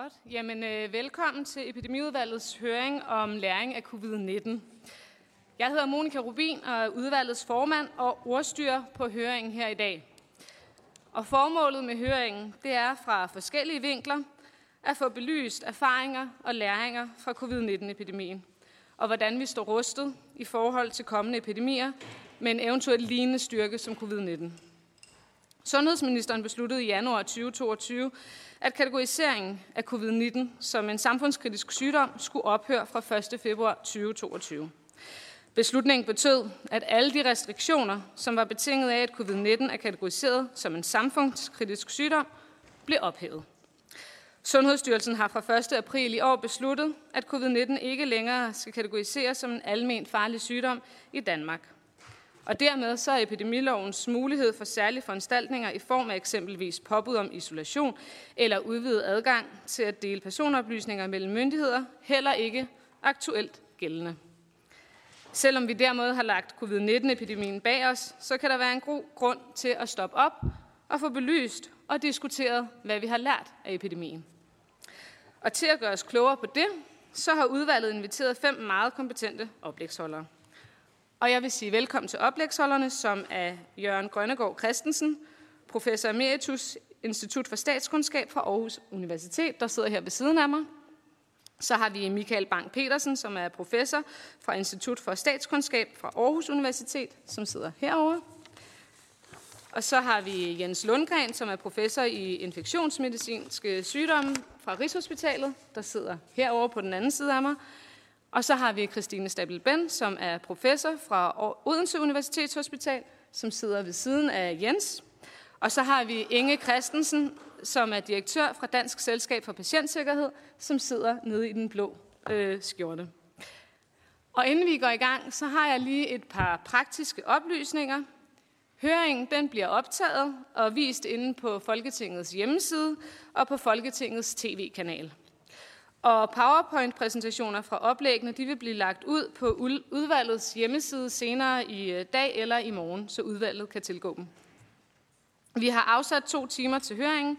Godt. Jamen, øh, velkommen til Epidemiudvalgets høring om læring af covid-19. Jeg hedder Monika Rubin og er udvalgets formand og ordstyrer på høringen her i dag. Og formålet med høringen, det er fra forskellige vinkler at få belyst erfaringer og læringer fra covid-19-epidemien, og hvordan vi står rustet i forhold til kommende epidemier med en eventuelt lignende styrke som covid-19. Sundhedsministeren besluttede i januar 2022, at kategoriseringen af covid-19 som en samfundskritisk sygdom skulle ophøre fra 1. februar 2022. Beslutningen betød, at alle de restriktioner, som var betinget af, at covid-19 er kategoriseret som en samfundskritisk sygdom, blev ophævet. Sundhedsstyrelsen har fra 1. april i år besluttet, at covid-19 ikke længere skal kategoriseres som en almen farlig sygdom i Danmark. Og dermed så er epidemilovens mulighed for særlige foranstaltninger i form af eksempelvis påbud om isolation eller udvidet adgang til at dele personoplysninger mellem myndigheder heller ikke aktuelt gældende. Selvom vi dermed har lagt covid-19-epidemien bag os, så kan der være en god grund til at stoppe op og få belyst og diskuteret, hvad vi har lært af epidemien. Og til at gøre os klogere på det, så har udvalget inviteret fem meget kompetente oplægsholdere. Og jeg vil sige velkommen til oplægsholderne, som er Jørgen Grønnegård Christensen, professor emeritus Institut for Statskundskab fra Aarhus Universitet, der sidder her ved siden af mig. Så har vi Michael Bang Petersen, som er professor fra Institut for Statskundskab fra Aarhus Universitet, som sidder herovre. Og så har vi Jens Lundgren, som er professor i infektionsmedicinske sygdomme fra Rigshospitalet, der sidder herovre på den anden side af mig. Og så har vi Christine Stabel Ben, som er professor fra Odense Universitetshospital, som sidder ved siden af Jens. Og så har vi Inge Christensen, som er direktør fra Dansk Selskab for Patientsikkerhed, som sidder nede i den blå øh, skjorte. Og inden vi går i gang, så har jeg lige et par praktiske oplysninger. Høringen den bliver optaget og vist inde på Folketingets hjemmeside og på Folketingets tv-kanal. Og PowerPoint-præsentationer fra oplæggene de vil blive lagt ud på udvalgets hjemmeside senere i øh, dag eller i morgen, så udvalget kan tilgå dem. Vi har afsat to timer til høringen,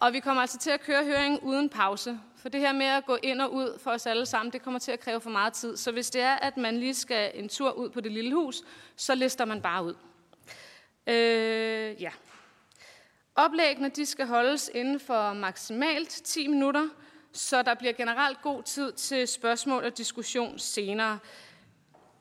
og vi kommer altså til at køre høringen uden pause. For det her med at gå ind og ud for os alle sammen, det kommer til at kræve for meget tid. Så hvis det er, at man lige skal en tur ud på det lille hus, så lister man bare ud. Øh, ja. Oplæggene de skal holdes inden for maksimalt 10 minutter, så der bliver generelt god tid til spørgsmål og diskussion senere.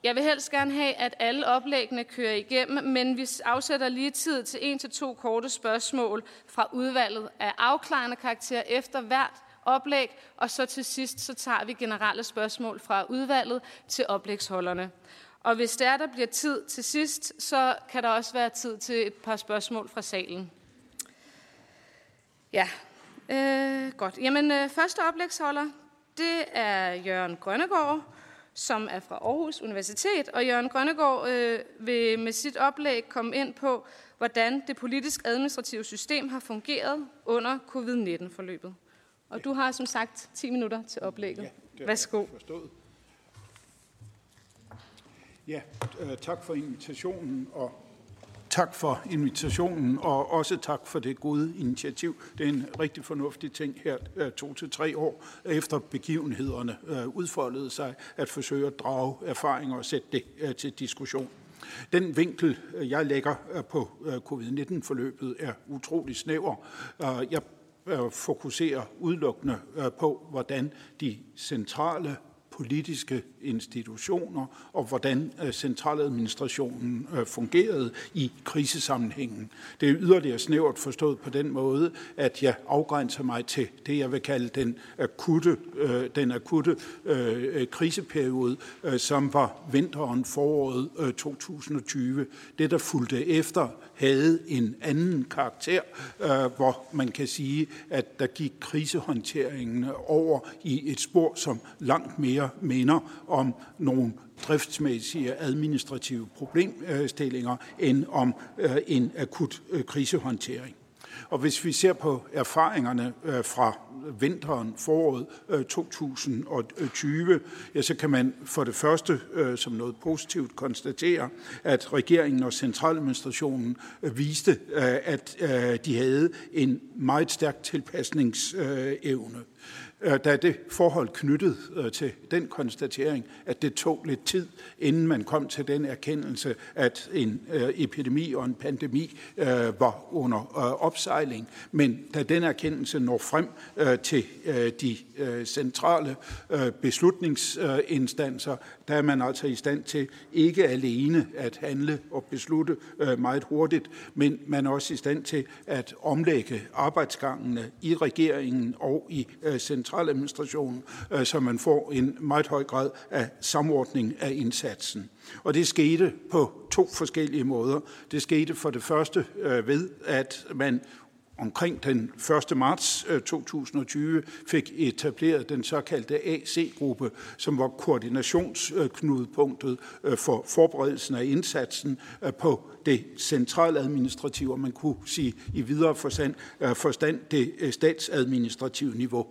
Jeg vil helst gerne have, at alle oplæggene kører igennem, men vi afsætter lige tid til en til to korte spørgsmål fra udvalget af afklarende karakter efter hvert oplæg, og så til sidst så tager vi generelle spørgsmål fra udvalget til oplægsholderne. Og hvis der der bliver tid til sidst, så kan der også være tid til et par spørgsmål fra salen. Ja, Øh, godt. Jamen, øh, første oplægsholder, det er Jørgen Grønnegård, som er fra Aarhus Universitet. Og Jørgen Grønnegård øh, vil med sit oplæg komme ind på, hvordan det politisk-administrative system har fungeret under covid-19-forløbet. Og ja. du har som sagt 10 minutter til oplægget. Ja, Værsgo. Forstået. Ja, øh, tak for invitationen, og tak for invitationen, og også tak for det gode initiativ. Det er en rigtig fornuftig ting her øh, to til tre år efter begivenhederne øh, udfoldede sig, at forsøge at drage erfaringer og sætte det øh, til diskussion. Den vinkel, jeg lægger på covid-19-forløbet, er utrolig snæver. Jeg fokuserer udelukkende på, hvordan de centrale politiske institutioner og hvordan øh, centraladministrationen øh, fungerede i krisesammenhængen. Det er yderligere snævert forstået på den måde, at jeg afgrænser mig til det, jeg vil kalde den akutte, øh, den akutte kriseperiode, som var vinteren foråret 2020. Det, der fulgte efter, havde en anden karakter, hvor man kan sige, at der gik krisehåndteringen over i et spor, som langt mere minder om nogle driftsmæssige administrative problemstillinger end om øh, en akut øh, krisehåndtering. Og hvis vi ser på erfaringerne øh, fra vinteren, foråret 2020, ja, så kan man for det første som noget positivt konstatere, at regeringen og centraladministrationen viste, at de havde en meget stærk tilpasningsevne. Øh, der er det forhold knyttet øh, til den konstatering, at det tog lidt tid, inden man kom til den erkendelse, at en øh, epidemi og en pandemi var under opsejling. Men da den erkendelse når frem til de centrale beslutningsinstanser, der er man altså i stand til ikke alene at handle og beslutte meget hurtigt, men man er også i stand til at omlægge arbejdsgangene i regeringen og i centrale centraladministrationen, øh, så man får en meget høj grad af samordning af indsatsen. Og det skete på to forskellige måder. Det skete for det første øh, ved, at man omkring den 1. marts øh, 2020 fik etableret den såkaldte AC-gruppe, som var koordinationsknudepunktet øh, for forberedelsen af indsatsen øh, på det centrale administrative, og man kunne sige i videre forstand, forstand det statsadministrative niveau.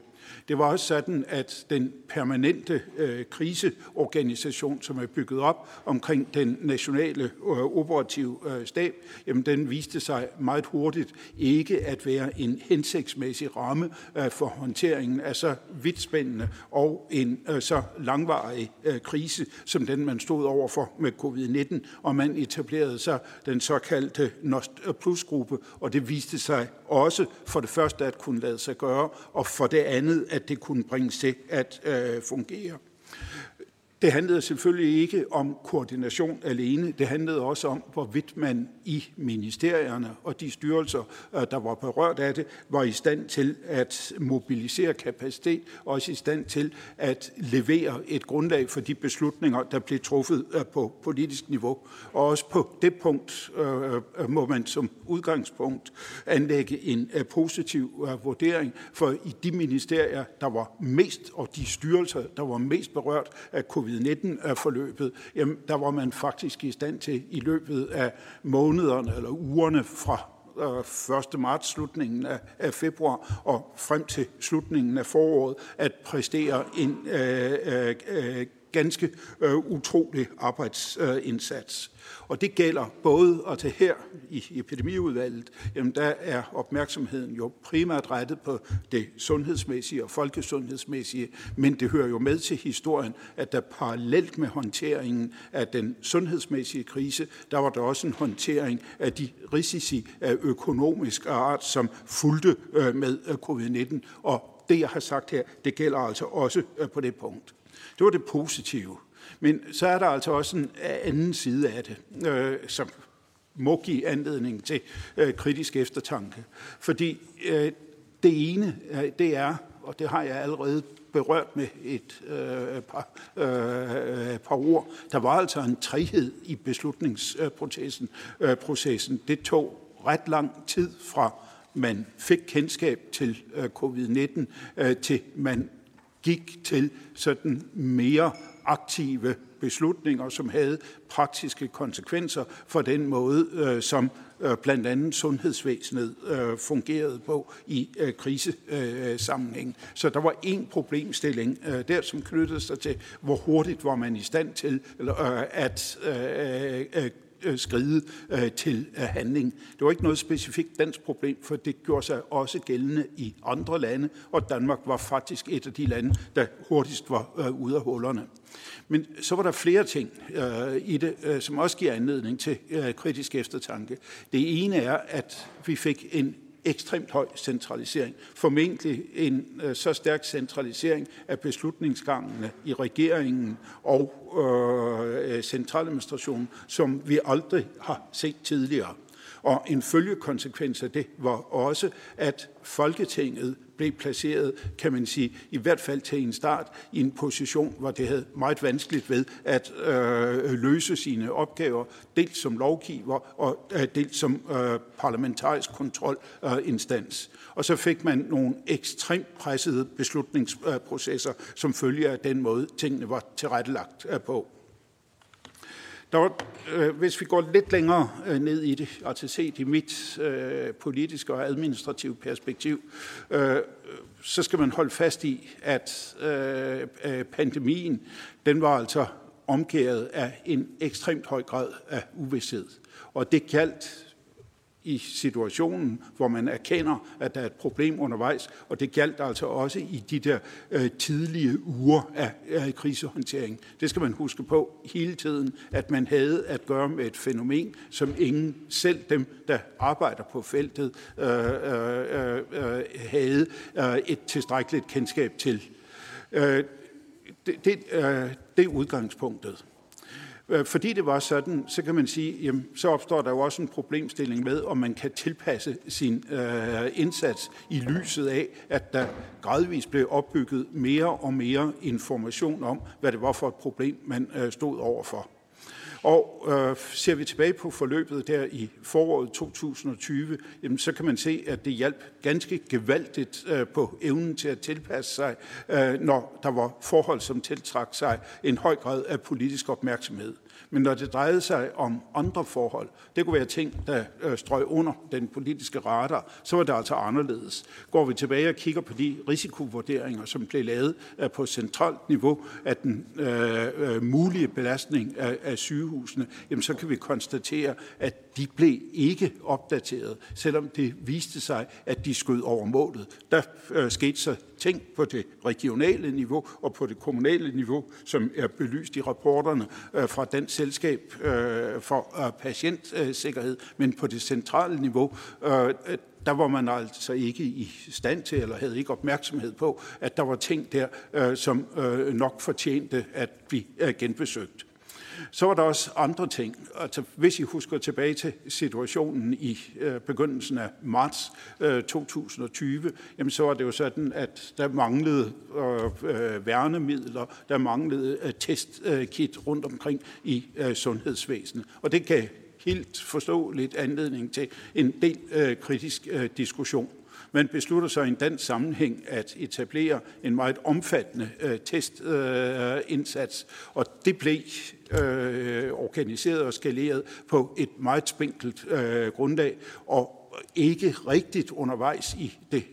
Det var også sådan, at den permanente øh, kriseorganisation, som er bygget op omkring den nationale øh, operative øh, stab, jamen den viste sig meget hurtigt ikke at være en hensigtsmæssig ramme øh, for håndteringen af så vidtspændende og en øh, så langvarig øh, krise, som den man stod overfor med covid-19, og man etablerede så den såkaldte Nost Plus-gruppe, og det viste sig også for det første at kunne lade sig gøre, og for det andet at det kunne bringes til at øh, fungere. Det handlede selvfølgelig ikke om koordination alene. Det handlede også om, hvorvidt man i ministerierne og de styrelser, øh, der var berørt af det, var i stand til at mobilisere kapacitet, og også i stand til at levere et grundlag for de beslutninger, der blev truffet øh, på politisk niveau. Og også på det punkt øh, øh må man som udgangspunkt anlægge en positiv vurdering, for i de ministerier, der var mest, og de styrelser, der var mest berørt af covid covid-19-forløbet, jamen der var man faktisk i stand til i løbet af månederne eller ugerne fra øh, 1. Marts, slutningen af, februar og frem til slutningen af foråret, at præstere en øh, øh, øh ganske øh, utrolig arbejdsindsats. Og det gælder både, og til her i epidemiudvalget, jamen der er opmærksomheden jo primært rettet på det sundhedsmæssige og folkesundhedsmæssige, men det hører jo med til historien, at der parallelt med håndteringen af den sundhedsmæssige krise, der var der også en håndtering af de risici af økonomisk art, som fulgte øh, med øh, covid-19. Og det, jeg har sagt her, det gælder altså også øh, på det punkt. Det var det positive. Men så er der altså også en anden side af det, øh, som må give anledning til øh, kritisk eftertanke. Fordi øh, det ene, øh, det er, og det har jeg allerede berørt med et øh, par, øh, par ord. Der var altså en træhed i beslutningsprocessen. Øh, processen. Det tog ret lang tid fra man fik kendskab til øh, covid-19, øh, til man gik til sådan mere aktive beslutninger, som havde praktiske konsekvenser for den måde, øh, som øh, blandt andet sundhedsvæsenet øh, fungerede på i øh, krisesammenhæng. Så der var en problemstilling øh, der, som knyttede sig til, hvor hurtigt var man i stand til eller, øh, at øh, øh, Øh, skride øh, til øh, handling. Det var ikke noget specifikt dansk problem, for det gjorde sig også gældende i andre lande, og Danmark var faktisk et af de lande, der hurtigst var ude af hullerne. Men så var der flere ting øh, i det, øh, som også giver anledning til øh, kritisk eftertanke. Det ene er, at vi fik en ekstremt høj centralisering. Formentlig en øh, så stærk centralisering af beslutningsgangene i regeringen og øh, øh, centraladministrationen, som vi aldrig har set tidligere. Og en følgekonsekvens af det var også, at Folketinget blev placeret, kan man sige, i hvert fald til en start, i en position, hvor det havde meget vanskeligt ved at øh, løse sine opgaver, dels som lovgiver og øh, dels som øh, parlamentarisk kontrolinstans. Og så fik man nogle ekstremt pressede beslutningsprocesser, øh, som følger af den måde, tingene var tilrettelagt øh, på. Der øh, hvis vi går lidt længere øh, ned i det, altså set i mit øh, politiske og administrative perspektiv, øh, så skal man holde fast i, at øh, øh pandemien, den var altså omkæret af en ekstremt høj grad af uvidshed. Og det galt i situationen, hvor man erkender, at der er et problem undervejs, og det galt altså også i de der øh, tidlige uger af, af krisehåndtering. Det skal man huske på hele tiden, at man havde at gøre med et fænomen, som ingen, selv dem, der arbejder på feltet, øh, øh, øh, havde øh, et tilstrækkeligt kendskab til. Øh, det, det, øh, det er udgangspunktet. Øh, fordi det var sådan, så kan man sige, jamen, så opstår der jo også en problemstilling med, om man kan tilpasse sin øh, indsats i lyset af, at der gradvist blev opbygget mere og mere information om, hvad det var for et problem, man øh, stod overfor. Og øh, ser vi tilbage på forløbet der i foråret 2020, jamen, så kan man se, at det hjalp ganske gevaldigt øh, på evnen til at tilpasse sig, øh, når der var forhold, som tiltrak sig en høj grad af politisk opmærksomhed. Men når det drejede sig om andre forhold, det kunne være ting, der øh, strøg under den politiske radar, så var det altså anderledes. Går vi tilbage og kigger på de risikovurderinger, som blev lavet øh, på centralt niveau af den øh, øh, mulige belastning af, af sygehusene, jamen så kan vi konstatere, at de blev ikke opdateret, selvom det viste sig, at de skød over målet. Der øh, skete så ting på det regionale niveau og på det kommunale niveau, som er belyst i rapporterne øh, fra den selskab øh, for øh, patientsikkerhed, men på det centrale niveau, øh, der var man altså ikke i stand til, eller havde ikke opmærksomhed på, at der var ting der, øh, som øh, nok fortjente at blive øh, genbesøgt. Så var der også andre ting. Altså, hvis I husker tilbage til situationen i øh, begyndelsen af marts øh, 2020, jamen, så var det jo sådan, at der manglede øh, øh værnemidler, der manglede øh, testkit øh, rundt omkring i øh, sundhedsvæsenet. Og det kan helt forståeligt anledning til en del øh, kritisk øh, diskussion. Man beslutter sig i en dansk sammenhæng at etablere en meget omfattende øh, testindsats, øh, og det blev øh, organiseret og skaleret på et meget spinkelt øh, grundlag, og ikke rigtigt undervejs i det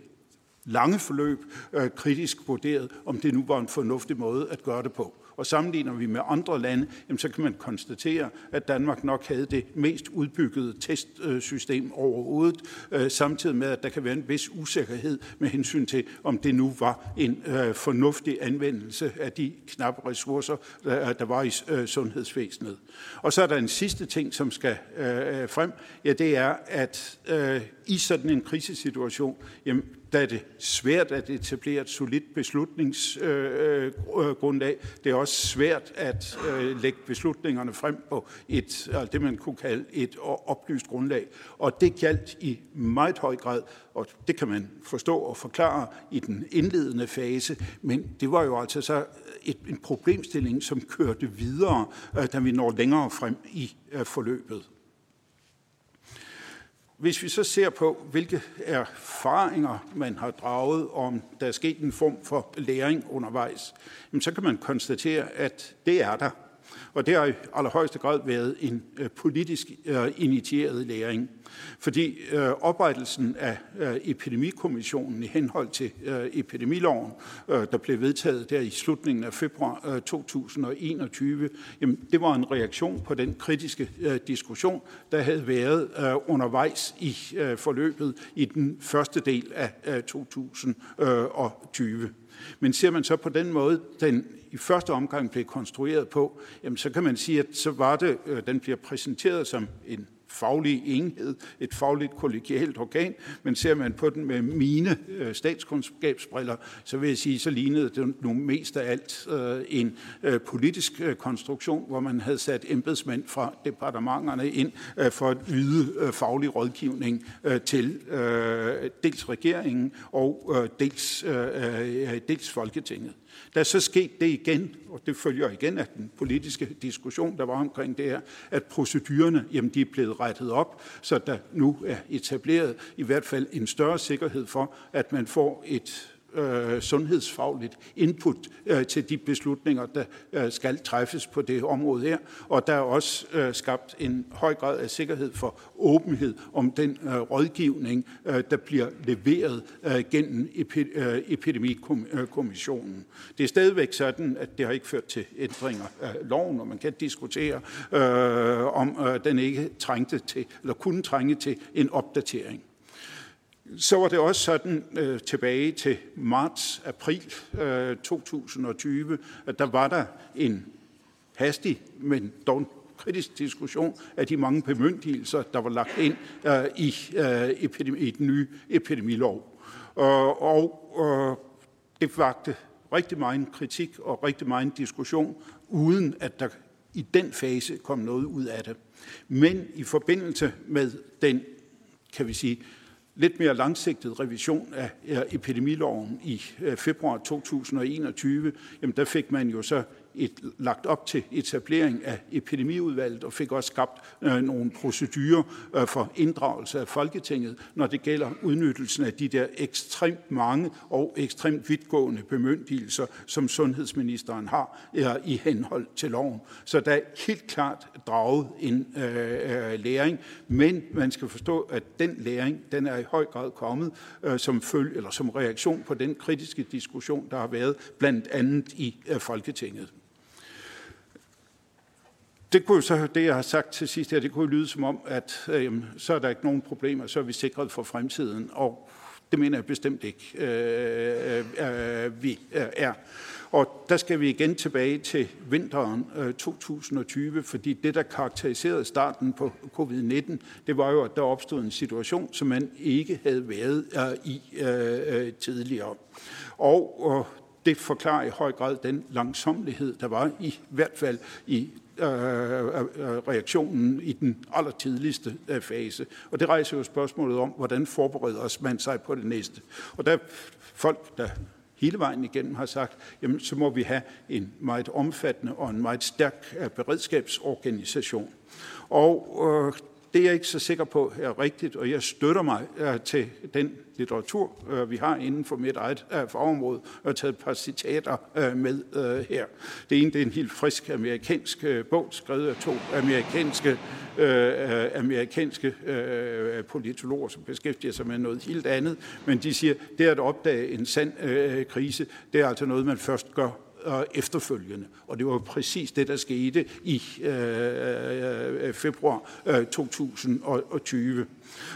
lange forløb øh, kritisk vurderet, om det nu var en fornuftig måde at gøre det på. Og sammenligner vi med andre lande, jamen, så kan man konstatere, at Danmark nok havde det mest udbyggede testsystem overhovedet, øh, samtidig med, at der kan være en vis usikkerhed med hensyn til, om det nu var en øh, fornuftig anvendelse af de knappe ressourcer, der, øh, der var i øh, sundhedsvæsenet. Og så er der en sidste ting, som skal øh, frem. Ja, det er, at øh, i sådan en krisesituation, jamen, der er det svært at etablere et solidt beslutningsgrundlag. Øh, det er også svært at øh, lægge beslutningerne frem på et, altså det, man kunne kalde et oplyst grundlag. Og det galt i meget høj grad, og det kan man forstå og forklare i den indledende fase, men det var jo altså så et, en problemstilling, som kørte videre, øh, da vi når længere frem i øh, forløbet. Hvis vi så ser på, hvilke erfaringer man har draget, om der er sket en form for læring undervejs, så kan man konstatere, at det er der. Og det har i allerhøjeste grad været en øh, politisk øh, initieret læring. Fordi øh, oprettelsen af øh, epidemikommissionen i henhold til øh, epidemiloven, øh, der blev vedtaget der i slutningen af februar øh, 2021, jamen, det var en reaktion på den kritiske øh, diskussion, der havde været øh, undervejs i øh, forløbet i den første del af øh, 2020. Øh, Men ser man så på den måde, den i første omgang blev konstrueret på, jamen så kan man sige, at så var det, øh, den bliver præsenteret som en faglig enhed, et fagligt kollegialt organ, men ser man på den med mine øh, statskundskabsbriller, så vil jeg sige, så lignede det nu mest af alt øh, en øh, politisk øh, konstruktion, hvor man havde sat embedsmænd fra departementerne ind øh, for at yde øh, faglig rådgivning øh, til øh, dels regeringen og øh, dels, øh, øh dels Folketinget. Der er så sket det igen, og det følger igen af den politiske diskussion, der var omkring det her, at procedurerne jamen, de er blevet rettet op, så der nu er etableret i hvert fald en større sikkerhed for, at man får et øh, sundhedsfagligt input øh, til de beslutninger, der øh, skal træffes på det område her. Og der er også øh, skabt en høj grad af sikkerhed for åbenhed om den øh, rådgivning, øh, der bliver leveret øh, gennem epi, øh, epidemikommissionen. Det er stadigvæk sådan, at det har ikke ført til ændringer af loven, og man kan diskutere, øh, om øh, den ikke trængte til, eller kunne trænge til en opdatering. Så var det også sådan øh, tilbage til marts-april øh, 2020, at der var der en hastig, men dog kritisk diskussion af de mange bemyndigelser, der var lagt ind øh, i, øh, epidemi, i den nye epidemilov. Og, og øh, det vagte rigtig meget kritik og rigtig meget diskussion, uden at der i den fase kom noget ud af det. Men i forbindelse med den, kan vi sige, lidt mere langsigtet revision af epidemiloven i øh, februar 2021, jamen der fik man jo så et, lagt op til etablering af epidemiudvalget og fik også skabt øh, nogle procedurer øh, for inddragelse af Folketinget, når det gælder udnyttelsen af de der ekstremt mange og ekstremt vidtgående bemyndigelser, som sundhedsministeren har øh, i henhold til loven. Så der er helt klart draget en øh, øh, læring, men man skal forstå, at den læring, den er i høj grad kommet øh, som følge eller som reaktion på den kritiske diskussion, der har været blandt andet i øh, Folketinget. Det kunne så, det jeg har sagt til sidst her, det kunne lyde som om, at øh, så er der ikke nogen problemer, så er vi sikret for fremtiden. Og det mener jeg bestemt ikke, øh, øh, øh vi øh, er. Og der skal vi igen tilbage til vinteren øh, 2020, fordi det, der karakteriserede starten på covid-19, det var jo, at der opstod en situation, som man ikke havde været øh, i øh, øh tidligere. Og øh, det forklarer i høj grad den langsomlighed, der var i hvert fald i Øh, øh, øh, reaktionen i den allertidligste fase. Og det rejser jo spørgsmålet om, hvordan forbereder man sig på det næste. Og der er folk, der hele vejen igennem har sagt, jamen så må vi have en meget omfattende og en meget stærk beredskabsorganisation. Og øh, det er jeg ikke så sikker på er rigtigt, og jeg støtter mig øh, til den litteratur, øh, vi har inden for mit eget øh, fagområde, og har taget et par citater med her. Det ene det er en helt frisk amerikansk uh, bog, skrevet af to amerikanske, øh, amerikanske øh, politologer, som beskæftiger sig med noget helt andet, men de siger, det at opdage en sand øh, krise, det er altså noget, man først gør og efterfølgende. Og det var præcis det, der skete i øh, øh februar øh, 2020.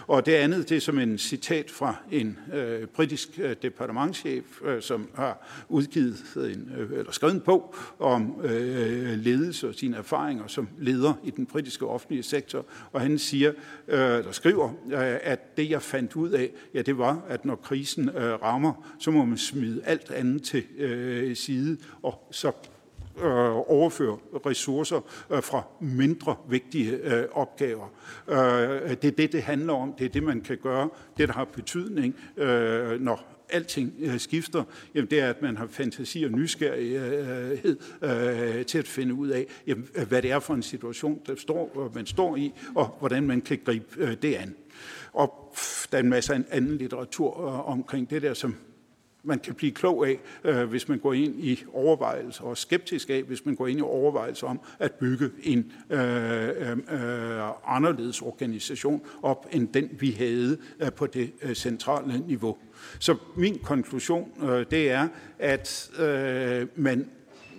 Og det andet, det er som en citat fra en øh, britisk øh, departementschef, øh, som har udgivet en, øh, eller skrevet en bog om øh, ledelse og sine erfaringer som leder i den britiske offentlige sektor. Og han siger, øh, eller skriver, øh, at det jeg fandt ud af, ja, det var, at når krisen øh, rammer, så må man smide alt andet til øh, side, og så øh, overføre ressourcer øh, fra mindre vigtige øh, opgaver. Øh, det er det, det handler om. Det er det, man kan gøre. Det, der har betydning, øh, når alting øh, skifter, jamen det er, at man har fantasi og nysgerrighed øh, til at finde ud af, jamen, hvad det er for en situation, der står, man står i, og hvordan man kan gribe øh, det an. Og der er en masse anden litteratur øh, omkring det der, som man kan blive klog af, øh, hvis man går ind i overvejelser, og skeptisk af, hvis man går ind i overvejelser om at bygge en øh, øh, øh anderledes organisation op, end den vi havde øh, på det øh, centrale niveau. Så min konklusion, øh, det er, at øh, man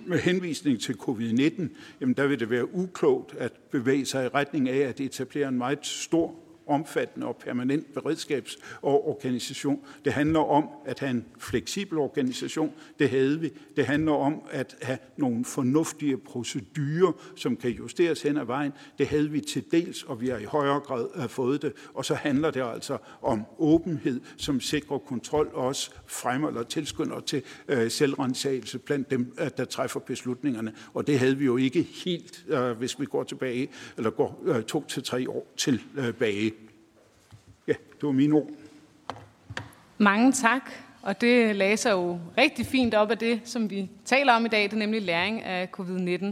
med henvisning til covid-19, jamen der vil det være uklogt at bevæge sig i retning af at etablere en meget stor omfattende og permanent beredskabs- og organisation. Det handler om at have en fleksibel organisation. Det havde vi. Det handler om at have nogle fornuftige procedurer, som kan justeres hen ad vejen. Det havde vi til dels, og vi har i højere grad øh, fået det. Og så handler det altså om åbenhed, som sikrer kontrol også fremmer eller tilskynder til øh, selvrensagelse blandt dem, øh, der træffer beslutningerne. Og det havde vi jo ikke helt, øh, hvis vi går tilbage, eller går øh, to til tre år tilbage. Ja, det var mine ord. Mange tak. Og det læser jo rigtig fint op af det, som vi taler om i dag, det er nemlig læring af covid-19.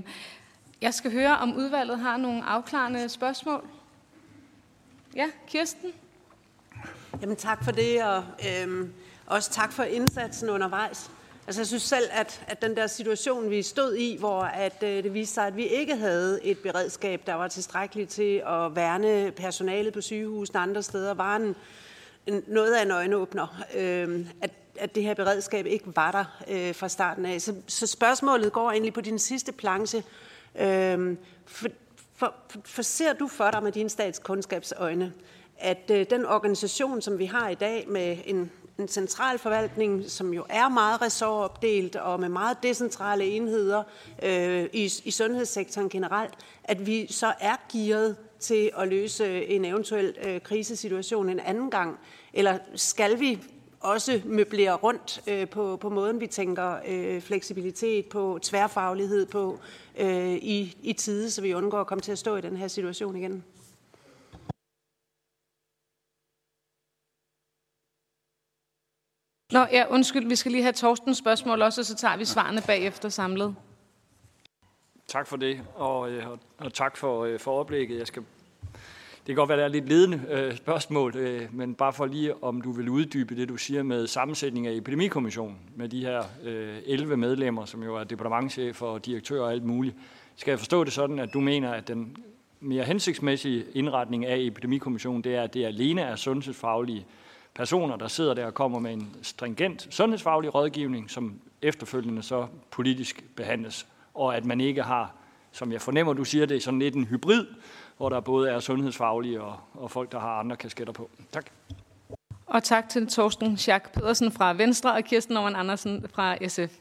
Jeg skal høre, om udvalget har nogle afklarende spørgsmål. Ja, Kirsten? Jamen tak for det, og, øhm, Også tak for indsatsen undervejs. Altså, jeg synes selv, at, at den der situation, vi stod i, hvor at, øh, det viste sig, at vi ikke havde et beredskab, der var tilstrækkeligt til at værne personalet på sygehusene og andre steder, var en, en, noget af en øjenåbner. Øh, at, at det her beredskab ikke var der øh, fra starten af. Så, så spørgsmålet går egentlig på din sidste planche. Øh, for, for, for ser du for dig med dine statskundskabsøjne, at øh, den organisation, som vi har i dag med en en central forvaltning, som jo er meget ressortopdelt og med meget decentrale enheder øh, i, i sundhedssektoren generelt, at vi så er gearet til at løse en eventuel øh, krisesituation en anden gang? Eller skal vi også møblere rundt øh, på, på måden, vi tænker øh, fleksibilitet på, tværfaglighed på øh, i, i tide, så vi undgår at komme til at stå i den her situation igen? Nå, ja, undskyld, vi skal lige have Torstens spørgsmål også, og så tager vi svarene bagefter samlet. Tak for det, og, øh, og, og tak for, øh, for oplægget. Jeg skal, det kan godt være, at det er lidt ledende øh, spørgsmål, øh, men bare for lige, om du vil uddybe det, du siger med sammensætning af epidemikommissionen, med de her øh, 11 medlemmer, som jo er departementchef og direktør og alt muligt. Skal jeg forstå det sådan, at du mener, at den mere hensigtsmæssige indretning af epidemikommissionen, det er, at det alene er sundhedsfaglige personer, der sidder der og kommer med en stringent sundhedsfaglig rådgivning, som efterfølgende så politisk behandles, og at man ikke har, som jeg fornemmer, du siger det, sådan lidt en hybrid, hvor der både er sundhedsfaglige og, og folk, der har andre kasketter på. Tak. Og tak til Torsten Schack Pedersen fra Venstre og Kirsten Norman Andersen fra SF.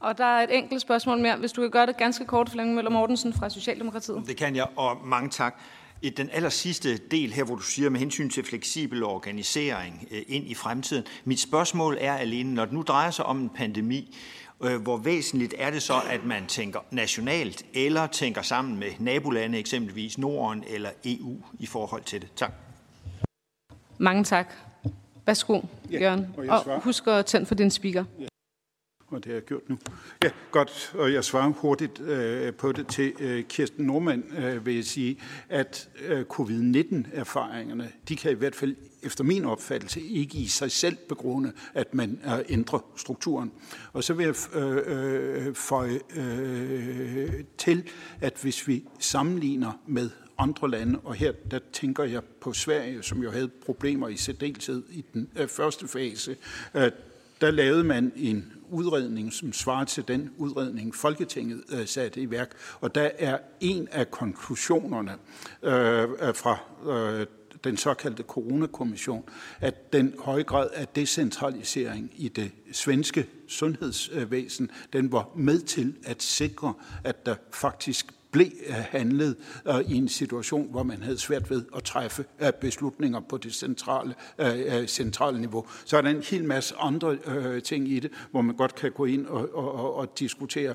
Og der er et enkelt spørgsmål mere. Hvis du kan gøre det ganske kort, Flemming Møller Mortensen fra Socialdemokratiet. Det kan jeg, og mange tak. I den aller sidste del her, hvor du siger med hensyn til fleksibel organisering øh, ind i fremtiden. Mit spørgsmål er alene, når det nu drejer sig om en pandemi, øh, hvor væsentligt er det så, at man tænker nationalt eller tænker sammen med nabolande, eksempelvis Norden eller EU i forhold til det? Tak. Mange tak. Værsgo, Jørgen. Og, og husk at tænde for din speaker. Ja og det har jeg gjort nu. Ja, godt, og jeg svarer hurtigt øh, på det til øh, Kirsten Normand, øh, vil jeg sige, at øh, covid-19-erfaringerne, de kan i hvert fald efter min opfattelse ikke i sig selv begrunde, at man øh, ændrer strukturen. Og så vil jeg øh, øh, føje øh, til, at hvis vi sammenligner med andre lande, og her der tænker jeg på Sverige, som jo havde problemer i særdeleshed i den øh, første fase, øh, der lavede man en udredning, som svarer til den udredning, Folketinget øh, satte i værk. Og der er en af konklusionerne øh, øh, fra øh, den såkaldte coronakommission, at den høje grad af decentralisering i det svenske sundhedsvæsen, den var med til at sikre, at der faktisk blev øh, handlet øh, i en situation, hvor man havde svært ved at træffe øh, beslutninger på det centrale, øh, øh, centrale niveau. Så er der en hel masse andre ting i det, hvor man godt kan gå ind og, og, og diskutere,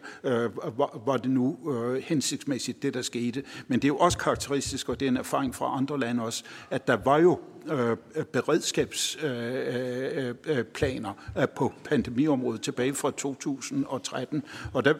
var det nu hensigtsmæssigt, det der skete. Men det er jo også karakteristisk, og det er en erfaring fra andre lande også, at der var jo øh, beredskabsplaner øh, øh, på pandemiområdet tilbage fra 2013, og der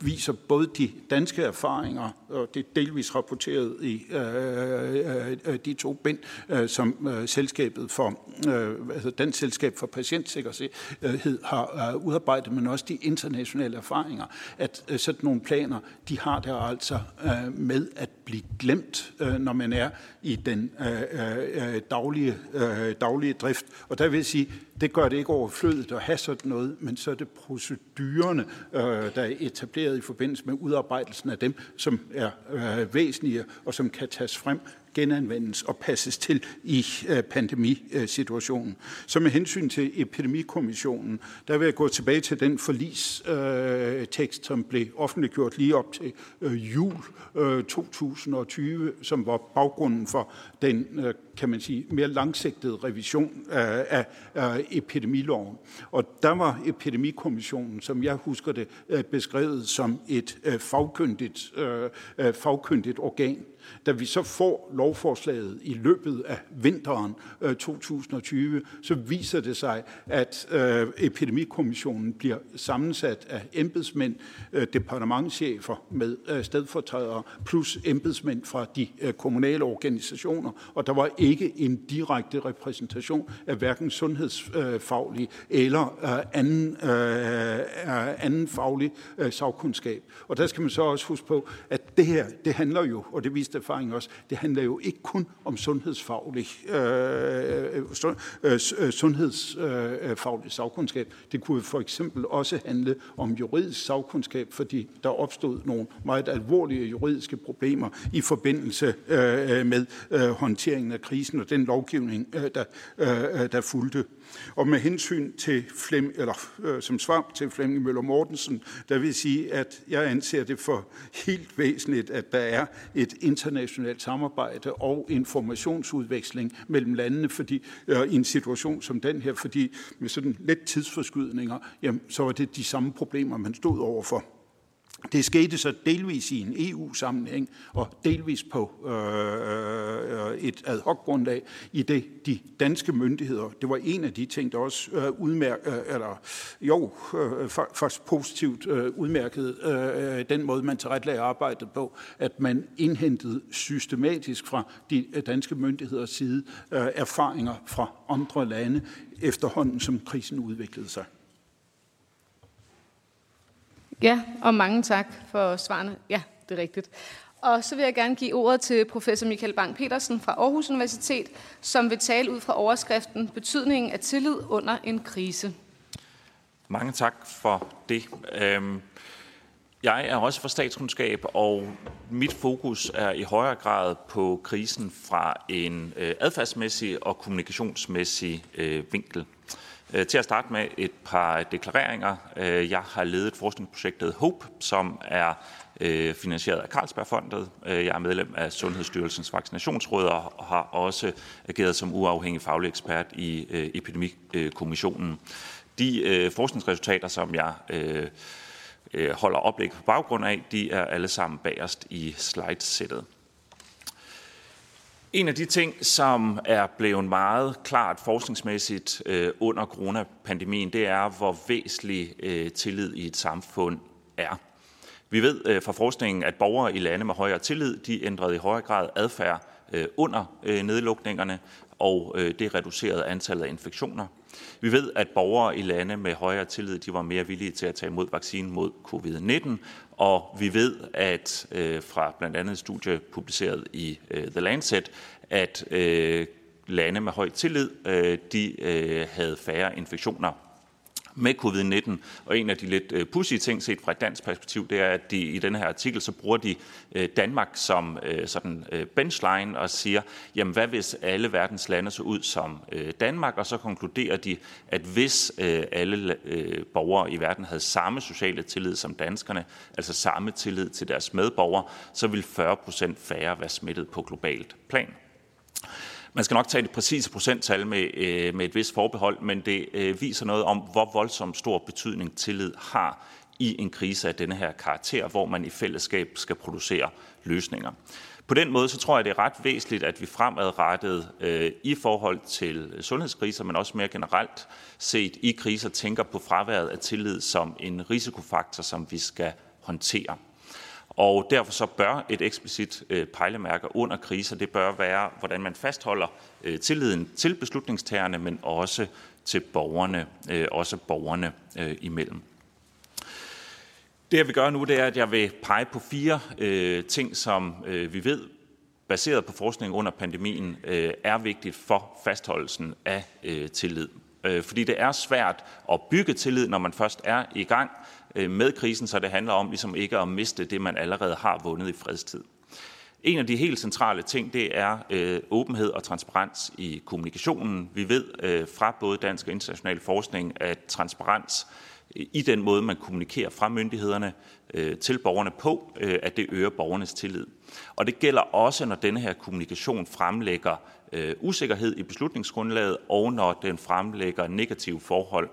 viser både de danske erfaringer, og det er delvis rapporteret i øh, øh, de to bind, øh, som øh, selskabet for, øh, altså Dansk Selskab for Patientsikkerhed har øh, udarbejdet, men også de internationale erfaringer, at øh, sådan nogle planer, de har der altså øh, med at blive glemt, øh, når man er i den øh, øh, øh, daglige, øh, daglige drift. Og der vil jeg sige, det gør det ikke overflødigt at have sådan noget, men så er det procedurerne, øh, der er etableret i forbindelse med udarbejdelsen af dem, som er øh, væsentlige og som kan tages frem genanvendes og passes til i øh, pandemisituationen. Så med hensyn til epidemikommissionen, der vil jeg gå tilbage til den forlistekst, øh, som blev offentliggjort lige op til øh, jul 2020, som var baggrunden for den, kan man sige, mere langsigtede revision af, af epidemiloven. Og der var epidemikommissionen, som jeg husker det, øh, beskrevet som et øh, fagkyndigt, øh, fagkyndigt organ, Da vi så får lovforslaget i løbet af vinteren 2020, så viser det sig, at epidemikommissionen bliver sammensat af embedsmænd, departementchefer med stedfortrædere, plus embedsmænd fra de kommunale organisationer, og der var ikke en direkte repræsentation af hverken sundhedsfaglig øh, eller øh, anden, øh, anden faglig sagkundskab. Og der skal man så også huske på, at det her, det handler jo, og det viste erfaring også, det handler jo ikke kun om sundhedsfaglig, øh, sundhedsfaglig sagkundskab. Det kunne for eksempel også handle om juridisk sagkundskab, fordi der opstod nogle meget alvorlige juridiske problemer i forbindelse med håndteringen af krisen og den lovgivning, øh, der, øh, øh, der fulgte. Og med hensyn til Flem, eller øh, som svar til Flemming Møller Mortensen, der vil sige, at jeg anser det for helt væsentligt, at der er et internationalt samarbejde og informationsudveksling mellem landene, fordi øh, i en situation som den her, fordi med sådan lidt tidsforskydninger, jamen, så var det de samme problemer, man stod overfor. Det skete så delvis i en EU-sammenhæng og delvis på øh, øh, øh, et ad hoc-grundlag i det de danske myndigheder. Det var en af de ting, der også øh, udmærk, øh, eller jo, øh, faktisk positivt øh, udmærket øh, den måde, man tilrettelagde arbejdet på, at man indhentede systematisk fra de øh, danske myndigheders side øh, erfaringer fra andre lande efterhånden, som krisen udviklede sig. Ja, og mange tak for svarene. Ja, det er rigtigt. Og så vil jeg gerne give ordet til professor Michael Bang-Petersen fra Aarhus Universitet, som vil tale ud fra overskriften Betydningen af tillid under en krise. Mange tak for det. Øhm, jeg er også fra statskundskab, og mit fokus er i højere grad på krisen fra en øh, adfærdsmæssig og kommunikationsmæssig øh, vinkel. Øh, til at starte med et par deklareringer. Øh, jeg har ledet forskningsprojektet HOPE, som er øh, finansieret af Carlsbergfondet. Jeg er medlem af Sundhedsstyrelsens vaccinationsråd og har også ageret som uafhængig faglig ekspert i Epidemikommissionen. De forskningsresultater, som jeg holder oplæg på baggrund af, de er alle sammen bagerst i slidesættet. En af de ting, som er blevet meget klart forskningsmæssigt øh, under coronapandemien, det er, hvor væsentlig øh, tillid i et samfund er. Vi ved øh, fra forskningen, at borgere i lande med højere tillid, de ændrede i højere grad adfærd øh, under øh, nedlukningerne, og øh, det reducerede antallet af infektioner. Vi ved, at borgere i lande med højere tillid, de var mere villige til at tage imod vaccinen mod covid-19, og vi ved, at øh, fra blandt andet et studie publiceret i øh, The Lancet, at øh, lande med høj tillid, øh, de øh, havde færre infektioner med covid-19. Og en af de lidt øh, pudsige ting set fra et dansk perspektiv, det er, at de i denne her artikel, så bruger de øh, Danmark som øh, sådan øh, benchline og siger, jamen hvad hvis alle verdens lande så ud som Danmark? Og så konkluderer de, at hvis alle borgere i verden havde samme sociale tillid som danskerne, altså samme tillid til deres medborgere, så ville 40 procent færre være smittet på globalt plan. Man skal nok tage det præcise procenttal med, øh, med et vist forbehold, men det øh, viser noget om, hvor voldsomt stor betydning tillid har i en krise af denne her karakter, hvor man i fællesskab skal producere løsninger. På den måde så tror jeg, det er ret væsentligt, at vi fremadrettet øh, i forhold til sundhedskriser, men også mere generelt set i kriser, tænker på fraværet af tillid som en risikofaktor, som vi skal håndtere. Og derfor så bør et eksplicit øh, pejlemærke under kriser, det bør være, hvordan man fastholder øh, tilliden til beslutningstagerne, men også til borgerne, øh, også borgerne imellem. Det jeg vil gøre nu, det er, at jeg vil pege på fire øh, ting, som øh, vi ved, baseret på forskning under pandemien, øh, er vigtigt for fastholdelsen af øh, tillid. Øh, fordi det er svært at bygge tillid, når man først er i gang, Øh, med krisen, så det handler om ligesom ikke at miste det, man allerede har vundet i fredstid. En af de helt centrale ting, det er øh, åbenhed og transparens i kommunikationen. Vi ved øh, fra både dansk og international forskning, at transparens øh, i den måde, man kommunikerer fra myndighederne øh, til borgerne på, øh, at det øger borgernes tillid. Og det gælder også, når denne her kommunikation fremlægger øh, usikkerhed i beslutningsgrundlaget, og når den fremlægger negative forhold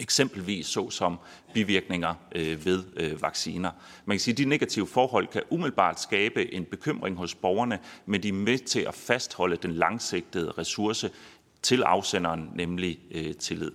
eksempelvis såsom bivirkninger øh, ved øh, vacciner. Man kan sige, at de negative forhold kan umiddelbart skabe en bekymring hos borgerne, men de er med til at fastholde den langsigtede ressource til afsenderen, nemlig øh, tillid.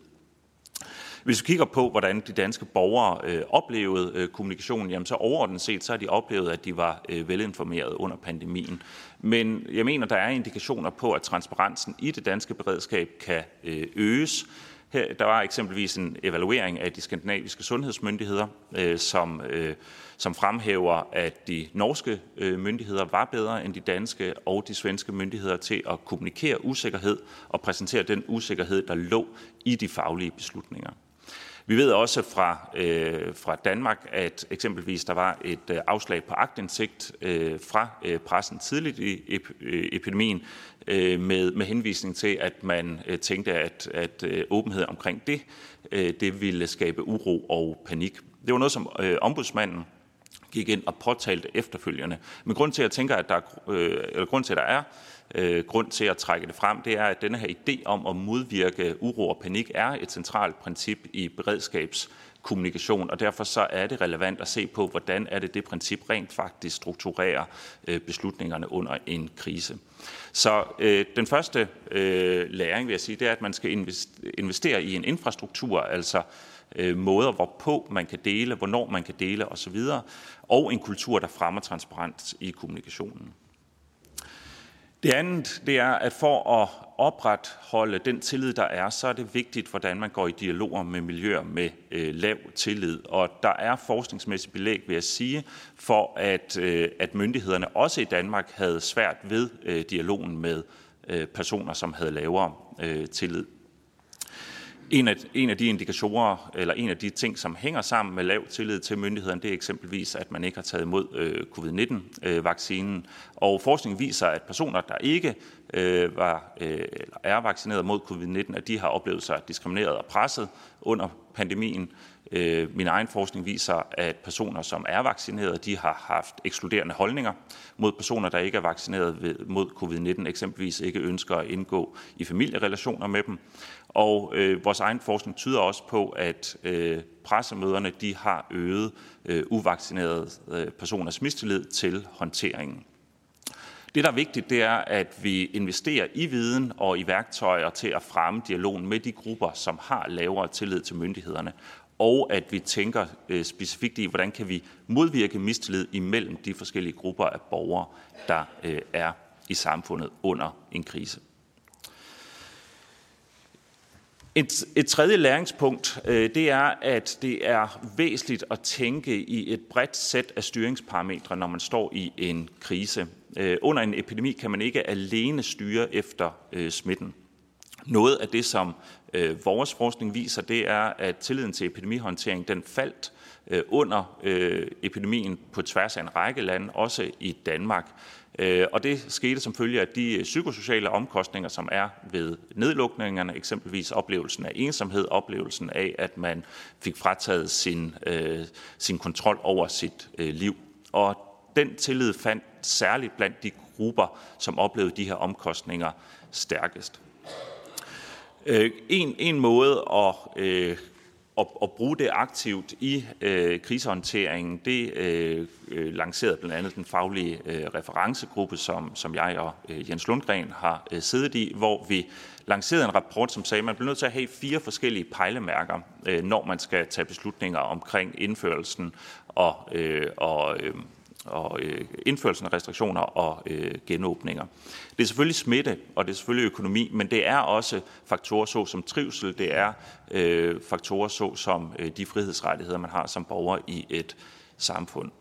Hvis vi kigger på, hvordan de danske borgere øh, oplevede øh, kommunikationen, jamen så overordnet set, så har de oplevet, at de var øh, velinformeret under pandemien. Men jeg mener, der er indikationer på, at transparensen i det danske beredskab kan øh, øges. Her, der var eksempelvis en evaluering af de skandinaviske sundhedsmyndigheder, øh, som, øh, som fremhæver, at de norske øh, myndigheder var bedre end de danske og de svenske myndigheder til at kommunikere usikkerhed og præsentere den usikkerhed, der lå i de faglige beslutninger. Vi ved også fra, øh, fra Danmark, at eksempelvis der var et øh, afslag på agtindsigt øh, fra øh, pressen tidligt i ep- øh, epidemien øh, med, med henvisning til, at man øh, tænkte, at, at øh, åbenhed omkring det, øh, det ville skabe uro og panik. Det var noget, som øh, ombudsmanden gik ind og påtalte efterfølgende. Men grund til, at jeg tænker, at der øh, eller grund til, at der er øh, grund til at trække det frem, det er, at denne her idé om at modvirke uro og panik er et centralt princip i beredskabskommunikation, og derfor så er det relevant at se på, hvordan er det det princip rent faktisk strukturerer øh, beslutningerne under en krise. Så øh, den første øh, læring, vil jeg sige, det er, at man skal investere i en infrastruktur, altså øh, måder, hvorpå man kan dele, hvornår man kan dele osv., og en kultur, der fremmer transparens i kommunikationen. Det andet, det er, at for at opretholde den tillid, der er, så er det vigtigt, hvordan man går i dialoger med miljøer med øh, lav tillid. Og der er forskningsmæssigt belæg, vil jeg sige, for at, øh, at myndighederne også i Danmark havde svært ved øh, dialogen med øh, personer, som havde lavere øh, tillid. En af, en af de indikatorer, eller en af de ting, som hænger sammen med lav tillid til myndighederne, det er eksempelvis, at man ikke har taget imod øh, covid-19-vaccinen. Øh, og forskningen viser, at personer, der ikke øh, var, øh, eller er vaccineret mod covid-19, at de har oplevet sig diskrimineret og presset under pandemien. Øh, min egen forskning viser, at personer, som er vaccineret, de har haft ekskluderende holdninger mod personer, der ikke er vaccineret mod covid-19, eksempelvis ikke ønsker at indgå i familierelationer med dem. Og øh, vores egen forskning tyder også på, at øh, pressemøderne de har øget øh, uvaccinerede øh, personers mistillid til håndteringen. Det, der er vigtigt, det er, at vi investerer i viden og i værktøjer til at fremme dialogen med de grupper, som har lavere tillid til myndighederne, og at vi tænker øh, specifikt i, hvordan kan vi modvirke mistillid imellem de forskellige grupper af borgere, der øh, er i samfundet under en krise. Et, et tredje læringspunkt, øh, det er, at det er væsentligt at tænke i et bredt sæt af styringsparametre, når man står i en krise. Øh, under en epidemi kan man ikke alene styre efter øh, smitten. Noget af det, som øh, vores forskning viser, det er, at tilliden til epidemihåndtering den faldt øh, under øh, epidemien på tværs af en række lande, også i Danmark. Øh, og det skete som følge af de øh, psykosociale omkostninger, som er ved nedlukningerne, eksempelvis oplevelsen af ensomhed, oplevelsen af, at man fik frataget sin, øh, sin kontrol over sit øh, liv. Og den tillid fandt særligt blandt de grupper, som oplevede de her omkostninger stærkest. Øh, en, en måde at, øh, at, at bruge det aktivt i øh, krisehåndteringen, det øh, øh, lancerede blandt andet den faglige øh, referencegruppe, som, som jeg og øh, Jens Lundgren har øh, siddet i, hvor vi lancerede en rapport, som sagde, at man bliver nødt til at have fire forskellige pejlemærker, øh, når man skal tage beslutninger omkring indførelsen og, øh, og øh, og øh, indførelsen af restriktioner og øh, genåbninger. Det er selvfølgelig smitte, og det er selvfølgelig økonomi, men det er også faktorer så som trivsel, det er øh, faktorer så som øh, de frihedsrettigheder, man har som borger i et samfund.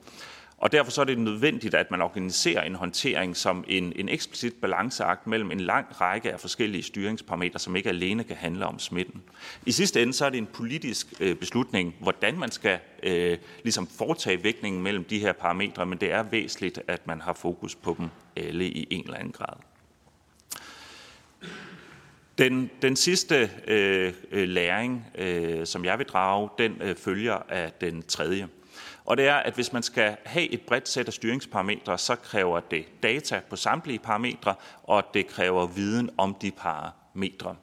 Og derfor så er det nødvendigt, at man organiserer en håndtering som en, en eksplicit balanceakt mellem en lang række af forskellige styringsparametre, som ikke alene kan handle om smitten. I sidste ende så er det en politisk øh, beslutning, hvordan man skal øh, ligesom foretage vægtningen mellem de her parametre, men det er væsentligt, at man har fokus på dem alle i en eller anden grad. Den, den sidste øh, øh læring, øh, som jeg vil drage, den øh, følger af den tredje. Og det er, at hvis man skal have et bredt sæt af styringsparametre, så kræver det data på samtlige parametre, og det kræver viden om de parametre.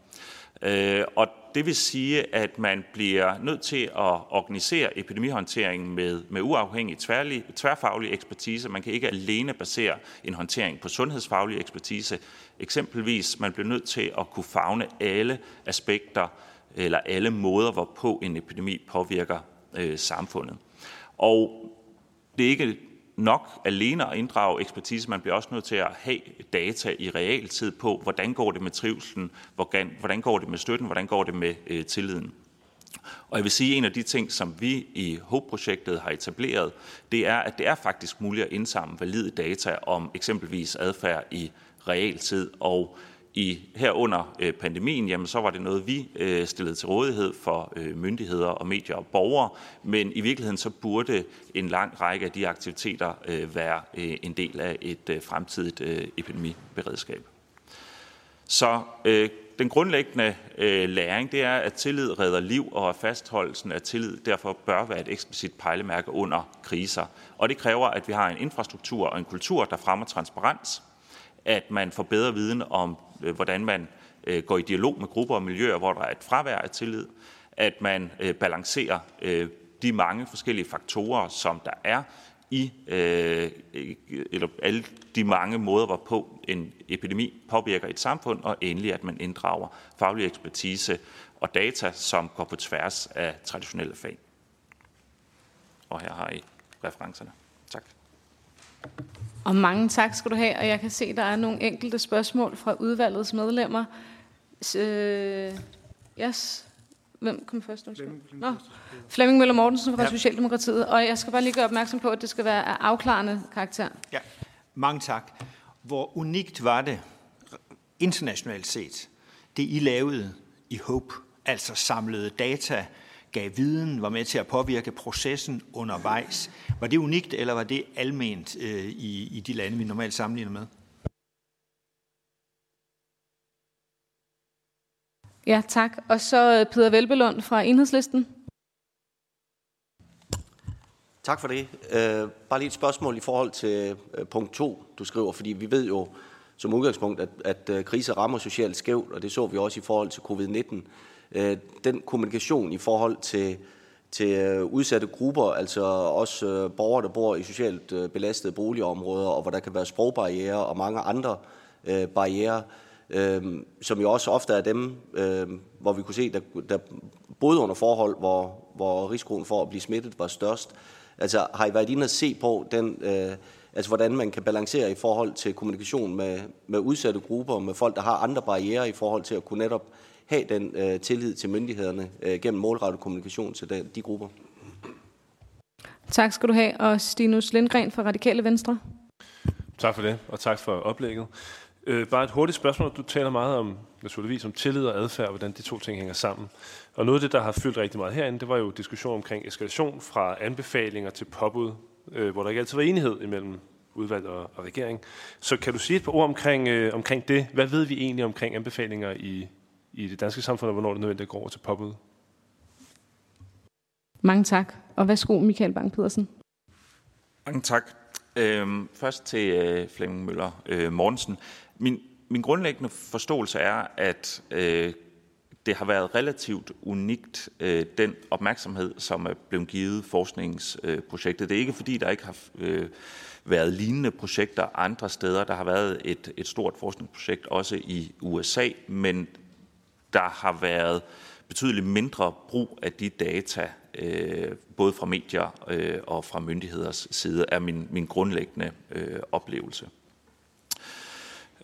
Øh, og det vil sige, at man bliver nødt til at organisere epidemihåndteringen med, med uafhængig tværlig, tværfaglig ekspertise. Man kan ikke alene basere en håndtering på sundhedsfaglig ekspertise. Eksempelvis, man bliver nødt til at kunne fagne alle aspekter eller alle måder, hvorpå en epidemi påvirker øh, samfundet. Og det er ikke nok alene at inddrage ekspertise, man bliver også nødt til at have data i realtid på, hvordan går det med trivselen, hvordan, hvordan går det med støtten, hvordan går det med øh, tilliden. Og jeg vil sige, at en af de ting, som vi i HOPE-projektet har etableret, det er, at det er faktisk muligt at indsamle valide data om eksempelvis adfærd i realtid, og i herunder øh, pandemien, jamen så var det noget, vi øh, stillede til rådighed for øh, myndigheder og medier og borgere, men i virkeligheden så burde en lang række af de aktiviteter øh, være øh, en del af et øh, fremtidigt epidemiberedskab. Så den grundlæggende læring, det er, at tillid redder liv, og at fastholdelsen af tillid derfor bør være et eksplicit pejlemærke under kriser. Og det kræver, at vi har en infrastruktur og en kultur, der fremmer transparens, at man får bedre viden om øh, hvordan man øh, går i dialog med grupper og miljøer, hvor der er et fravær af tillid, at man øh, balancerer de mange forskellige faktorer, som der er i eller alle de mange måder, hvorpå en epidemi påvirker et samfund, og endelig at man inddrager faglig ekspertise og data, som går på tværs af traditionelle fag. Og her har I referencerne. Tak. Og mange tak skal du have, og jeg kan se, at der er nogle enkelte spørgsmål fra udvalgets medlemmer. Øh, yes. Hvem kom først? Nå, Flemming Møller Mortensen fra ja. Socialdemokratiet. Og jeg skal bare lige gøre opmærksom på, at det skal være af afklarende karakter. Ja, mange tak. Hvor unikt var det internationalt set, det I lavede i HOPE, altså samlede data, gav viden, var med til at påvirke processen undervejs. Var det unikt, eller var det alment øh, i, i de lande, vi normalt sammenligner med? Ja, tak. Og så øh, Peter Velbelund fra Enhedslisten. Tak for det. Øh, bare lige et spørgsmål i forhold til øh, punkt 2, du skriver, fordi vi ved jo som udgangspunkt, at, at øh, kriser rammer socialt skævt, og det så vi også i forhold til covid-19 øh, den kommunikation i forhold til, til øh, udsatte grupper, altså også borgere, der bor i socialt belastede boligområder, og hvor der kan være sprogbarriere og mange andre øh, barriere, øh, som jo også ofte er dem, øh, hvor vi kunne se, der, der boede under forhold, hvor, hvor risikoen for at blive smittet var størst. Altså har I været inde og se på den, øh, altså hvordan man kan balancere i forhold til kommunikation med, med udsatte grupper, med folk, der har andre barriere i forhold til at kunne netop have den øh, tillid til myndighederne øh, gennem målrettet kommunikation til de, de grupper. Tak skal du have. Og Stinus Lindgren fra Radikale Venstre. Tak for det, og tak for oplægget. Øh, bare et hurtigt spørgsmål. Du taler meget om, naturligvis, om tillid og adfærd, hvordan de to ting hænger sammen. Og noget af det, der har fyldt rigtig meget herinde, det var jo diskussion omkring eskalation fra anbefalinger til påbud, øh, hvor der ikke altid var enighed imellem udvalg og, og regering. Så kan du sige et par ord omkring, øh, omkring det? Hvad ved vi egentlig omkring anbefalinger i, i det danske samfund, og hvornår det nødvendigt at gå over til påbud. Mange tak. Og værsgo, Michael Bang-Pedersen. Mange tak. Øhm, først til øh, Flemming Møller øh, Mortensen. Min, min grundlæggende forståelse er, at øh, det har været relativt unikt, øh, den opmærksomhed, som er blevet givet forskningsprojektet. Det er ikke fordi, der ikke har øh, været lignende projekter andre steder. Der har været et, et stort forskningsprojekt også i USA, men der har været betydeligt mindre brug af de data, øh, både fra medier øh, og fra myndigheders side, er min, min grundlæggende øh, oplevelse.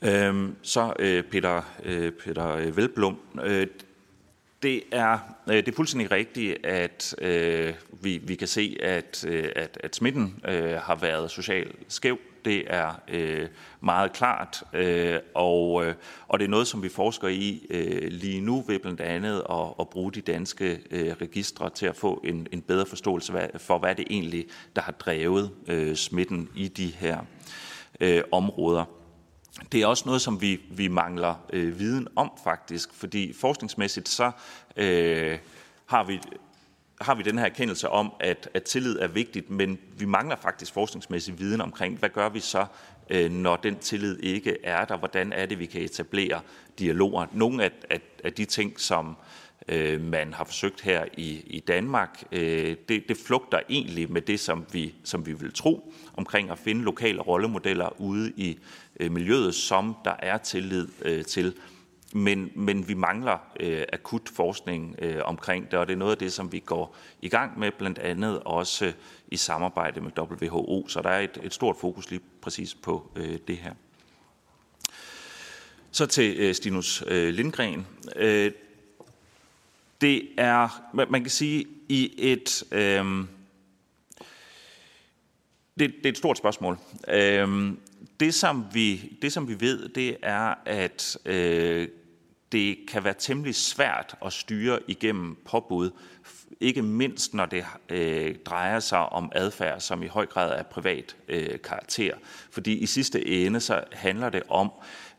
Øh, så øh, Peter, øh, Peter Velblom. Øh, det er, øh, det er fuldstændig rigtigt, at øh, vi, vi kan se, at, øh, at, at smitten øh, har været socialt skæv det er øh, meget klart, øh, og, øh, og det er noget, som vi forsker i øh, lige nu ved blandt andet at, at bruge de danske øh, registre til at få en, en bedre forståelse for, hvad det egentlig, der har drevet øh, smitten i de her øh, områder. Det er også noget, som vi, vi mangler øh, viden om faktisk, fordi forskningsmæssigt så øh, har vi har vi den her erkendelse om, at, at tillid er vigtigt, men vi mangler faktisk forskningsmæssig viden omkring, hvad gør vi så, øh, når den tillid ikke er der? Hvordan er det, vi kan etablere dialoger? Nogle af, af, af de ting, som øh, man har forsøgt her i, i Danmark, øh, det, det flugter egentlig med det, som vi, som vi vil tro omkring at finde lokale rollemodeller ude i øh, miljøet, som der er tillid øh, til. Men, men vi mangler øh, akut forskning øh, omkring det, og det er noget af det, som vi går i gang med, blandt andet også øh, i samarbejde med WHO. Så der er et, et stort fokus lige præcis på øh, det her. Så til øh, Stinus øh, Lindgren. Øh, det er, man kan sige, i et... Øh, det, det er et stort spørgsmål. Øh, det, som vi, det, som vi ved, det er, at øh, det kan være temmelig svært at styre igennem påbud, ikke mindst når det øh, drejer sig om adfærd, som i høj grad er privat øh, karakter. Fordi i sidste ende så handler det om,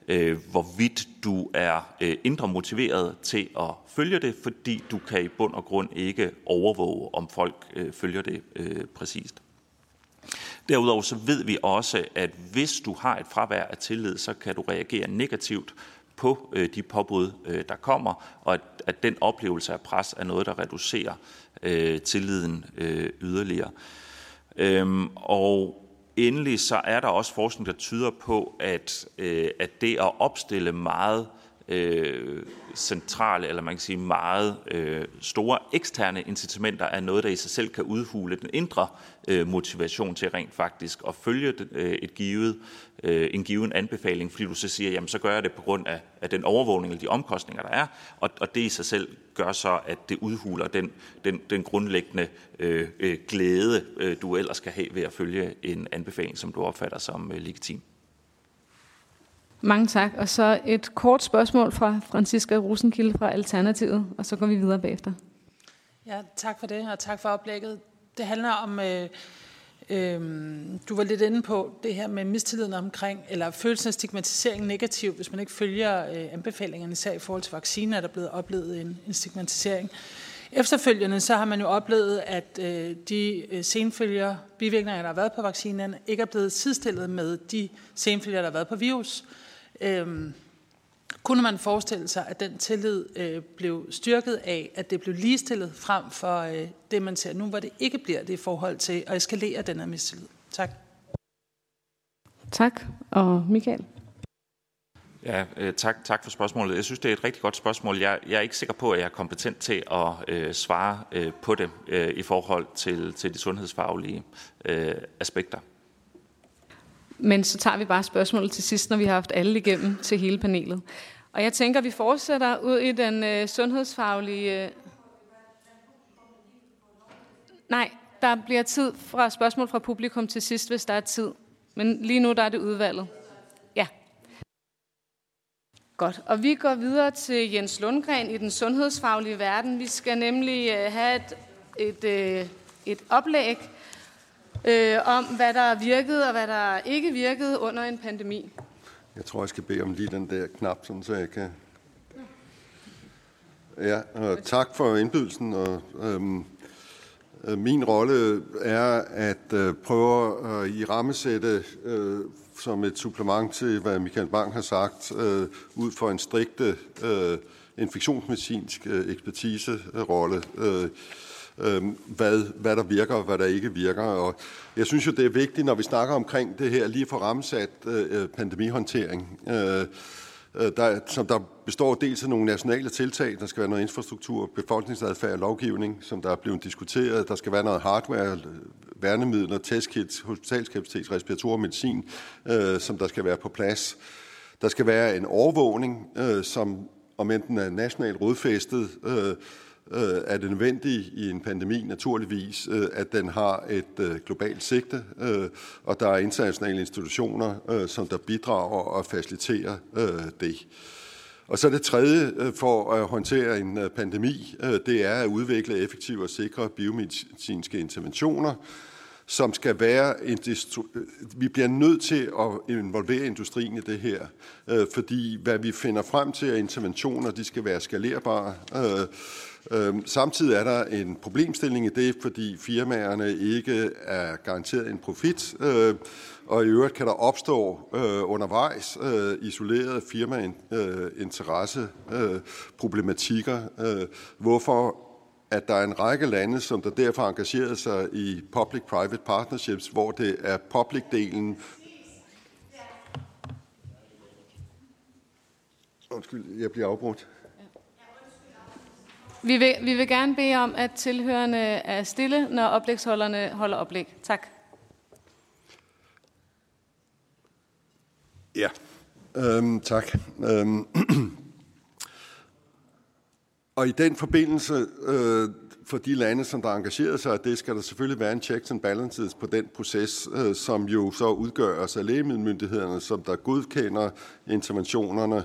øh, hvorvidt du er øh, indre motiveret til at følge det, fordi du kan i bund og grund ikke overvåge, om folk øh, følger det øh, præcist. Derudover så ved vi også, at hvis du har et fravær af tillid, så kan du reagere negativt på øh, de påbud, øh, der kommer, og at, at den oplevelse af pres er noget, der reducerer øh, tilliden øh, yderligere. Øhm, og endelig så er der også forskning, der tyder på, at, øh, at det at opstille meget øh, Øh, centrale, eller man kan sige meget øh, store eksterne incitamenter, er noget, der i sig selv kan udhule den indre øh, motivation til rent faktisk at følge den, øh, et givet, øh, en given anbefaling, fordi du så siger, jamen så gør jeg det på grund af, af den overvågning eller de omkostninger, der er, og, og det i sig selv gør så, at det udhuler den, den, den grundlæggende øh, øh, glæde, øh, du ellers skal have ved at følge en anbefaling, som du opfatter som øh, legitim. Mange tak. Og så et kort spørgsmål fra Franziska Rosenkilde fra Alternativet, og så går vi videre bagefter. Ja, tak for det, og tak for oplægget. Det handler om, øh, øh, du var lidt inde på det her med mistilliden omkring, eller følelsen af stigmatisering negativ, hvis man ikke følger øh, anbefalingerne, især i forhold til vacciner, er der blevet oplevet en, en stigmatisering. Efterfølgende så har man jo oplevet, at øh, de øh, senfølger, bivirkninger, der har været på vaccinen, ikke er blevet sidestillet med de senfølger, der har været på virus. Øhm, kunne man forestille sig, at den tillid øh, blev styrket af, at det blev ligestillet frem for øh, det, man ser nu, hvor det ikke bliver det i forhold til at eskalere den her mistillid? Tak. Tak. Og Michael? Ja, øh, tak, tak for spørgsmålet. Jeg synes, det er et rigtig godt spørgsmål. Jeg, jeg er ikke sikker på, at jeg er kompetent til at øh, svare øh, på det øh, i forhold til, til de sundhedsfaglige øh, aspekter. Men så tager vi bare spørgsmålet til sidst, når vi har haft alle igennem til hele panelet. Og jeg tænker, at vi fortsætter ud i den øh, sundhedsfaglige... Øh... Nej, der bliver tid fra spørgsmål fra publikum til sidst, hvis der er tid. Men lige nu der er det udvalget. Ja. Godt. Og vi går videre til Jens Lundgren i den sundhedsfaglige verden. Vi skal nemlig øh, have et, et, øh, et oplæg øh, om, hvad der virkede og hvad der ikke virkede under en pandemi. Jeg tror, jeg skal bede om lige den der knap, sådan, så jeg kan... Ja, og tak for indbydelsen. Og, øhm, øh, min rolle er at øh, prøve at i rammesætte øh, som et supplement til, hvad Michael Bang har sagt, øh, ud for en strikte øh, infektionsmedicinsk øh, ekspertiserolle. Øh, øh, hvad, hvad der virker og hvad der ikke virker. Og jeg synes jo, det er vigtigt, når vi snakker omkring det her, lige for ramsat øh, øh, pandemihåndtering. Øh, øh, der, som der består dels af nogle nationale tiltag, der skal være noget infrastruktur, befolkningsadfærd og lovgivning, som der er blevet diskuteret, der skal være noget hardware, øh, værnemidler, testkits, hospitalskapacitet, respirator medicin, øh, som der skal være på plads. Der skal være en overvågning, øh, som om enten er nationalt rodfæstet, øh, øh, er det nødvendigt i en pandemi naturligvis, øh, at den har et øh, globalt sigte, øh, og der er internationale institutioner, øh, som der bidrager og faciliterer øh, det. Og så det tredje øh, for at håndtere en øh, pandemi, øh, det er at udvikle effektive og sikre biomedicinske interventioner, som skal være en vi bliver nødt til at involvere industrien i det her, fordi hvad vi finder frem til er interventioner, de skal være skalerbare, Øhm, samtidig er der en problemstilling i det, fordi firmaerne ikke er garanteret en profit, øh, og i øvrigt kan der opstå øh, undervejs øh, isolerede firmainteresseproblematikker, øh, hvorfor at der er en række lande, som der derfor engagerer sig i public-private partnerships, hvor det er public-delen. Undskyld, jeg bliver afbrudt. Vi vil, vi vil gerne bede om, at tilhørende er stille, når oplægsholderne holder oplæg. Tak. Ja, øhm, tak. Øhm, og i den forbindelse, øh, for de lande, som der engagerer sig, det skal der selvfølgelig være en checks and balances på den proces, øh, som jo så udgøres af lægemiddelmyndighederne, som der godkender interventionerne,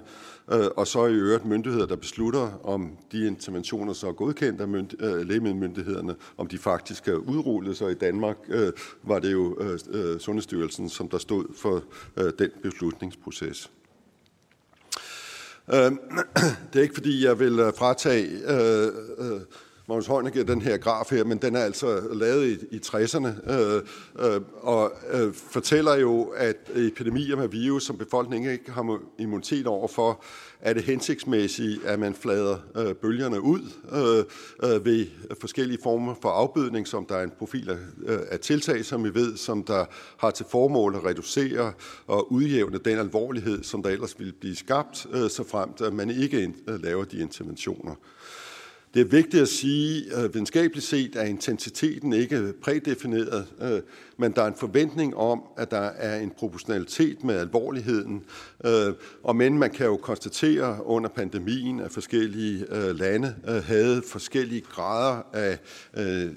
øh, og så i øvrigt myndigheder, der beslutter, om de interventioner, så er godkendt af mynd, øh, lægemiddelmyndighederne, om de faktisk er udrullet. Så i Danmark øh, var det jo øh, øh Sundhedsstyrelsen, som der stod for øh, den beslutningsproces. Øh, det er ikke fordi, jeg vil øh, fratage øh, øh, Magnus Heunicke den her graf her, men den er altså lavet i, i 60'erne øh, øh, og øh, fortæller jo, at epidemier med virus, som befolkningen ikke har immunitet overfor, er det hensigtsmæssigt, at man flader øh, bølgerne ud øh, øh, ved forskellige former for afbødning, som der er en profil af, øh, af tiltag, som vi ved, som der har til formål at reducere og udjævne den alvorlighed, som der ellers ville blive skabt, øh, så fremt at man ikke øh, laver de interventioner. Det er vigtigt at sige, at videnskabeligt set er intensiteten ikke prædefineret, øh, men der er en forventning om, at der er en proportionalitet med alvorligheden. Øh, Og men man kan jo konstatere under pandemien, at forskellige øh, lande havde forskellige grader af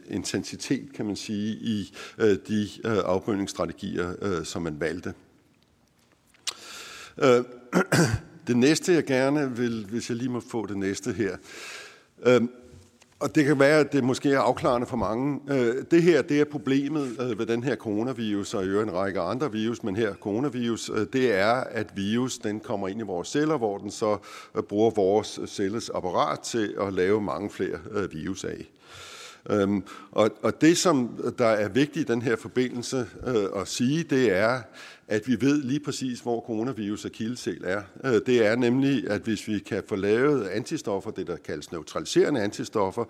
intensitet, kan man sige, i de afbødningsstrategier, som man valgte. Det næste, jeg gerne vil, hvis jeg lige må få det næste her, Øhm, og det kan være, at det måske er afklarende for mange. Øh, det her, det er problemet øh, ved den her coronavirus, og i øvrigt en række andre virus, men her coronavirus, øh, det er, at virus den kommer ind i vores celler, hvor den så øh, bruger vores øh, celles apparat til at lave mange flere øh, virus af. Øhm, og, og det, som der er vigtigt i den her forbindelse øh, at sige, det er, at vi ved lige præcis, hvor coronavirus og kildesel er. Øh, det er nemlig, at hvis vi kan få lavet antistoffer, det der kaldes neutraliserende antistoffer,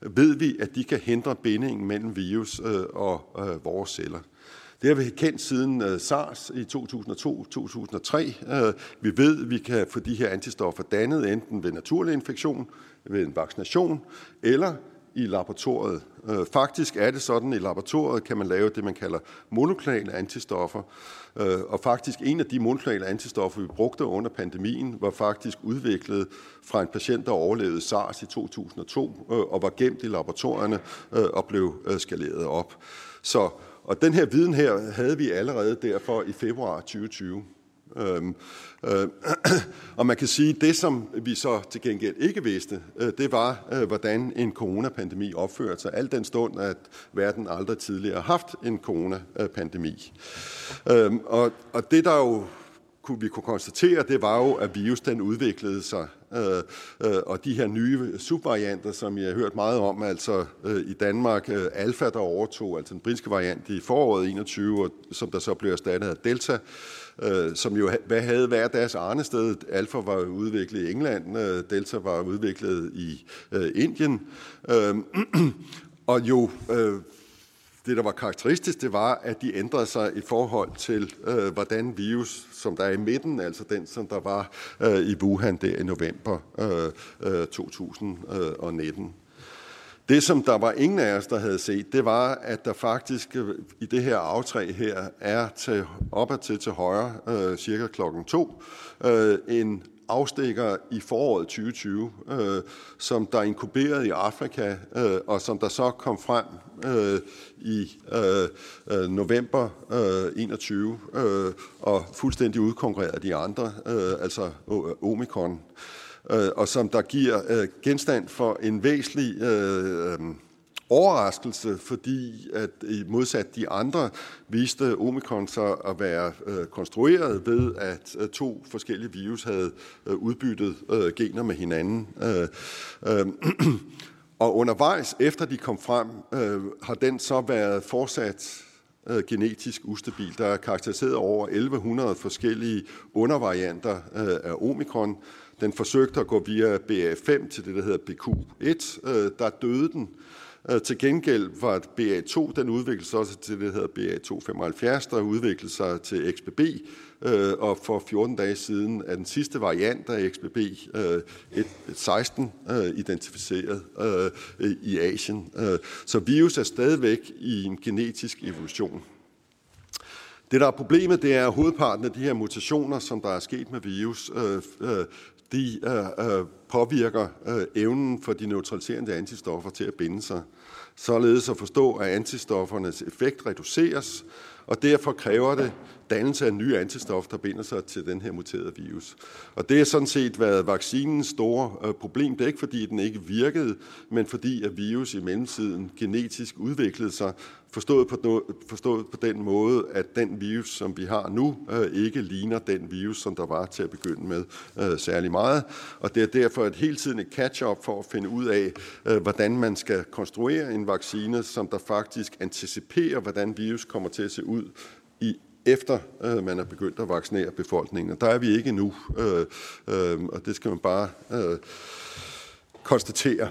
ved vi, at de kan hindre bindingen mellem virus øh, og øh, vores celler. Det har vi kendt siden SARS i 2002-2003. Vi ved, at vi kan få de her antistoffer dannet enten ved naturlig infektion, ved en vaccination, eller i laboratoriet. Faktisk er det sådan, at i laboratoriet kan man lave det, man kalder monoklonale antistoffer. Øh, og faktisk en af de monoklonale antistoffer, vi brugte under pandemien, var faktisk udviklet fra en patient, der overlevede SARS i 2002 øh, og var gemt i laboratorierne øh, og blev øh, skaleret op. Så, og den her viden her havde vi allerede derfor i februar 2020. Øhm, øh, og man kan sige, at det, som vi så til gengæld ikke vidste, øh, det var, øh, hvordan en coronapandemi opførte sig, al den stund, at verden aldrig tidligere har haft en coronapandemi. Øhm, og, og det, der jo kunne, vi kunne konstatere, det var jo, at virus den udviklede sig. Øh, øh, og de her nye subvarianter, som jeg har hørt meget om, altså øh, i Danmark, øh, alfa, der overtog, altså den britiske variant i foråret 21, og, som der så blev erstattet af delta, øh, Øh, som jo hvad havde hver deres arnested. Alfa var udviklet i England, øh, Delta var udviklet i øh, Indien. Øh, og jo, øh, det der var karakteristisk, det var, at de ændrede sig i forhold til, øh, hvordan virus, som der er i midten, altså den, som der var øh, i Wuhan der i november øh, øh, 2019. Det, som der var ingen af os, der havde set, det var, at der faktisk øh, i det her aftræ her er til, op til til højre, øh, cirka klokken to, øh, en afstikker i foråret 2020, øh, som der inkuberede i Afrika, øh, og som der så kom frem øh, i øh, øh november øh, 21, øh, og fuldstændig udkonkurrerede de andre, øh, altså øh, Omikron. øh, Øh, og som der giver øh, genstand for en væsentlig øh, overraskelse, fordi at i modsat de andre viste omikron sig at være øh, konstrueret ved, at øh, to forskellige virus havde øh, udbyttet øh, gener med hinanden. Øh, øh, Og undervejs, efter de kom frem, øh, har den så været fortsat øh, genetisk ustabil. Der er karakteriseret over 1100 forskellige undervarianter øh, af omikron. Den forsøgte at gå via BA5 til det, der hedder BQ1. Øh, der døde den. Øh, Øh, til gengæld var BA2, den udviklede sig også til det, der hedder BA275, der udviklede sig til XBB, øh, og for 14 dage siden er den sidste variant af XBB øh, 16 øh, identificeret øh, i Asien. Øh, så virus er stadigvæk i en genetisk evolution. Det, der er problemet, det er, at hovedparten af de her mutationer, som der er sket med virus, øh, øh, de øh, øh, påvirker øh, evnen for de neutraliserende antistoffer til at binde sig. Således at forstå, at antistoffernes effekt reduceres, og derfor kræver det dannelse af nye antistoffer, der binder sig til den her muterede virus. Og det har sådan set været vaccinens store øh, problem. Det er ikke fordi, den ikke virkede, men fordi at virus i mellemtiden genetisk udviklede sig, forstået på, forstået på den måde, at den virus, som vi har nu, øh, ikke ligner den virus, som der var til at begynde med øh, særlig meget. Og det er derfor et hele tiden et catch-up for at finde ud af, øh, hvordan man skal konstruere en vaccine, som der faktisk anticiperer, hvordan virus kommer til at se ud i efter øh, man er begyndt at vaccinere befolkningen. Og der er vi ikke nu, øh, øh, og det skal man bare øh, konstatere.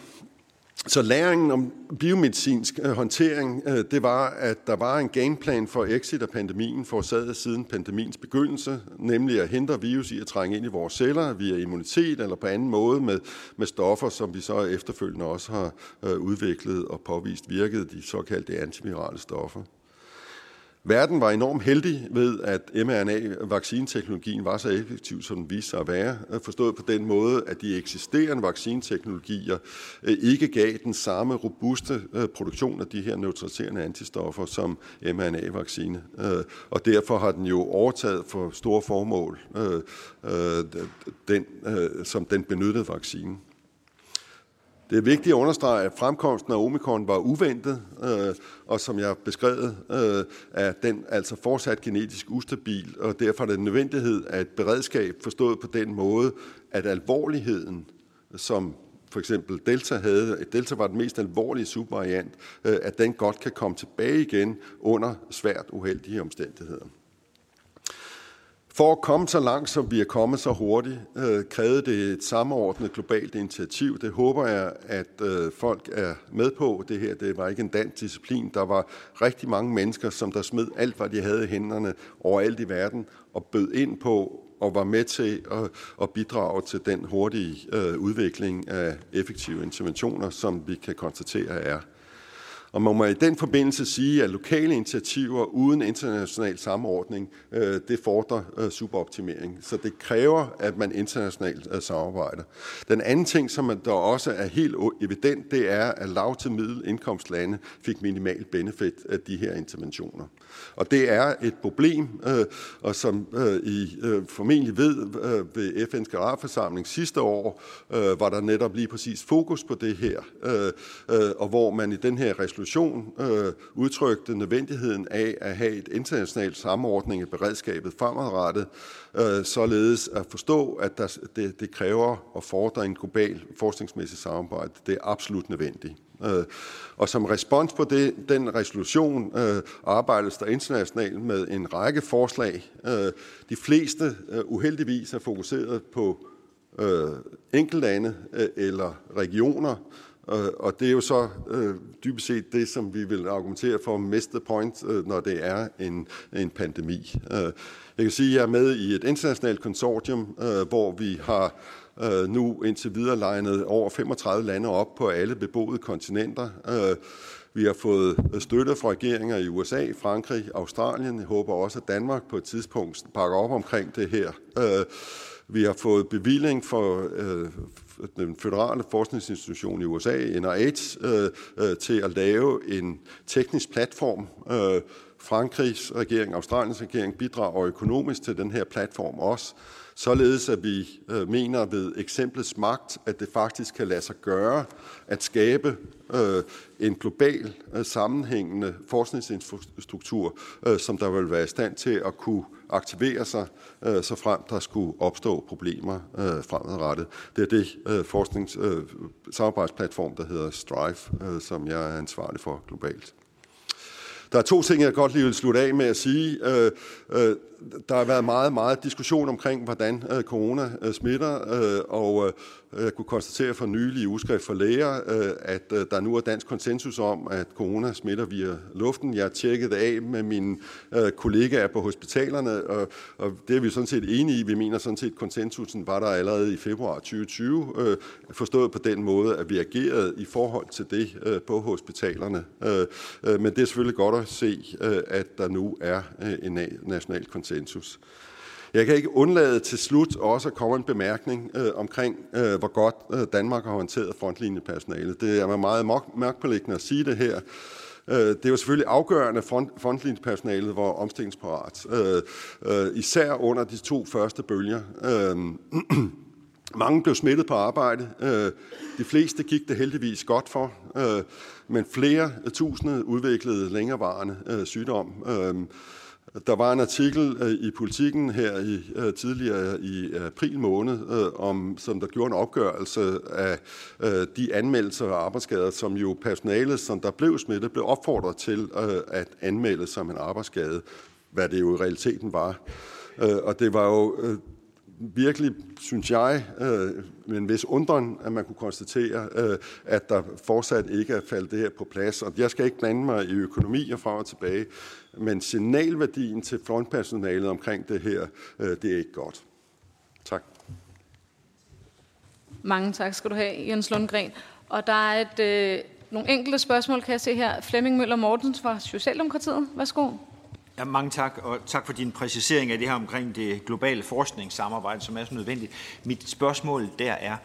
Så læringen om biomedicinsk øh, håndtering, øh, det var, at der var en gameplan for exit af pandemien forårsaget siden pandemiens begyndelse, nemlig at hindre virus i at trænge ind i vores celler via immunitet eller på anden måde med, med stoffer, som vi så efterfølgende også har øh, udviklet og påvist virkede, de såkaldte antivirale stoffer. Verden var enormt heldig ved, at mRNA-vaccineteknologien var så effektiv, som den viste sig at være. Forstået på den måde, at de eksisterende vaccineteknologier øh, ikke gav den samme robuste øh, produktion af de her neutraliserende antistoffer som mRNA-vaccine. Øh, og derfor har den jo overtaget for store formål, den, som den benyttede vaccine. Det er vigtigt at understrege, at fremkomsten af omikron var uventet, øh, og som jeg beskrevet, øh, er den altså fortsat genetisk ustabil, og derfor er det en nødvendighed af et beredskab forstået på den måde, at alvorligheden, som for eksempel Delta havde, Delta var den mest alvorlige subvariant, øh, at den godt kan komme tilbage igen under svært uheldige omstændigheder. For at komme så langt, som vi er kommet så hurtigt, øh, krævede det et samordnet globalt initiativ. Det håber jeg, at øh, folk er med på. Det her det var ikke en dansk disciplin. Der var rigtig mange mennesker, som der smed alt, hvad de havde i hænderne overalt i verden, og bød ind på og var med til at, at bidrage til den hurtige øh, udvikling af effektive interventioner, som vi kan konstatere er og man må i den forbindelse sige, at lokale initiativer uden international samordning, øh, det fordrer øh, superoptimering. Så det kræver, at man internationalt øh, samarbejder. Den anden ting, som der også er helt evident, det er, at lav til middelindkomstlande fik minimal benefit af de her interventioner. Og det er et problem, øh, og som øh, I øh, formentlig ved øh, ved FN's generalforsamling sidste år, øh, var der netop lige præcis fokus på det her, øh og hvor man i den her resolution resolution øh, udtrykte nødvendigheden af at have et internationalt samordning af beredskabet fremadrettet, øh, således at forstå, at der, det, det kræver og fordrer en global forskningsmæssig samarbejde. Det er absolut nødvendigt. Øh, og som respons på det, den resolution øh, arbejdes der internationalt med en række forslag. Øh, de fleste øh, uheldigvis er fokuseret på øh, enkeltlande øh, eller regioner, øh, og det er jo så øh, dybest set det, som vi vil argumentere for mest point, øh, når det er en, en pandemi. Øh, jeg kan sige, at jeg er med i et internationalt konsortium, øh, hvor vi har øh, nu indtil videre legnet over 35 lande op på alle beboede kontinenter. Øh, vi har fået støtte fra regeringer i USA, Frankrig, Australien. Jeg håber også, at Danmark på et tidspunkt pakker op omkring det her. Øh, vi har fået bevilling for, øh, den føderale forskningsinstitution i USA, NIH, øh, øh, til at lave en teknisk platform. Øh, Frankrigs regering, Australiens regering bidrager økonomisk til den her platform også, således at vi øh, mener ved eksemplets magt, at det faktisk kan lade sig gøre at skabe øh, en global øh, sammenhængende forskningsinfrastruktur, øh, som der vil være i stand til at kunne aktivere sig, øh, så frem der skulle opstå problemer øh, fremadrettet. Det er det, øh, forsknings, øh, samarbejdsplatform, der hedder Strive, øh, som jeg er ansvarlig for globalt. Der er to ting, jeg godt lige vil slutte af med at sige. Øh, øh, der har været meget, meget diskussion omkring, hvordan øh, corona øh, smitter, øh, og øh, jeg kunne konstatere for nylig i udskrift for læger, øh, at øh, der nu er dansk konsensus om, at corona smitter via luften. Jeg har tjekket det af med mine øh, kollegaer på hospitalerne, og, og det er vi sådan set enige i. Vi mener sådan set, at konsensusen var der allerede i februar 2020, øh, forstået på den måde, at vi agerede i forhold til det øh, på hospitalerne. Øh, øh, men det er selvfølgelig godt at se, øh, at der nu er øh, en national konsensus. Jeg kan ikke undlade til slut også at komme en bemærkning øh, omkring, øh, hvor godt øh, Danmark har håndteret frontlinjepersonale. Det er meget mørkpålæggende at sige det her. Øh, det er jo selvfølgelig afgørende, at front, frontlinjepersonalet var omstillingsparat, øh, øh, især under de to første bølger. Øh, mange blev smittet på arbejde. Øh, de fleste gik det heldigvis godt for, øh, men flere tusinde udviklede længerevarende øh, sygdom. Der var en artikel øh, i Politiken her i, øh, tidligere i april måned, øh, om, som der gjorde en opgørelse af de anmeldelser af arbejdsskader, som jo personalet, som der blev smittet, blev opfordret til at anmelde som en arbejdsskade, hvad det jo i realiteten var. Og det var jo virkelig, synes jeg, øh, med en vis undren, at man kunne konstatere, øh, at der fortsat ikke er faldet det her på plads. Og jeg skal ikke blande mig i økonomi og fra og tilbage, men signalværdien til frontpersonalet omkring det her, øh, det er ikke godt. Tak. Mange tak skal du have, Jens Lundgren. Og der er et, øh, nogle enkelte spørgsmål, kan jeg se her. Flemming Møller Mortens fra Socialdemokratiet. Værsgo. Ja, mange tak, og tak for din præcisering af det her omkring det globale forskningssamarbejde, som er så nødvendigt. Mit spørgsmål der er,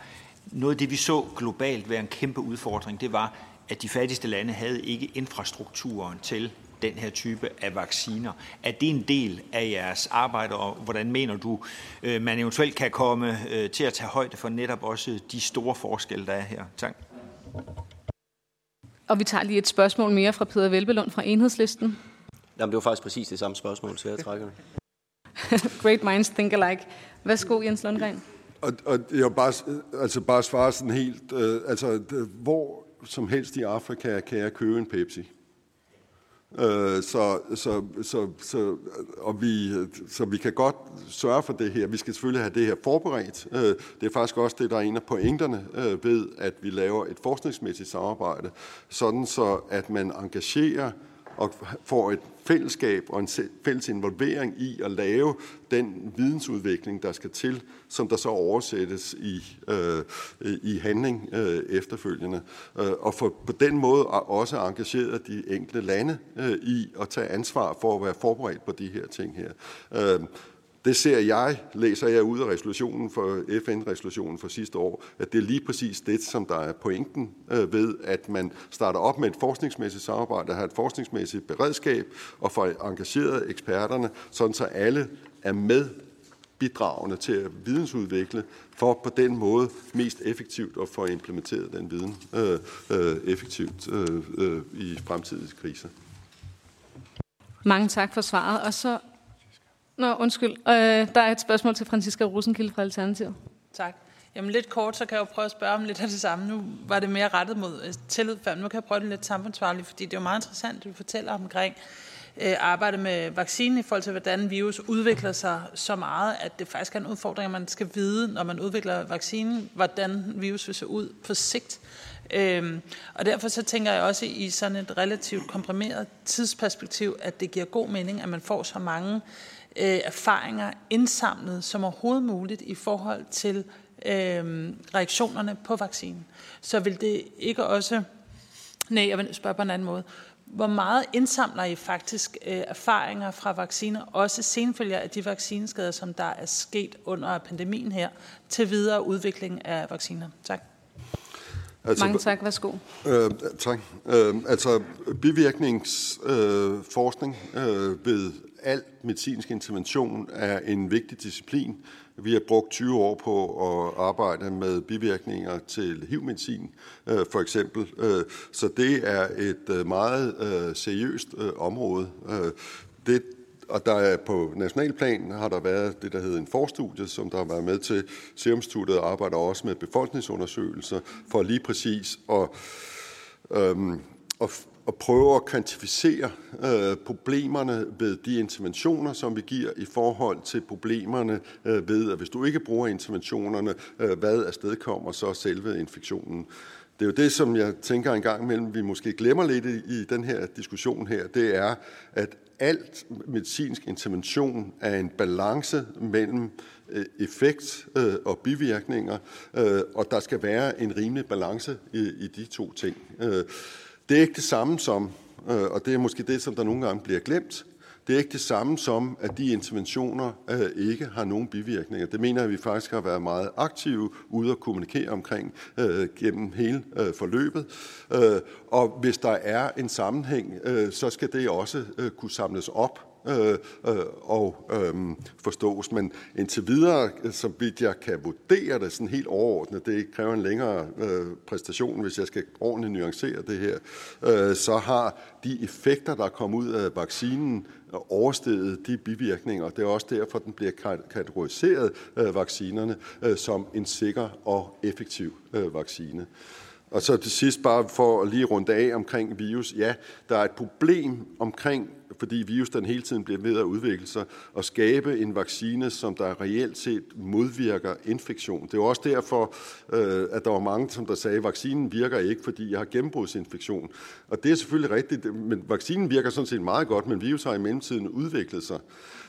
noget af det, vi så globalt være en kæmpe udfordring, det var, at de fattigste lande havde ikke infrastrukturen til den her type af vacciner. Er det en del af jeres arbejde, og hvordan mener du, øh, man eventuelt kan komme øh, til at tage højde for netop også de store forskelle, der er her? Tak. Og vi tager lige et spørgsmål mere fra Peter Velbelund fra Enhedslisten. Jamen, det var faktisk præcis det samme spørgsmål, så jeg trækker det. Great minds think alike. Værsgo, Jens Lundgren. Og, og jeg bare, altså bare svare sådan helt, øh, altså hvor som helst i Afrika kan jeg købe en Pepsi. Øh, så, så, så, så, og vi, så vi kan godt sørge for det her. Vi skal selvfølgelig have det her forberedt. Øh, det er faktisk også det, der er en af pointerne øh, ved, at vi laver et forskningsmæssigt samarbejde, sådan så at man engagerer og får et fællesskab og en fælles involvering i at lave den vidensudvikling, der skal til, som der så oversættes i, øh, i handling øh, efterfølgende. Øh, og for på den måde også engageret de enkelte lande øh, i at tage ansvar for at være forberedt på de her ting her. Øh, det ser jeg, læser jeg ud af resolutionen for FN-resolutionen for sidste år, at det er lige præcis det, som der er pointen øh, ved, at man starter op med et forskningsmæssigt samarbejde, har et forskningsmæssigt beredskab og får engageret eksperterne, sådan så alle er med bidragende til at vidensudvikle, for på den måde mest effektivt at få implementeret den viden øh, øh, effektivt øh, øh, i fremtidige kriser. Mange tak for svaret. Og så Nå, undskyld. Øh, der er et spørgsmål til Franziska Rosenkilde fra Alternativet. Tak. Jamen lidt kort, så kan jeg jo prøve at spørge om lidt af det samme. Nu var det mere rettet mod øh, tillid før. Nu kan jeg prøve det lidt samfundsfagligt, fordi det er jo meget interessant, at du fortæller omkring øh, arbejde med vaccinen i forhold til, hvordan virus udvikler sig så meget, at det faktisk er en udfordring, at man skal vide, når man udvikler vaccinen, hvordan virus vil se ud på sigt. Øhm, og derfor så tænker jeg også i sådan et relativt komprimeret tidsperspektiv, at det giver god mening, at man får så mange øh, erfaringer indsamlet som overhovedet muligt i forhold til øh, reaktionerne på vaccinen. Så vil det ikke også... Nej, jeg vil spørge på en anden måde. Hvor meget indsamler I faktisk øh, erfaringer fra vacciner, også senfølger af de vaccineskader, som der er sket under pandemien her, til videre udvikling af vacciner? Tak. Altså, Mange tak. Værsgo. Øh, tak. Øh, altså, bivirkningsforskning øh, ved al medicinsk intervention er en vigtig disciplin. Vi har brugt 20 år på at arbejde med bivirkninger til HIV-medicin, øh, for eksempel. Øh, så det er et øh, meget øh, seriøst øh, område. Det og der er på nationalplan har der været det, der hedder en forstudie, som der har været med til Serumstudiet arbejder også med befolkningsundersøgelser for lige præcis at, øhm, at, at prøve at kvantificere øh, problemerne ved de interventioner, som vi giver i forhold til problemerne øh, ved, at hvis du ikke bruger interventionerne, øh, hvad afstedkommer så selve infektionen. Det er jo det, som jeg tænker en gang imellem, vi måske glemmer lidt i, i den her diskussion her, det er, at alt medicinsk intervention er en balance mellem øh, effekt øh, og bivirkninger, øh, og der skal være en rimelig balance i, i de to ting. Det er ikke det samme som, øh, og det er måske det, som der nogle gange bliver glemt, det er ikke det samme som, at de interventioner øh, ikke har nogen bivirkninger. Det mener jeg, at vi faktisk har været meget aktive ude at kommunikere omkring øh, gennem hele øh, forløbet. Øh, og hvis der er en sammenhæng, øh, så skal det også øh, kunne samles op øh, øh, og øh, forstås. Men indtil videre, så vidt jeg kan vurdere det sådan helt overordnet, det kræver en længere øh, præstation, hvis jeg skal ordentligt nuancere det her, øh, så har de effekter, der kommer ud af vaccinen, øh, oversteget de bivirkninger. Det er også derfor, den bliver kategoriseret, øh, vaccinerne, øh, som en sikker og effektiv øh, vaccine. Og så til sidst bare for at lige runde af omkring virus. Ja, der er et problem omkring, fordi virus den hele tiden bliver ved at udvikle sig, og skabe en vaccine, som der reelt set modvirker infektion. Det er også derfor, øh, at der var mange, som der sagde, at vaccinen virker ikke, fordi jeg har gennembrudsinfektion. Og det er selvfølgelig rigtigt, men vaccinen virker sådan set meget godt, men virus har i mellemtiden udviklet sig.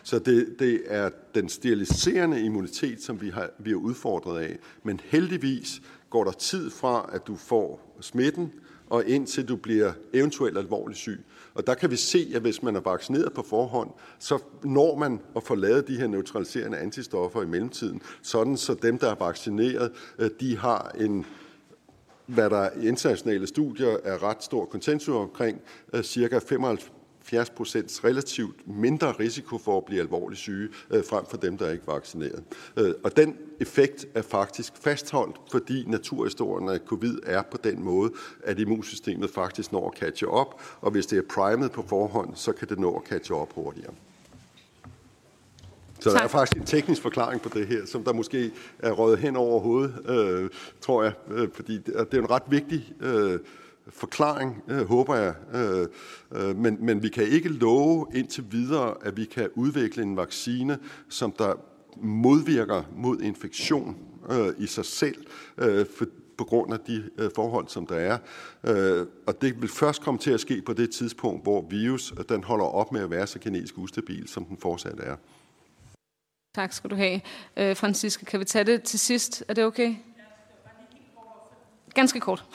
Så det, det er den steriliserende immunitet, som vi har, vi er udfordret af. Men heldigvis går der tid fra, at du får smitten, og indtil du bliver eventuelt alvorligt syg. Og der kan vi se, at hvis man er vaccineret på forhånd, så når man at få lavet de her neutraliserende antistoffer i mellemtiden, sådan så dem, der er vaccineret, øh, de har en hvad der i internationale studier er ret stor konsensus omkring, øh, cirka 95 70 procents relativt mindre risiko for at blive alvorligt syge, øh, frem for dem, der er ikke vaccineret. Øh, og den effekt er faktisk fastholdt, fordi naturhistorien af covid er på den måde, at immunsystemet faktisk når at catche op, og hvis det er primet på forhånd, så kan det nå at catche op hurtigere. Så tak. der er faktisk en teknisk forklaring på det her, som der måske er røget hen over hovedet, øh, tror jeg, øh, fordi det er, en ret vigtig øh, forklaring, øh, håber jeg. Øh, øh, men, men vi kan ikke love indtil videre, at vi kan udvikle en vaccine, som der modvirker mod infektion øh, i sig selv, øh, for, på grund af de øh, forhold, som der er. Øh, og det vil først komme til at ske på det tidspunkt, hvor virus den holder op med at være så genetisk ustabil, som den fortsat er. Tak skal du have. Øh, Franziska, kan vi tage det til sidst? Er det okay? Ganske kort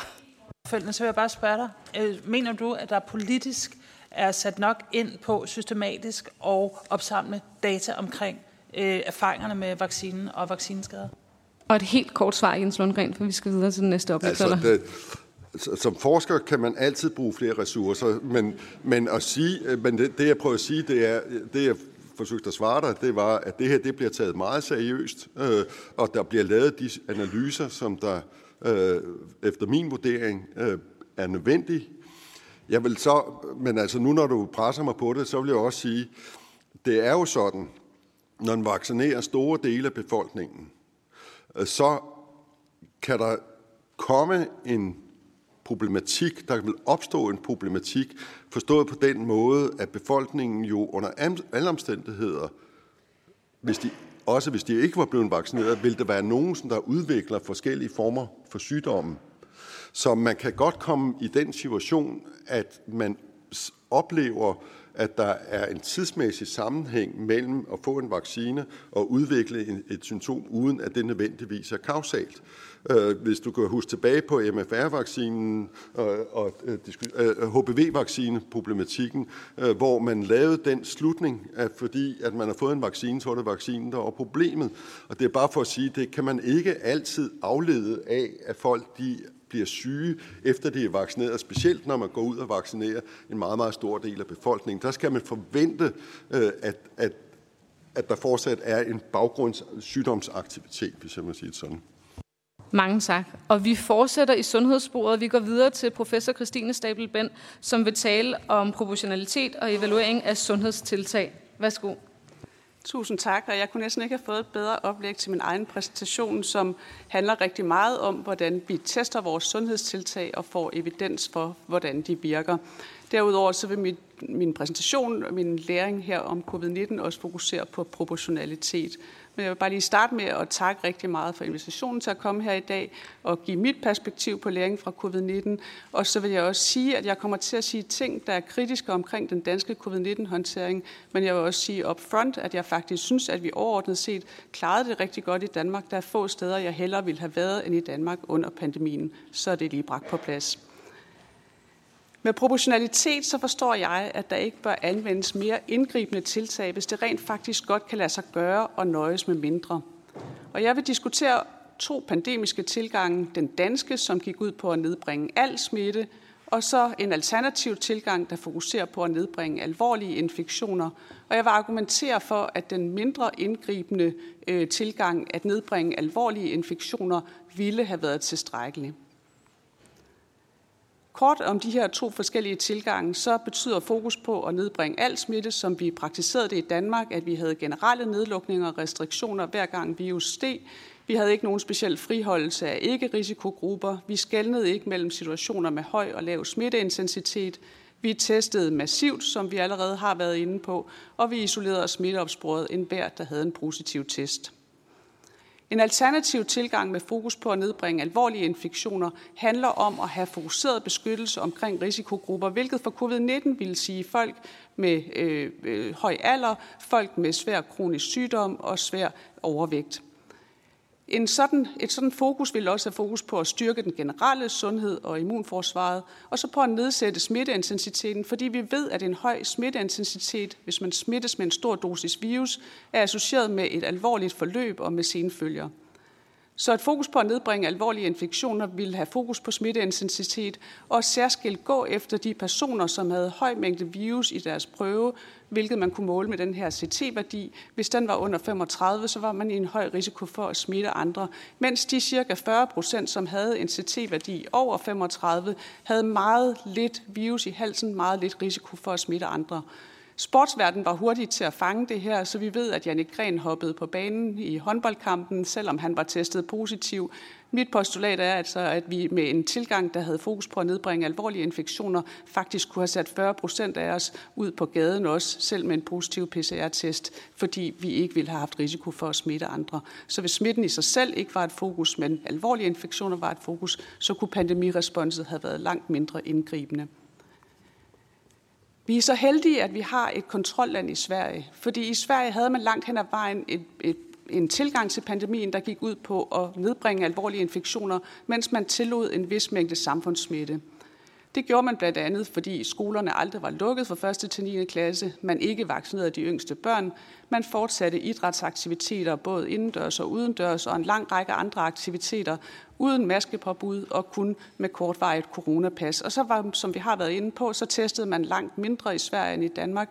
opfølgende, så vil jeg bare spørge dig. Øh, mener du, at der politisk er sat nok ind på systematisk og opsamle data omkring øh, erfaringerne med vaccinen og vaccineskader? Og et helt kort svar, Jens Lundgren, for vi skal videre til den næste oplæg. Altså, som forsker kan man altid bruge flere ressourcer, men, men, at sige, øh, men det, det, jeg prøver at sige, det er, det jeg forsøgte at svare dig, det var, at det her det bliver taget meget seriøst, øh, og der bliver lavet de analyser, som der øh, efter min vurdering øh, er nødvendig. Jeg vil så, men altså nu når du presser mig på det, så vil jeg også sige, det er jo sådan, når man vaccinerer store dele af befolkningen, øh, så kan der komme en problematik, der vil opstå en problematik, forstået på den måde, at befolkningen jo under alle omstændigheder, hvis de også hvis de ikke var blevet vaccineret, vil der være nogen, der udvikler forskellige former for sygdomme. Så man kan godt komme i den situation, at man oplever, at der er en tidsmæssig sammenhæng mellem at få en vaccine og udvikle et symptom, uden at det nødvendigvis er kausalt. Øh, hvis du kan huske tilbage på MFR-vaccinen øh, og øh, HPV-vaccine-problematikken, øh, øh, hvor man lavede den slutning, at fordi at man har fået en vaccine, så er det vaccinen, der er problemet. Og det er bare for at sige, det kan man ikke altid aflede af, at folk de bliver syge, efter de er vaccineret, specielt når man går ud og vaccinerer en meget, meget stor del af befolkningen. Der skal man forvente, at, at, at der fortsat er en baggrundssygdomsaktivitet, hvis jeg må sige det sådan. Mange tak. Og vi fortsætter i sundhedssporet. Vi går videre til professor Christine Stabel-Bend, som vil tale om proportionalitet og evaluering af sundhedstiltag. Værsgo. Tusind tak, og jeg kunne næsten ikke have fået et bedre oplæg til min egen præsentation, som handler rigtig meget om, hvordan vi tester vores sundhedstiltag og får evidens for, hvordan de virker. Derudover så vil mit, min præsentation og min læring her om covid-19 også fokusere på proportionalitet. Men jeg vil bare lige starte med at takke rigtig meget for invitationen til at komme her i dag og give mit perspektiv på læring fra covid-19. Og så vil jeg også sige, at jeg kommer til at sige ting, der er kritiske omkring den danske covid-19-håndtering. Men jeg vil også sige up front, at jeg faktisk synes, at vi overordnet set klarede det rigtig godt i Danmark. Der er få steder, jeg hellere ville have været end i Danmark under pandemien. Så er det lige bragt på plads. Med proportionalitet så forstår jeg, at der ikke bør anvendes mere indgribende tiltag, hvis det rent faktisk godt kan lade sig gøre og nøjes med mindre. Og jeg vil diskutere to pandemiske tilgange. Den danske, som gik ud på at nedbringe al smitte, og så en alternativ tilgang, der fokuserer på at nedbringe alvorlige infektioner. Og jeg vil argumentere for, at den mindre indgribende øh, tilgang at nedbringe alvorlige infektioner ville have været tilstrækkelig. Kort om de her to forskellige tilgange, så betyder fokus på at nedbringe al smitte, som vi praktiserede det i Danmark, at vi havde generelle nedlukninger og restriktioner hver gang virus steg. Vi havde ikke nogen speciel friholdelse af ikke-risikogrupper. Vi skældnede ikke mellem situationer med høj og lav smitteintensitet. Vi testede massivt, som vi allerede har været inde på, og vi isolerede og smitteopsporede enhver, der havde en positiv test. En alternativ tilgang med fokus på at nedbringe alvorlige infektioner handler om at have fokuseret beskyttelse omkring risikogrupper, hvilket for covid-19 vil sige folk med øh, øh, høj alder, folk med svær kronisk sygdom og svær overvægt. En sådan, et sådan fokus vil også have fokus på at styrke den generelle sundhed og immunforsvaret, og så på at nedsætte smitteintensiteten, fordi vi ved, at en høj smitteintensitet, hvis man smittes med en stor dosis virus, er associeret med et alvorligt forløb og med senfølger. Så et fokus på at nedbringe alvorlige infektioner vil have fokus på smitteintensitet og særskilt gå efter de personer, som havde høj mængde virus i deres prøve, hvilket man kunne måle med den her CT-værdi. Hvis den var under 35, så var man i en høj risiko for at smitte andre, mens de cirka 40 procent, som havde en CT-værdi over 35, havde meget lidt virus i halsen, meget lidt risiko for at smitte andre. Sportsverdenen var hurtig til at fange det her, så vi ved, at Jannik Gren hoppede på banen i håndboldkampen, selvom han var testet positiv. Mit postulat er altså, at vi med en tilgang, der havde fokus på at nedbringe alvorlige infektioner, faktisk kunne have sat 40 procent af os ud på gaden også, selv med en positiv PCR-test, fordi vi ikke ville have haft risiko for at smitte andre. Så hvis smitten i sig selv ikke var et fokus, men alvorlige infektioner var et fokus, så kunne pandemiresponset have været langt mindre indgribende. Vi er så heldige, at vi har et kontrolland i Sverige, fordi i Sverige havde man langt hen ad vejen et, et, en tilgang til pandemien, der gik ud på at nedbringe alvorlige infektioner, mens man tillod en vis mængde samfundssmitte. Det gjorde man blandt andet, fordi skolerne aldrig var lukket fra 1. til 9. klasse. Man ikke vaccinerede de yngste børn. Man fortsatte idrætsaktiviteter både indendørs og udendørs og en lang række andre aktiviteter uden maskepåbud og kun med kortvarigt coronapas. Og så var, som vi har været inde på, så testede man langt mindre i Sverige end i Danmark.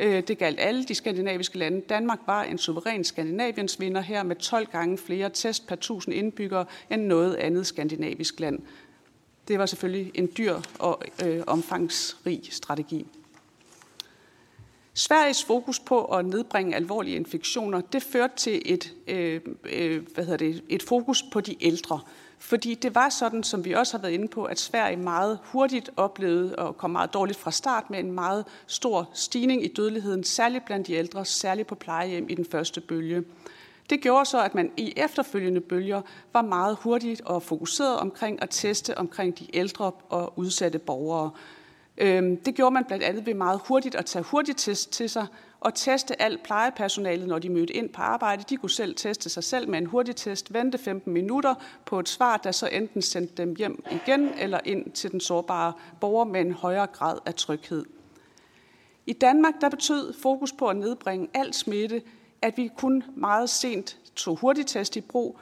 Øh, det galt alle de skandinaviske lande. Danmark var en suveræn Skandinaviens vinder her med 12 gange flere test per 1000 indbyggere end noget andet skandinavisk land. Det var selvfølgelig en dyr og øh, omfangsrig strategi. Sveriges fokus på at nedbringe alvorlige infektioner, det førte til et, øh, øh, hvad hedder det, et fokus på de ældre. Fordi det var sådan, som vi også har været inde på, at Sverige meget hurtigt oplevede og kom meget dårligt fra start med en meget stor stigning i dødeligheden, særligt blandt de ældre, særligt på plejehjem i den første bølge. Det gjorde så, at man i efterfølgende bølger var meget hurtigt og fokuseret omkring at teste omkring de ældre og udsatte borgere. Øhm, det gjorde man blandt andet ved meget hurtigt at tage hurtigt test til sig og teste alt plejepersonalet, når de mødte ind på arbejde. De kunne selv teste sig selv med en hurtig test, vente 15 minutter på et svar, der så enten sendte dem hjem igen eller ind til den sårbare borger med en højere grad af tryghed. I Danmark der betød fokus på at nedbringe al smitte at vi kun meget sent tog hurtigtest i brug,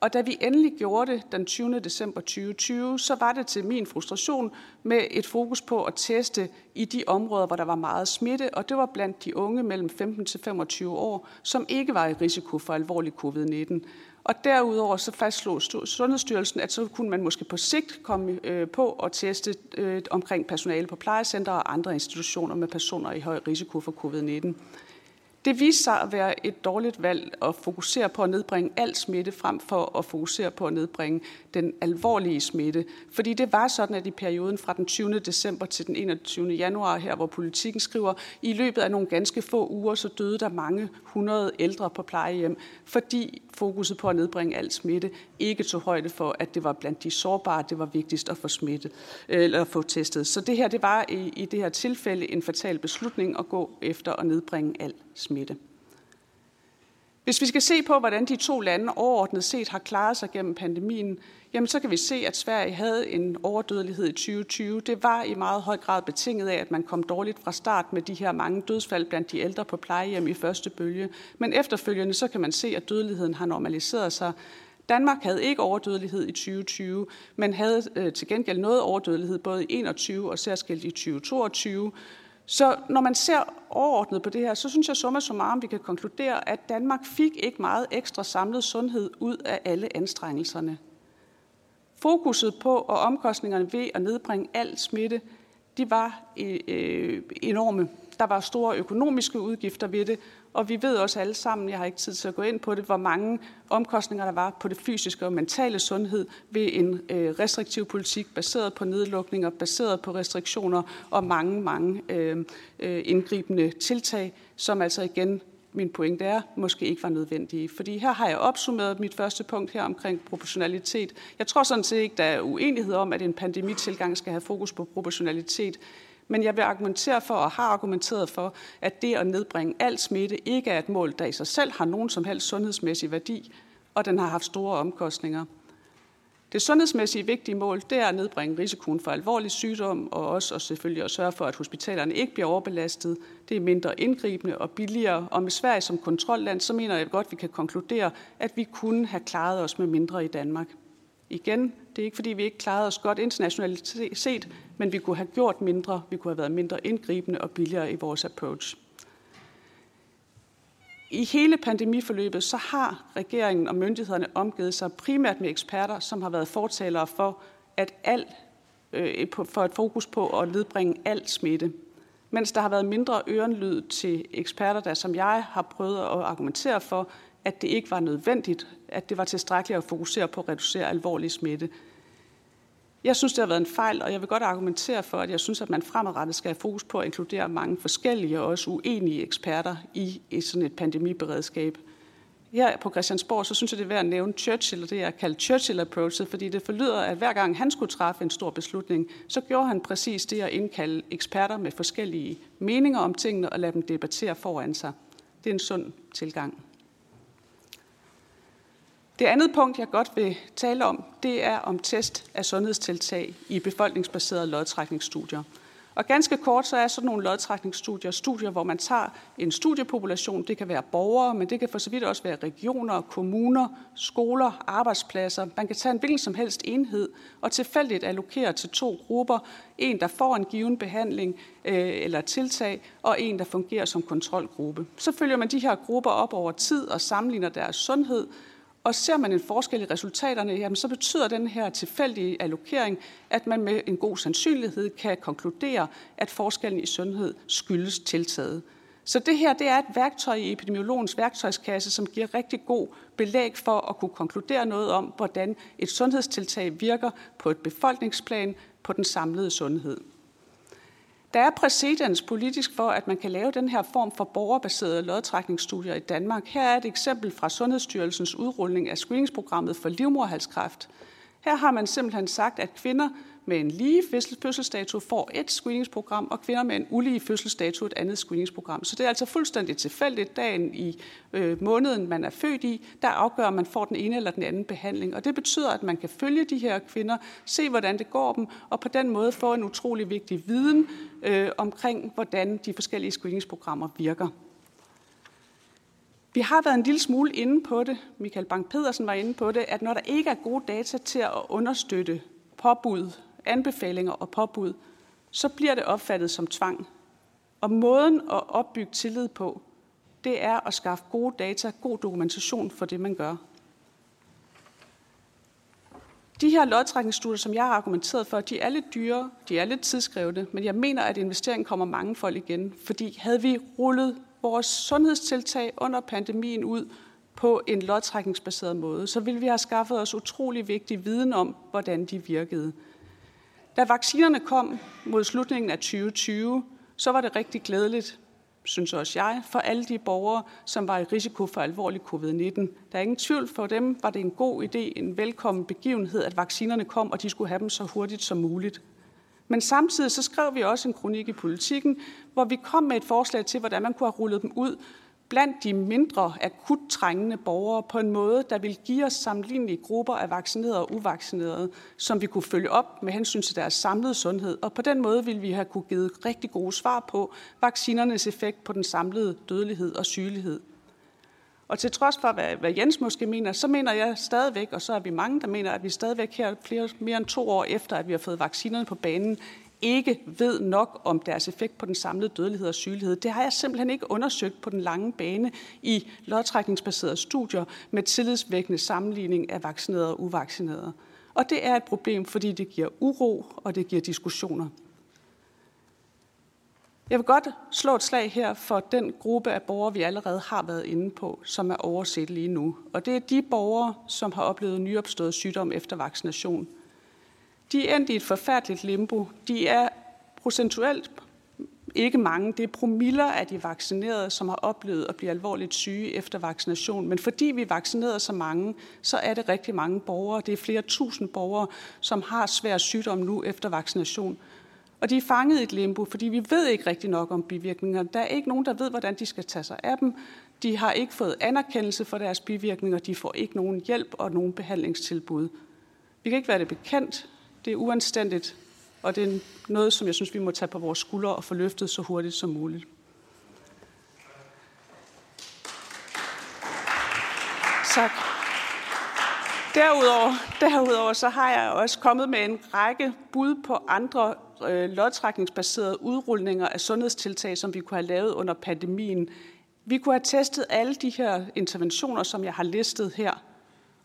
og da vi endelig gjorde det den 20. december 2020, så var det til min frustration med et fokus på at teste i de områder, hvor der var meget smitte, og det var blandt de unge mellem 15 til 25 år, som ikke var i risiko for alvorlig covid-19. Og derudover så fastslog Sundhedsstyrelsen, at så kunne man måske på sigt komme øh, på at teste øh, omkring personale på plejecenter og andre institutioner med personer i høj risiko for covid-19. Det viste sig at være et dårligt valg at fokusere på at nedbringe al smitte frem for at fokusere på at nedbringe den alvorlige smitte. Fordi det var sådan, at i perioden fra den 20. december til den 21. januar her, hvor politikken skriver, i løbet af nogle ganske få uger, så døde der mange hundrede ældre på plejehjem, fordi fokuset på at nedbringe al smitte ikke tog højde for, at det var blandt de sårbare, det var vigtigst at få smittet øh, eller at få testet. Så det her, det var i, i det her tilfælde en fatal beslutning at gå efter at nedbringe al smitte. Hvis vi skal se på, hvordan de to lande overordnet set har klaret sig gennem pandemien, jamen så kan vi se, at Sverige havde en overdødelighed i 2020. Det var i meget høj grad betinget af, at man kom dårligt fra start med de her mange dødsfald blandt de ældre på plejehjem i første bølge. Men efterfølgende så kan man se, at dødeligheden har normaliseret sig. Danmark havde ikke overdødelighed i 2020, men havde øh, til gengæld noget overdødelighed både i 21 og særskilt i 2022. Så når man ser overordnet på det her, så synes jeg summa summarum, vi kan konkludere, at Danmark fik ikke meget ekstra samlet sundhed ud af alle anstrengelserne. Fokuset på og omkostningerne ved at nedbringe al smitte, de var øh, øh enorme. Der var store økonomiske udgifter ved det, og vi ved også alle sammen, jeg har ikke tid til at gå ind på det, hvor mange omkostninger der var på det fysiske og mentale sundhed ved en øh, restriktiv politik baseret på nedlukninger, baseret på restriktioner og mange, mange øh, øh, indgribende tiltag, som altså igen min pointe er, måske ikke var nødvendige. Fordi her har jeg opsummeret mit første punkt her omkring proportionalitet. Jeg tror sådan set ikke, der er uenighed om, at en pandemitilgang skal have fokus på proportionalitet. Men jeg vil argumentere for og har argumenteret for, at det at nedbringe al smitte ikke er et mål, der i sig selv har nogen som helst sundhedsmæssig værdi, og den har haft store omkostninger. Det sundhedsmæssige vigtige mål, det er at nedbringe risikoen for alvorlig sygdom, og også og selvfølgelig at sørge for, at hospitalerne ikke bliver overbelastet. Det er mindre indgribende og billigere. Og med Sverige som kontrolland, så mener jeg godt, at vi kan konkludere, at vi kunne have klaret os med mindre i Danmark. Igen, det er ikke fordi, vi ikke klarede os godt internationalt set, men vi kunne have gjort mindre, vi kunne have været mindre indgribende og billigere i vores approach. I hele pandemiforløbet så har regeringen og myndighederne omgivet sig primært med eksperter, som har været fortalere for, at al, øh, for et fokus på at nedbringe al smitte. Mens der har været mindre ørenlyd til eksperter, der som jeg har prøvet at argumentere for, at det ikke var nødvendigt, at det var tilstrækkeligt at fokusere på at reducere alvorlig smitte. Jeg synes, det har været en fejl, og jeg vil godt argumentere for, at jeg synes, at man fremadrettet skal have fokus på at inkludere mange forskellige og også uenige eksperter i, i sådan et pandemiberedskab. Her på Christiansborg, så synes jeg, det er værd at nævne Churchill, og det er kaldt Churchill-approachet, fordi det forlyder, at hver gang han skulle træffe en stor beslutning, så gjorde han præcis det at indkalde eksperter med forskellige meninger om tingene og lade dem debattere foran sig. Det er en sund tilgang. Det andet punkt, jeg godt vil tale om, det er om test af sundhedstiltag i befolkningsbaserede lodtrækningsstudier. Og ganske kort, så er sådan nogle lodtrækningsstudier studier, hvor man tager en studiepopulation. Det kan være borgere, men det kan for så vidt også være regioner, kommuner, skoler, arbejdspladser. Man kan tage en hvilken som helst enhed og tilfældigt allokere til to grupper. En, der får en given behandling øh, eller tiltag, og en, der fungerer som kontrolgruppe. Så følger man de her grupper op over tid og sammenligner deres sundhed, og ser man en forskel i resultaterne, jamen så betyder den her tilfældige allokering, at man med en god sandsynlighed kan konkludere, at forskellen i sundhed skyldes tiltaget. Så det her det er et værktøj i epidemiologens værktøjskasse, som giver rigtig god belæg for at kunne konkludere noget om, hvordan et sundhedstiltag virker på et befolkningsplan på den samlede sundhed. Der er præcedens politisk for, at man kan lave den her form for borgerbaserede lodtrækningsstudier i Danmark. Her er et eksempel fra Sundhedsstyrelsens udrulning af screeningsprogrammet for livmorhalskræft. Her har man simpelthen sagt, at kvinder med en lige fødselsdato får et screeningsprogram, og kvinder med en ulige fødselsdato et andet screeningsprogram. Så det er altså fuldstændig tilfældigt dagen i øh, måneden, man er født i, der afgør, om man får den ene eller den anden behandling. Og det betyder, at man kan følge de her kvinder, se hvordan det går dem, og på den måde få en utrolig vigtig viden øh, omkring, hvordan de forskellige screeningsprogrammer virker. Vi har været en lille smule inde på det, Michael Bank-Pedersen var inde på det, at når der ikke er gode data til at understøtte påbud anbefalinger og påbud, så bliver det opfattet som tvang. Og måden at opbygge tillid på, det er at skaffe gode data, god dokumentation for det, man gør. De her lodtrækningsstudier, som jeg har argumenteret for, de er lidt dyre, de er lidt tidskrævende, men jeg mener, at investeringen kommer mange folk igen. Fordi havde vi rullet vores sundhedstiltag under pandemien ud på en lodtrækningsbaseret måde, så ville vi have skaffet os utrolig vigtig viden om, hvordan de virkede. Da vaccinerne kom mod slutningen af 2020, så var det rigtig glædeligt, synes også jeg, for alle de borgere, som var i risiko for alvorlig covid-19. Der er ingen tvivl for dem, var det en god idé, en velkommen begivenhed, at vaccinerne kom, og de skulle have dem så hurtigt som muligt. Men samtidig så skrev vi også en kronik i politikken, hvor vi kom med et forslag til, hvordan man kunne have rullet dem ud blandt de mindre akut trængende borgere på en måde, der vil give os sammenlignelige grupper af vaccinerede og uvaccinerede, som vi kunne følge op med hensyn til deres samlede sundhed. Og på den måde vil vi have kunne give rigtig gode svar på vaccinernes effekt på den samlede dødelighed og sygelighed. Og til trods for, hvad, hvad Jens måske mener, så mener jeg stadigvæk, og så er vi mange, der mener, at vi stadigvæk her flere, mere end to år efter, at vi har fået vaccinerne på banen, ikke ved nok om deres effekt på den samlede dødelighed og sygelighed. Det har jeg simpelthen ikke undersøgt på den lange bane i lodtrækningsbaserede studier med tillidsvækkende sammenligning af vaccinerede og uvaccinerede. Og det er et problem, fordi det giver uro, og det giver diskussioner. Jeg vil godt slå et slag her for den gruppe af borgere, vi allerede har været inde på, som er overset lige nu. Og det er de borgere, som har oplevet nyopstået sygdom efter vaccination. De er endt i et forfærdeligt limbo. De er procentuelt ikke mange. Det er promiller af de vaccinerede, som har oplevet at blive alvorligt syge efter vaccination. Men fordi vi vaccinerede så mange, så er det rigtig mange borgere. Det er flere tusind borgere, som har svær sygdom nu efter vaccination. Og de er fanget i et limbo, fordi vi ved ikke rigtig nok om bivirkninger. Der er ikke nogen, der ved, hvordan de skal tage sig af dem. De har ikke fået anerkendelse for deres bivirkninger. De får ikke nogen hjælp og nogen behandlingstilbud. Vi kan ikke være det bekendt. Det er uanstændigt, og det er noget, som jeg synes, vi må tage på vores skuldre og få løftet så hurtigt som muligt. Tak. Derudover, derudover så har jeg også kommet med en række bud på andre øh, lodtrækningsbaserede udrulninger af sundhedstiltag, som vi kunne have lavet under pandemien. Vi kunne have testet alle de her interventioner, som jeg har listet her –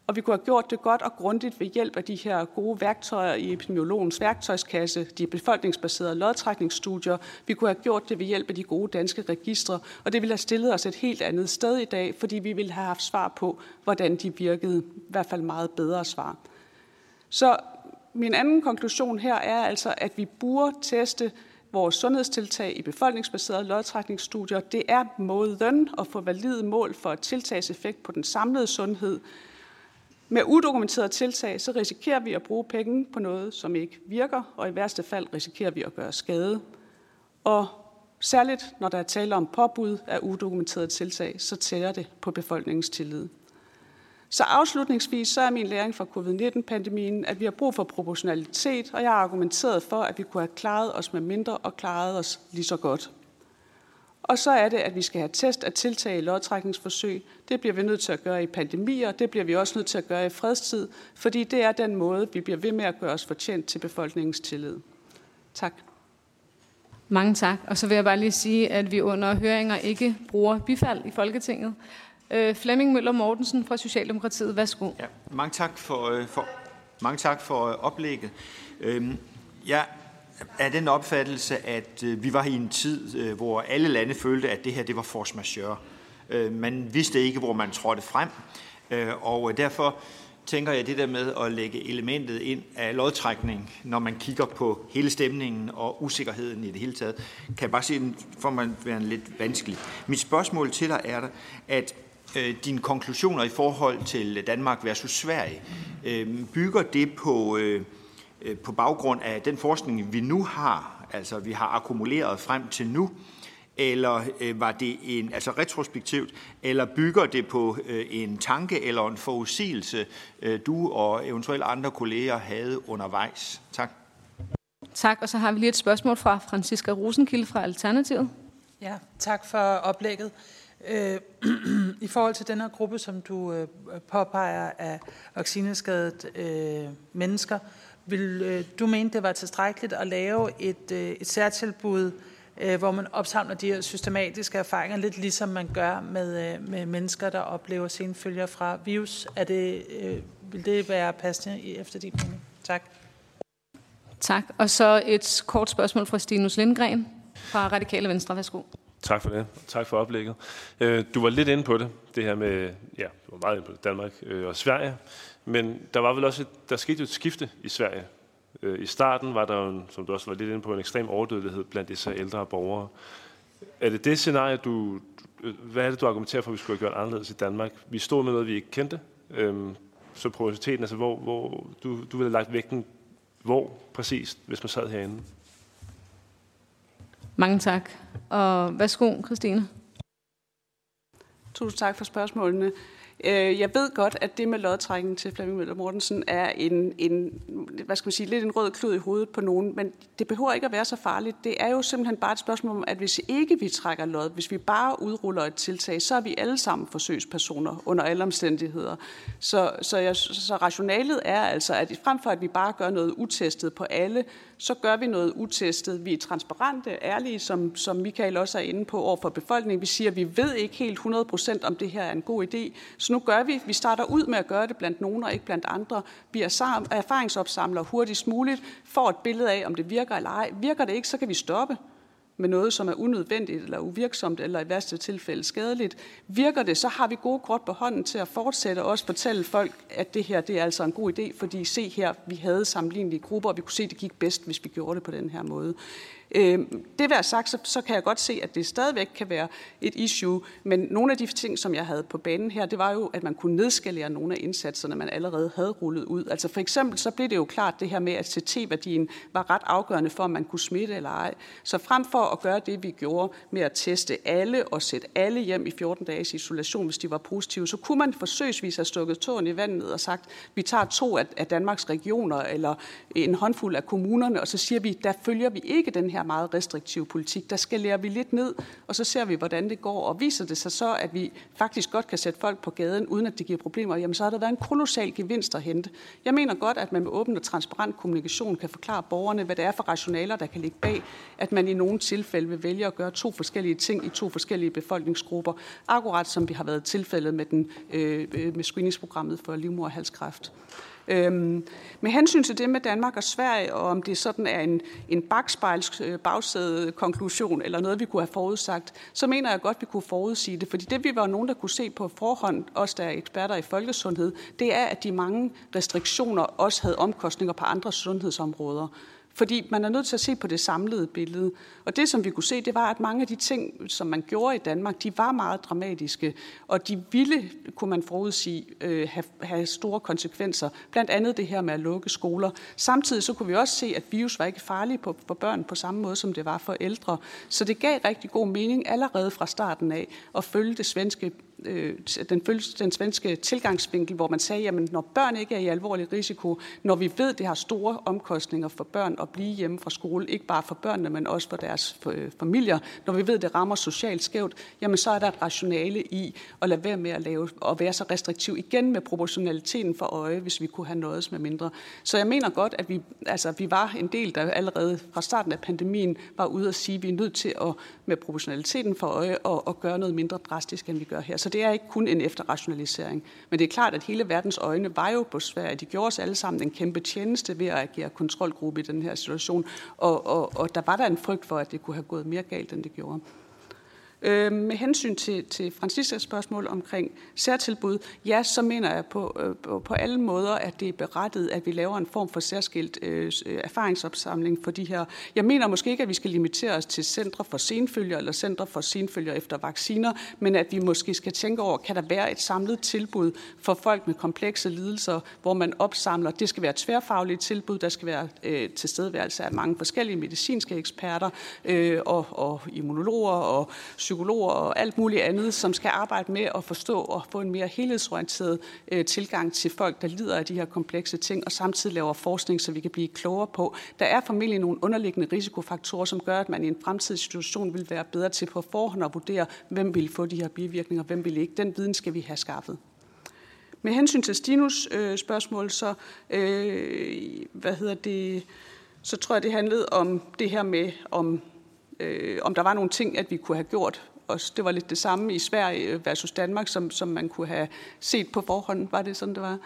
og vi kunne have gjort det godt og grundigt ved hjælp af de her gode værktøjer i epidemiologens værktøjskasse, de befolkningsbaserede lodtrækningsstudier. Vi kunne have gjort det ved hjælp af de gode danske registre, og det ville have stillet os et helt andet sted i dag, fordi vi ville have haft svar på, hvordan de virkede, i hvert fald meget bedre svar. Så min anden konklusion her er altså, at vi burde teste vores sundhedstiltag i befolkningsbaserede lodtrækningsstudier. Det er måden at få valide mål for tiltagseffekt på den samlede sundhed, med udokumenterede tiltag, så risikerer vi at bruge penge på noget, som ikke virker, og i værste fald risikerer vi at gøre skade. Og særligt når der er tale om påbud af udokumenterede tiltag, så tæller det på befolkningens tillid. Så afslutningsvis så er min læring fra covid-19-pandemien, at vi har brug for proportionalitet, og jeg har argumenteret for, at vi kunne have klaret os med mindre og klaret os lige så godt. Og så er det, at vi skal have test af tiltag i lodtrækningsforsøg. Det bliver vi nødt til at gøre i pandemier, det bliver vi også nødt til at gøre i fredstid, fordi det er den måde, vi bliver ved med at gøre os fortjent til befolkningens tillid. Tak. Mange tak. Og så vil jeg bare lige sige, at vi under høringer ikke bruger bifald i Folketinget. Øh, Flemming Møller Mortensen fra Socialdemokratiet, værsgo. Ja, mange tak for, øh, for, mange tak for øh, oplægget. Øhm, jeg er den opfattelse, at øh, vi var i en tid, øh, hvor alle lande følte, at det her det var force majeure. Øh, man vidste ikke, hvor man trådte frem, og derfor tænker jeg det der med at lægge elementet ind af lodtrækning, når man kigger på hele stemningen og usikkerheden i det hele taget, kan jeg bare sige, for man være lidt vanskelig. Mit spørgsmål til dig er, at øh, dine konklusioner i forhold til Danmark versus Sverige, øh, bygger det på... Øh, på baggrund af den forskning, vi nu har, altså vi har akkumuleret frem til nu, eller øh, var det en, altså retrospektivt, eller bygger det på øh, en tanke eller en forudsigelse, øh, du og eventuelt andre kolleger havde undervejs? Tak. Tak, og så har vi lige et spørgsmål fra Franziska Rosenkilde fra Alternativet. Ja, tak for oplægget. Øh, I forhold til den her gruppe, som du øh, påpeger af vaccineskadede øh, mennesker, vil øh, du mene, det var tilstrækkeligt at lave et, øh, et særtilbud, øh, hvor man opsamler de her systematiske erfaringer, lidt ligesom man gør med, øh, med mennesker, der oplever senfølger fra virus? Er det, øh, vil det være passende efter din mening? Tak. Tak. Og så et kort spørgsmål fra Stinus Lindgren fra Radikale Venstre. Værsgo. Tak for det. Tak for oplægget. Du var lidt inde på det, det her med, ja, du var meget inde på det, Danmark og Sverige. Men der var vel også, et, der skete jo et skifte i Sverige. Øh, I starten var der jo, en, som du også var lidt inde på, en ekstrem overdødelighed blandt disse ældre borgere. Er det det scenarie, du, hvad er det, du argumenterer for, at vi skulle have gjort anderledes i Danmark? Vi stod med noget, vi ikke kendte. Øhm, så prioriteten, altså hvor, hvor du, du ville have lagt vægten, hvor præcis, hvis man sad herinde? Mange tak. Og værsgo, Christine. Tusind tak for spørgsmålene. Øh, jeg ved godt, at det med lodtrækningen til Flemming Møller Mortensen er en, en, hvad skal man sige, lidt en rød klud i hovedet på nogen, men det behøver ikke at være så farligt. Det er jo simpelthen bare et spørgsmål om, at hvis ikke vi trækker lod, hvis vi bare udruller et tiltag, så er vi alle sammen forsøgspersoner under alle omstændigheder. Så, så, jeg, så rationalet er altså, at frem for at vi bare gør noget utestet på alle, så gør vi noget utestet. Vi er transparente, ærlige, som, som Michael også er inde på over for befolkningen. Vi siger, at vi ved ikke helt 100% om det her er en god idé. Så nu gør vi, vi starter ud med at gøre det blandt nogen og ikke blandt andre. Vi er erfaringsopsamler hurtigst muligt, får et billede af, om det virker eller ej. Virker det ikke, så kan vi stoppe med noget, som er unødvendigt eller uvirksomt, eller i værste tilfælde skadeligt. Virker det, så har vi gode kort på hånden til at fortsætte og også fortælle folk, at det her det er altså en god idé, fordi se her, vi havde sammenlignelige grupper, og vi kunne se, at det gik bedst, hvis vi gjorde det på den her måde. Øh, det være sagt, så, så kan jeg godt se, at det stadigvæk kan være et issue, men nogle af de ting, som jeg havde på banen her, det var jo, at man kunne nedskalere nogle af indsatserne, man allerede havde rullet ud. Altså for eksempel, så blev det jo klart det her med, at CT-værdien var ret afgørende for, om man kunne smitte eller ej. Så frem for at gøre det, vi gjorde med at teste alle og sætte alle hjem i 14 dages isolation, hvis de var positive, så kunne man forsøgsvis have stukket tåen i vandet og sagt, vi tager to af Danmarks regioner eller en håndfuld af kommunerne, og så siger vi, der følger vi ikke den her her meget restriktive politik. Der skal lære vi lidt ned, og så ser vi, hvordan det går. Og viser det sig så, at vi faktisk godt kan sætte folk på gaden, uden at det giver problemer, jamen så har der været en kolossal gevinst at hente. Jeg mener godt, at man med åben og transparent kommunikation kan forklare borgerne, hvad det er for rationaler, der kan ligge bag, at man i nogle tilfælde vil vælge at gøre to forskellige ting i to forskellige befolkningsgrupper, akkurat som vi har været tilfældet med, den, øh, øh med screeningsprogrammet for livmorhalskræft. Øhm, med hensyn til det med Danmark og Sverige, og om det sådan er en, en bagspejls øh, bagsæde konklusion eller noget, vi kunne have forudsagt, så mener jeg godt, vi kunne forudsige det. Fordi det, vi var nogen, der kunne se på forhånd, os der er eksperter i folkesundhed, det er, at de mange restriktioner også havde omkostninger på andre sundhedsområder. Fordi man er nødt til at se på det samlede billede. Og det, som vi kunne se, det var, at mange af de ting, som man gjorde i Danmark, de var meget dramatiske, og de ville, kunne man forudsige, øh, have, have store konsekvenser. Blandt andet det her med at lukke skoler. Samtidig så kunne vi også se, at virus var ikke farlig på, for børn på samme måde, som det var for ældre. Så det gav rigtig god mening allerede fra starten af at følge det svenske øh, den, den svenske tilgangsvinkel, hvor man sagde, at når børn ikke er i alvorlig risiko, når vi ved, at det har store omkostninger for børn at blive hjemme fra skole, ikke bare for børnene, men også for deres øh, familier, når vi ved, at det rammer socialt skævt, jamen så er der et rationale i at lade være med at, lave, og være så restriktiv igen med proportionaliteten for øje, hvis vi kunne have noget med mindre. Så jeg mener godt, at vi, altså, vi var en del, der allerede fra starten af pandemien var ude at sige, at vi er nødt til at med proportionaliteten for øje og, og gøre noget mindre drastisk, end vi gør her. Så det er ikke kun en efterrationalisering. Men det er klart, at hele verdens øjne var jo på Sverige. De gjorde os alle sammen en kæmpe tjeneste ved at agere kontrolgruppe i den her situation. Og, og, og der var der en frygt for, at det kunne have gået mere galt, end det gjorde. Øh, med hensyn til, til Franciscas spørgsmål omkring særtilbud, ja, så mener jeg på, øh, på, på alle måder, at det er berettet, at vi laver en form for særskilt øh, øh, erfaringsopsamling for de her. Jeg mener måske ikke, at vi skal limitere os til centre for senfølger eller centre for senfølger efter vacciner, men at vi måske skal tænke over, kan der være et samlet tilbud for folk med komplekse lidelser, hvor man opsamler. Det skal være et tværfagligt tilbud, der skal være øh, tilstedeværelse af mange forskellige medicinske eksperter øh, og, og immunologer og psykologer psykologer og alt muligt andet, som skal arbejde med at forstå og få en mere helhedsorienteret øh, tilgang til folk, der lider af de her komplekse ting, og samtidig laver forskning, så vi kan blive klogere på. Der er formentlig nogle underliggende risikofaktorer, som gør, at man i en fremtidig situation vil være bedre til på forhånd at vurdere, hvem vil få de her bivirkninger, og hvem vil ikke. Den viden skal vi have skaffet. Med hensyn til Stinus øh, spørgsmål, så, øh, hvad hedder det, så tror jeg, det handlede om det her med, om øh, om der var nogle ting, at vi kunne have gjort. Og det var lidt det samme i Sverige versus Danmark, som, som man kunne have set på forhånd. Var det sådan, det var?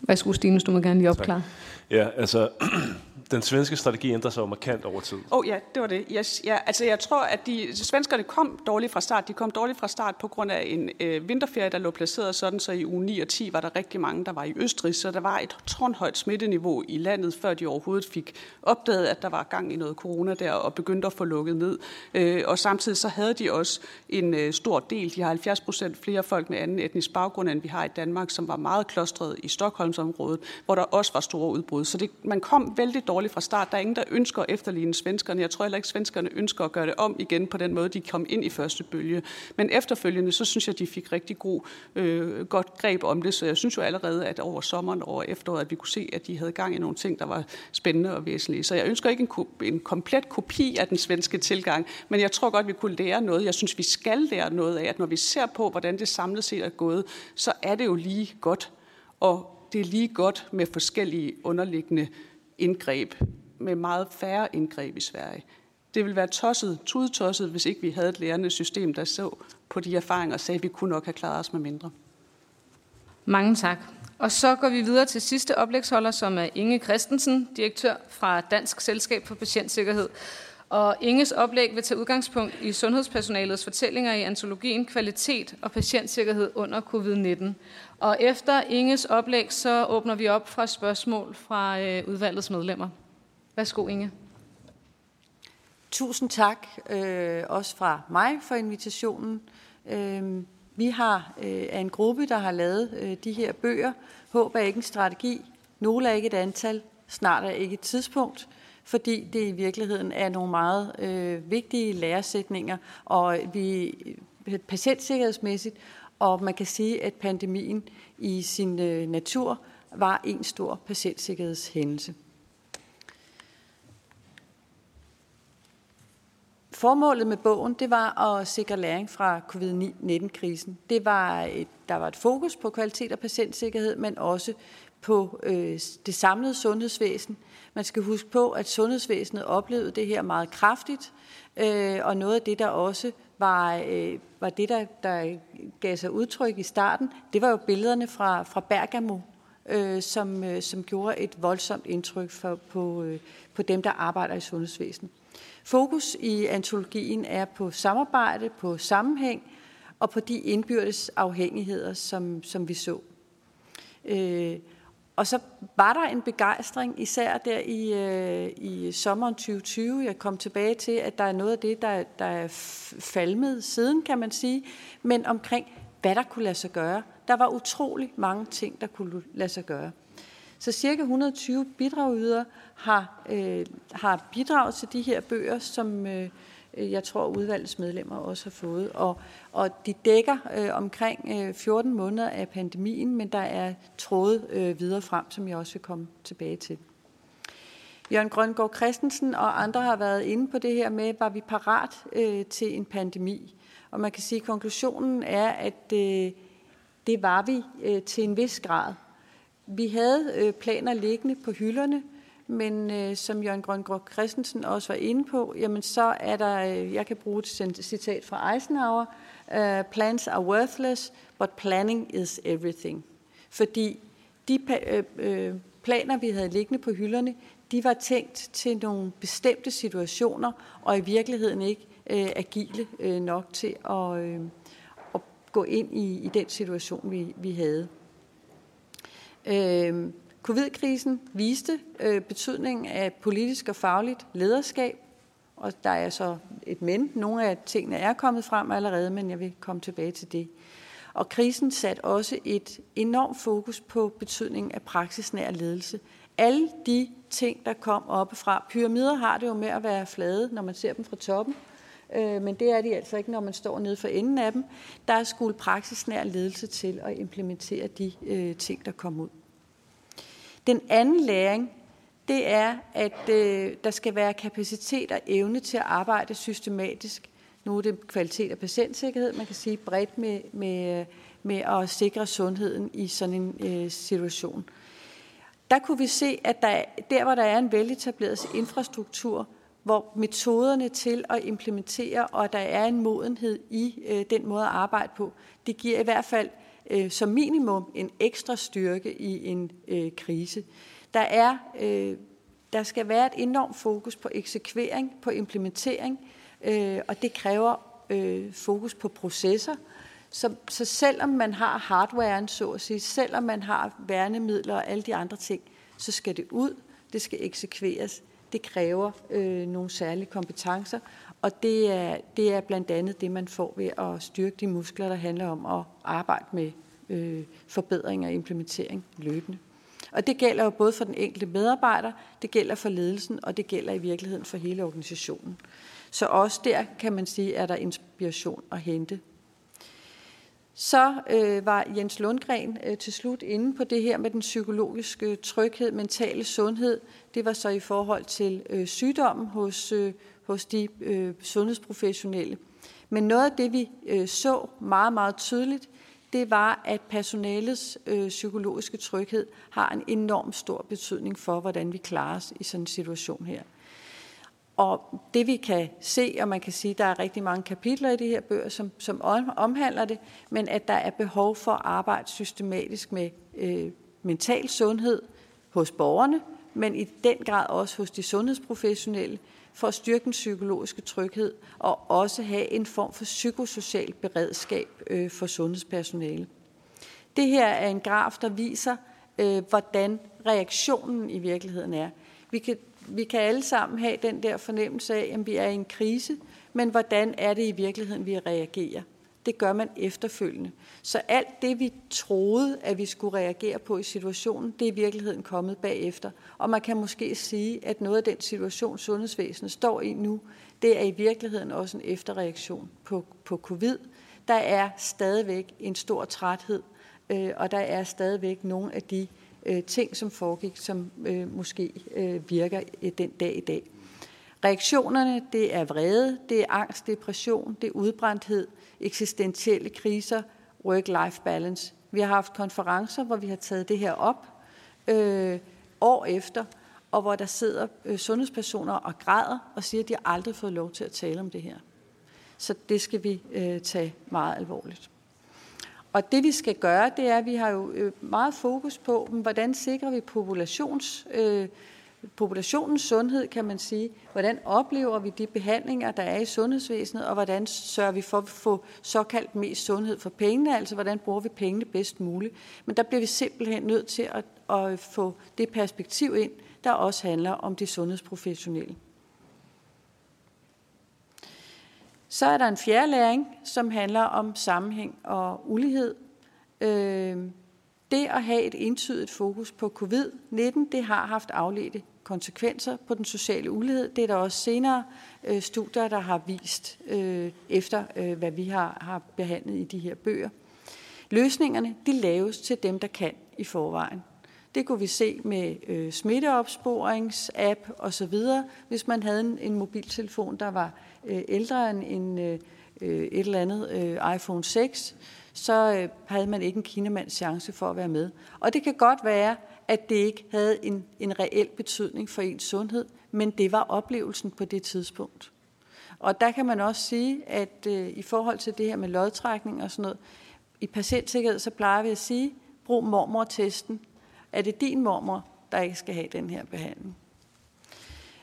Værsgo, Stine, du må gerne lige opklare. Ja, altså, den svenske strategi ændrer sig jo markant over tid. Åh oh, ja, det var det. Yes, ja, altså jeg tror, at de svenskerne kom dårligt fra start. De kom dårligt fra start på grund af en øh, vinterferie, der lå placeret sådan, så i uge 9 og 10 var der rigtig mange, der var i Østrig, så der var et tårnhøjt smitteniveau i landet, før de overhovedet fik opdaget, at der var gang i noget corona der, og begyndte at få lukket ned. Øh, og samtidig så havde de også en øh, stor del. De har 70 procent flere folk med anden etnisk baggrund, end vi har i Danmark, som var meget klostret i Stockholmsområdet, hvor der også var store udbrud. Så det, man kom vældig dårligt fra start. Der er ingen, der ønsker at efterligne svenskerne. Jeg tror heller ikke, svenskerne ønsker at gøre det om igen på den måde, de kom ind i første bølge. Men efterfølgende, så synes jeg, de fik rigtig god, øh, godt greb om det. Så jeg synes jo allerede, at over sommeren og over efteråret, at vi kunne se, at de havde gang i nogle ting, der var spændende og væsentlige. Så jeg ønsker ikke en, en komplet kopi af den svenske tilgang, men jeg tror godt, vi kunne lære noget. Jeg synes, vi skal lære noget af, at når vi ser på, hvordan det samlet set er gået, så er det jo lige godt. Og det er lige godt med forskellige underliggende indgreb, med meget færre indgreb i Sverige. Det ville være tosset, tudetosset, hvis ikke vi havde et lærende system, der så på de erfaringer og sagde, at vi kunne nok have klaret os med mindre. Mange tak. Og så går vi videre til sidste oplægsholder, som er Inge Christensen, direktør fra Dansk Selskab for Patientsikkerhed. Og Inges oplæg vil tage udgangspunkt i sundhedspersonalets fortællinger i antologien Kvalitet og patientsikkerhed under covid-19. Og efter Inges oplæg, så åbner vi op for spørgsmål fra øh, udvalgets medlemmer. Værsgo, Inge. Tusind tak, øh, også fra mig for invitationen. Øh, vi har øh, en gruppe, der har lavet øh, de her bøger. Håb er ikke en strategi. Nogle er ikke et antal. Snart er ikke et tidspunkt fordi det i virkeligheden er nogle meget øh, vigtige læresætninger, og vi øh, patientsikkerhedsmæssigt, og man kan sige, at pandemien i sin øh, natur var en stor patientsikkerhedshændelse. Formålet med bogen, det var at sikre læring fra covid-19-krisen. Det var et, der var et fokus på kvalitet og patientsikkerhed, men også på øh, det samlede sundhedsvæsen. Man skal huske på, at sundhedsvæsenet oplevede det her meget kraftigt, øh, og noget af det, der også var, øh, var det, der, der gav sig udtryk i starten, det var jo billederne fra, fra Bergamo, øh, som, øh, som gjorde et voldsomt indtryk for, på, øh, på dem, der arbejder i sundhedsvæsenet. Fokus i antologien er på samarbejde, på sammenhæng og på de indbyrdes afhængigheder, som, som vi så. Øh, og så var der en begejstring, især der i, øh, i sommeren 2020. Jeg kom tilbage til, at der er noget af det, der, der er falmet siden, kan man sige, men omkring, hvad der kunne lade sig gøre. Der var utrolig mange ting, der kunne lade sig gøre. Så cirka 120 bidragydere har, øh, har bidraget til de her bøger, som øh, Øh, jeg tror udvalgets medlemmer også har fået. Og, og de dækker øh, omkring øh, 14 måneder af pandemien, men der er tråde øh, videre frem, som jeg også vil komme tilbage til. Jørgen Grøngård Christensen og andre har været inde på det her med, var vi parat øh, til en pandemi? Og man kan sige, at konklusionen er, at øh, det var vi øh, til en vis grad. Vi havde øh, planer liggende på hylderne, men øh, som Jørgen Grøngård Christensen også var inde på, jamen så er der, øh, jeg kan bruge et citat fra Eisenhower, øh, uh, plans are worthless, but planning is everything. Fordi de øh, øh, planer, vi havde liggende på hylderne, de var tænkt til nogle bestemte situationer, og i virkeligheden ikke øh, agile øh, nok til at, øh, at gå ind i, i den situation, vi, vi havde. Øh, Covid-krisen viste øh, betydningen af politisk og fagligt lederskab, og der er så et men. Nogle af tingene er kommet frem allerede, men jeg vil komme tilbage til det. Og krisen satte også et enormt fokus på betydningen af praksisnær ledelse. Alle de ting, der kom oppefra. Pyramider har det jo med at være flade, når man ser dem fra toppen, øh, men det er de altså ikke, når man står nede for enden af dem. Der er skulle praksisnær ledelse til at implementere de øh, ting, der kom ud. Den anden læring, det er, at øh, der skal være kapacitet og evne til at arbejde systematisk. Nu er det kvalitet og patientsikkerhed, man kan sige bredt med, med, øh, med at sikre sundheden i sådan en øh, situation. Der kunne vi se, at der, der hvor der er en veletableret infrastruktur, hvor metoderne til at implementere, og der er en modenhed i øh, den måde at arbejde på, det giver i hvert fald øh, som minimum en ekstra styrke i en øh, krise. Der er øh, der skal være et enormt fokus på eksekvering, på implementering, øh, og det kræver øh, fokus på processer. Så, så selvom man har hardwaren, så at sige, selvom man har værnemidler og alle de andre ting, så skal det ud, det skal eksekveres. Det kræver øh, nogle særlige kompetencer, og det er, det er blandt andet det, man får ved at styrke de muskler, der handler om at arbejde med øh, forbedring og implementering løbende. Og det gælder jo både for den enkelte medarbejder, det gælder for ledelsen, og det gælder i virkeligheden for hele organisationen. Så også der kan man sige, er der inspiration at hente. Så øh, var Jens Lundgren øh, til slut inde på det her med den psykologiske tryghed, mentale sundhed. Det var så i forhold til øh, sygdommen hos, øh, hos de øh, sundhedsprofessionelle. Men noget af det, vi øh, så meget, meget tydeligt, det var, at personalets øh, psykologiske tryghed har en enorm stor betydning for, hvordan vi klarer os i sådan en situation her. Og det vi kan se, og man kan sige, at der er rigtig mange kapitler i de her bøger, som, som omhandler det, men at der er behov for at arbejde systematisk med øh, mental sundhed hos borgerne, men i den grad også hos de sundhedsprofessionelle, for at styrke den psykologiske tryghed og også have en form for psykosocial beredskab øh, for sundhedspersonale. Det her er en graf, der viser, øh, hvordan reaktionen i virkeligheden er. Vi kan, vi kan alle sammen have den der fornemmelse af, at vi er i en krise, men hvordan er det i virkeligheden, vi reagerer? Det gør man efterfølgende. Så alt det, vi troede, at vi skulle reagere på i situationen, det er i virkeligheden kommet bagefter. Og man kan måske sige, at noget af den situation, sundhedsvæsenet står i nu, det er i virkeligheden også en efterreaktion på, på covid. Der er stadigvæk en stor træthed, øh, og der er stadigvæk nogle af de øh, ting, som foregik, som øh, måske øh, virker øh, den dag i dag. Reaktionerne, det er vrede, det er angst, depression, det er udbrændthed, eksistentielle kriser, work-life balance. Vi har haft konferencer, hvor vi har taget det her op øh, år efter, og hvor der sidder øh, sundhedspersoner og græder og siger, at de har aldrig fået lov til at tale om det her. Så det skal vi øh, tage meget alvorligt. Og det vi skal gøre, det er, at vi har jo øh, meget fokus på, hvordan sikrer vi populations øh, populationens sundhed, kan man sige. Hvordan oplever vi de behandlinger, der er i sundhedsvæsenet, og hvordan sørger vi for at få såkaldt mest sundhed for pengene, altså hvordan bruger vi pengene bedst muligt. Men der bliver vi simpelthen nødt til at, at få det perspektiv ind, der også handler om de sundhedsprofessionelle. Så er der en fjerde læring, som handler om sammenhæng og ulighed. Øh, det at have et entydigt fokus på covid-19, det har haft afledte konsekvenser på den sociale ulighed. Det er der også senere øh, studier, der har vist øh, efter, øh, hvad vi har, har behandlet i de her bøger. Løsningerne de laves til dem, der kan i forvejen. Det kunne vi se med øh, smitteopsporingsapp osv. Hvis man havde en, en mobiltelefon, der var øh, ældre end en, øh, øh et eller andet øh, iPhone 6, så øh, havde man ikke en kinemands chance for at være med. Og det kan godt være, at det ikke havde en, en reel betydning for ens sundhed, men det var oplevelsen på det tidspunkt. Og der kan man også sige, at øh, i forhold til det her med lodtrækning og sådan noget, i patientsikkerhed, så plejer vi at sige, brug mormor-testen. Er det din mormor, der ikke skal have den her behandling?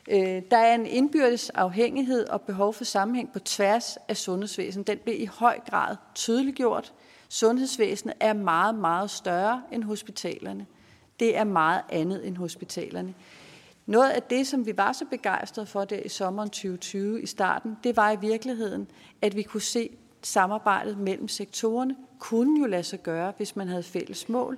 Øh, der er en indbyrdes afhængighed og behov for sammenhæng på tværs af sundhedsvæsenet. Den bliver i høj grad tydeliggjort. Sundhedsvæsenet er meget, meget større end hospitalerne det er meget andet end hospitalerne. Noget af det, som vi var så begejstrede for der i sommeren 2020 i starten, det var i virkeligheden, at vi kunne se samarbejdet mellem sektorerne kunne jo lade sig gøre, hvis man havde fælles mål,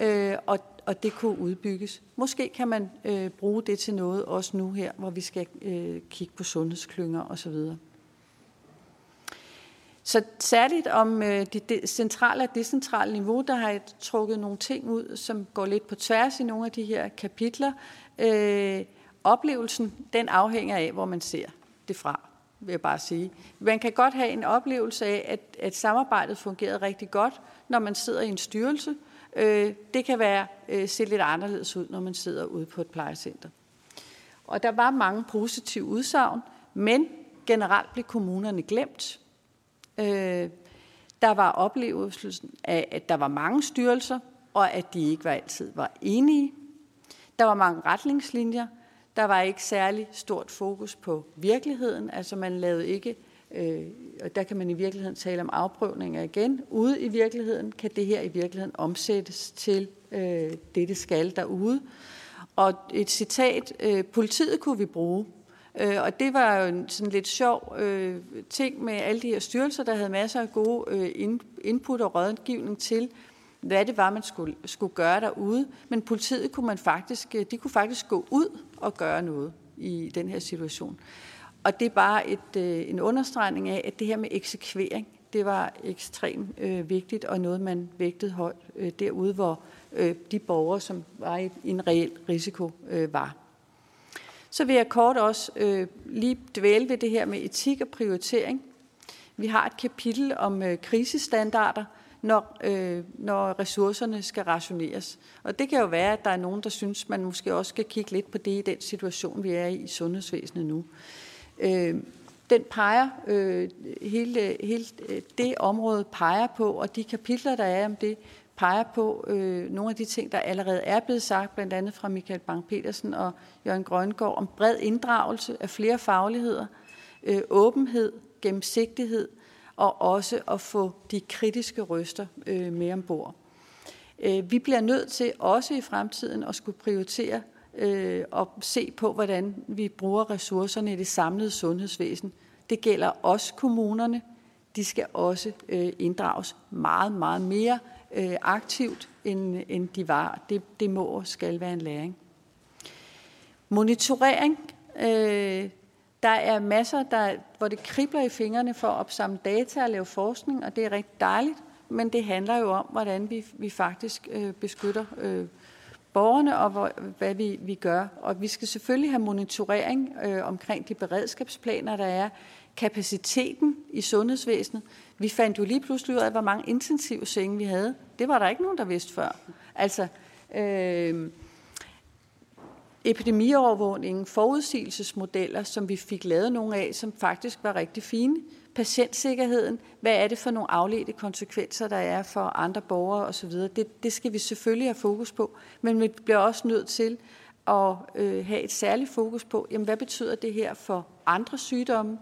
øh, og, og det kunne udbygges. Måske kan man øh, bruge det til noget også nu her, hvor vi skal øh, kigge på sundhedsklynger osv. Så særligt om øh, det centrale og decentrale niveau, der har jeg trukket nogle ting ud, som går lidt på tværs i nogle af de her kapitler. Øh, oplevelsen, den afhænger af, hvor man ser det fra, vil jeg bare sige. Man kan godt have en oplevelse af, at, at samarbejdet fungerede rigtig godt, når man sidder i en styrelse. Øh, det kan være øh, se lidt anderledes ud, når man sidder ude på et plejecenter. Og der var mange positive udsagn, men generelt blev kommunerne glemt. Øh, der var oplevelsen af, at der var mange styrelser, og at de ikke var altid var enige. Der var mange retningslinjer. Der var ikke særlig stort fokus på virkeligheden, altså man lavede ikke, øh, og der kan man i virkeligheden tale om afprøvninger igen. Ude i virkeligheden kan det her i virkeligheden omsættes til øh, det, det skal derude. Og et citat, øh, politiet kunne vi bruge, Øh, og det var jo en sådan lidt sjov øh, ting med alle de her styrelser, der havde masser af gode øh, input og rådgivning til, hvad det var, man skulle, skulle gøre derude. Men politiet kunne man faktisk, øh, de kunne faktisk gå ud og gøre noget i den her situation. Og det er bare et, øh, en understregning af, at det her med eksekvering, det var ekstremt øh, vigtigt og noget, man vægtede højt øh, derude, hvor øh, de borgere, som var i, i en reel risiko, øh, var. Så vil jeg kort også øh, lige dvæle ved det her med etik og prioritering. Vi har et kapitel om øh, krisestandarder, når, øh, når ressourcerne skal rationeres. Og det kan jo være, at der er nogen, der synes, man måske også skal kigge lidt på det i den situation, vi er i i sundhedsvæsenet nu. Øh, den peger, øh, hele, hele øh, det område peger på, og de kapitler, der er om det, peger på øh, nogle af de ting, der allerede er blevet sagt, blandt andet fra Michael Bang-Petersen og Jørgen Grøngård, om bred inddragelse af flere fagligheder, øh, åbenhed, gennemsigtighed og også at få de kritiske røster øh, med ombord. Øh, vi bliver nødt til også i fremtiden at skulle prioritere øh, og se på, hvordan vi bruger ressourcerne i det samlede sundhedsvæsen. Det gælder også kommunerne. De skal også øh, inddrages meget, meget mere øh, aktivt, end, end de var. Det, det må og skal være en læring. Monitorering. Øh, der er masser, der, hvor det kribler i fingrene for at opsamle data og lave forskning, og det er rigtig dejligt, men det handler jo om, hvordan vi, vi faktisk øh, beskytter øh, borgerne og hvor, hvad vi, vi gør. Og vi skal selvfølgelig have monitorering øh, omkring de beredskabsplaner, der er, kapaciteten i sundhedsvæsenet. Vi fandt jo lige pludselig ud af, hvor mange intensive senge vi havde. Det var der ikke nogen, der vidste før. Altså, øh, epidemiovervågningen, forudsigelsesmodeller, som vi fik lavet nogle af, som faktisk var rigtig fine. Patientsikkerheden, hvad er det for nogle afledte konsekvenser, der er for andre borgere osv. Det, det skal vi selvfølgelig have fokus på, men vi bliver også nødt til at øh, have et særligt fokus på, jamen, hvad betyder det her for andre sygdomme?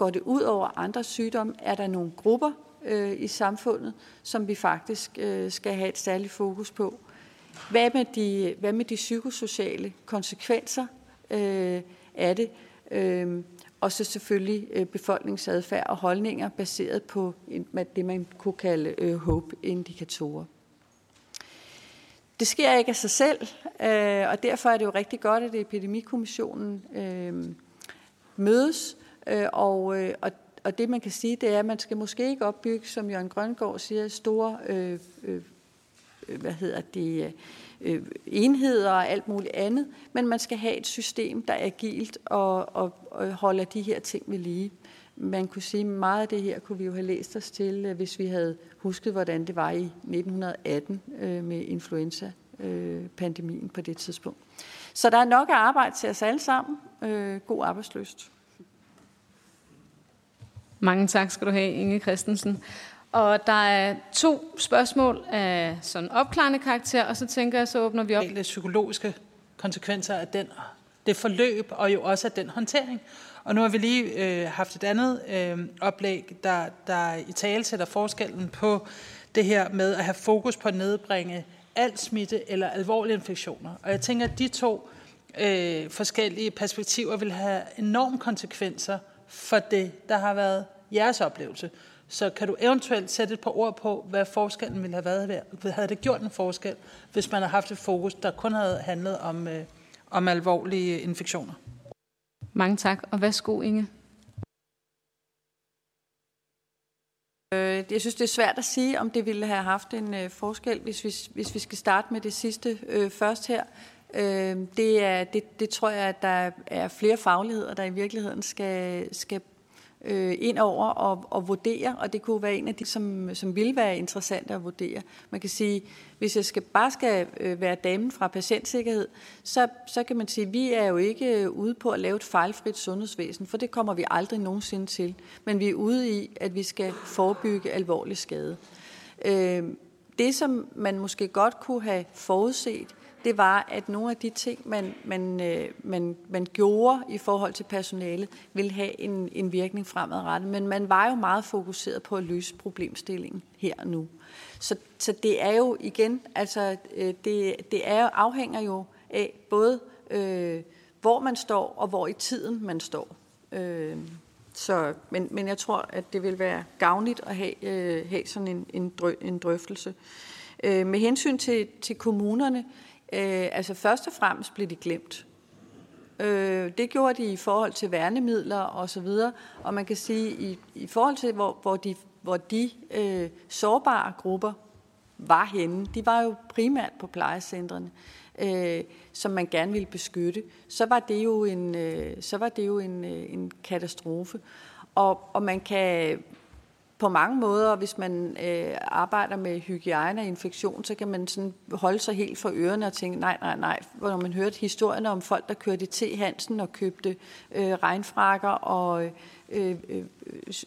Går det ud over andre sygdomme? Er der nogle grupper øh, i samfundet, som vi faktisk øh, skal have et særligt fokus på? Hvad med de, hvad med de psykosociale konsekvenser øh, af det? Øh, og så selvfølgelig øh, befolkningsadfærd og holdninger baseret på det, man kunne kalde øh, hope-indikatorer. Det sker ikke af sig selv, øh, og derfor er det jo rigtig godt, at Epidemikommissionen øh, mødes Øh, og, øh, og, og det man kan sige, det er, at man skal måske ikke opbygge, som Jørgen Grøngård siger, store øh, øh, øh, hvad hedder det, øh, øh, enheder og alt muligt andet, men man skal have et system, der er agilt og, og, og holder de her ting ved lige. Man kunne sige, at meget af det her kunne vi jo have læst os til, øh, hvis vi havde husket, hvordan det var i 1918 øh, med influenza-pandemien på det tidspunkt. Så der er nok at arbejde til os alle sammen. Øh, god arbejdsløst. Mange tak skal du have, Inge Christensen. Og der er to spørgsmål af sådan opklarende karakter, og så tænker jeg, så åbner vi op. Det psykologiske konsekvenser af den, det forløb, og jo også af den håndtering. Og nu har vi lige øh, haft et andet øh, oplæg, der, der i tale sætter forskellen på det her med at have fokus på at nedbringe al smitte eller alvorlige infektioner. Og jeg tænker, at de to øh, forskellige perspektiver vil have enorme konsekvenser for det, der har været jeres oplevelse. Så kan du eventuelt sætte et par ord på, hvad forskellen ville have været? Havde det gjort en forskel, hvis man havde haft et fokus, der kun havde handlet om, øh, om alvorlige infektioner? Mange tak, og værsgo Inge. Øh, jeg synes, det er svært at sige, om det ville have haft en øh, forskel, hvis vi, hvis vi skal starte med det sidste øh, først her. Øh, det, er, det, det tror jeg, at der er flere fagligheder, der i virkeligheden skal, skal øh, ind over og, og vurdere, og det kunne være en af de, som, som ville være interessant at vurdere. Man kan sige, hvis jeg skal, bare skal øh, være damen fra patientsikkerhed, så, så kan man sige, at vi er jo ikke øh, ude på at lave et fejlfrit sundhedsvæsen, for det kommer vi aldrig nogensinde til. Men vi er ude i, at vi skal forebygge alvorlig skade. Øh, det, som man måske godt kunne have forudset, det var, at nogle af de ting, man, man, øh, man, man gjorde i forhold til personalet, ville have en, en virkning fremadrettet. Men man var jo meget fokuseret på at løse problemstillingen her og nu. Så, så det er jo igen, altså øh, det, det er, jo, afhænger jo af både, øh, hvor man står, og hvor i tiden man står. Øh, så, men, men jeg tror, at det vil være gavnligt at have, øh, have sådan en, en, drø, en drøftelse. Øh, med hensyn til, til kommunerne, øh, Øh, altså først og fremmest blev de glemt. Øh, det gjorde de i forhold til værnemidler og så videre, og man kan sige, i, i forhold til, hvor, hvor de, hvor de øh, sårbare grupper var henne, de var jo primært på plejecentrene, øh, som man gerne ville beskytte, så var det jo en, øh, så var det jo en, øh, en katastrofe. Og, og man kan på mange måder, hvis man øh, arbejder med hygiejne og infektion, så kan man sådan holde sig helt for ørerne og tænke, nej, nej, nej. Når man hørte historierne om folk, der kørte til Hansen og købte øh, regnfrakker og øh, øh, øh,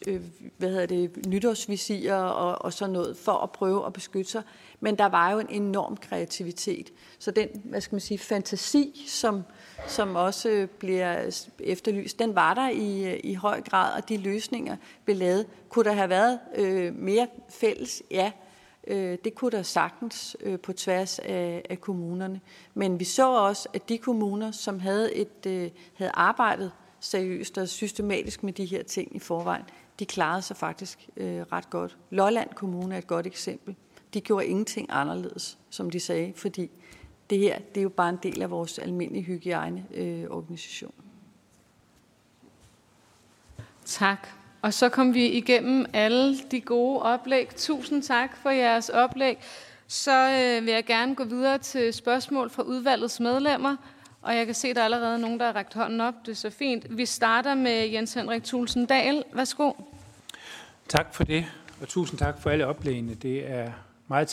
øh hvad hedder det, nytårsvisier og, og sådan noget, for at prøve at beskytte sig. Men der var jo en enorm kreativitet. Så den, hvad skal man sige, fantasi, som, som også bliver efterlyst, den var der i, i høj grad, og de løsninger blev lavet. Kunne der have været øh, mere fælles? Ja, øh, det kunne der sagtens øh, på tværs af, af kommunerne. Men vi så også, at de kommuner, som havde, et, øh, havde arbejdet seriøst og systematisk med de her ting i forvejen, de klarede sig faktisk øh, ret godt. Lolland Kommune er et godt eksempel. De gjorde ingenting anderledes, som de sagde, fordi det her det er jo bare en del af vores almindelige hygiejneorganisation. Øh, tak. Og så kom vi igennem alle de gode oplæg. Tusind tak for jeres oplæg. Så øh, vil jeg gerne gå videre til spørgsmål fra udvalgets medlemmer. Og jeg kan se, at der er allerede nogen, der har rækket hånden op. Det er så fint. Vi starter med Jens Henrik Thulsen Dahl. Værsgo. Tak for det, og tusind tak for alle oplægene. Det er meget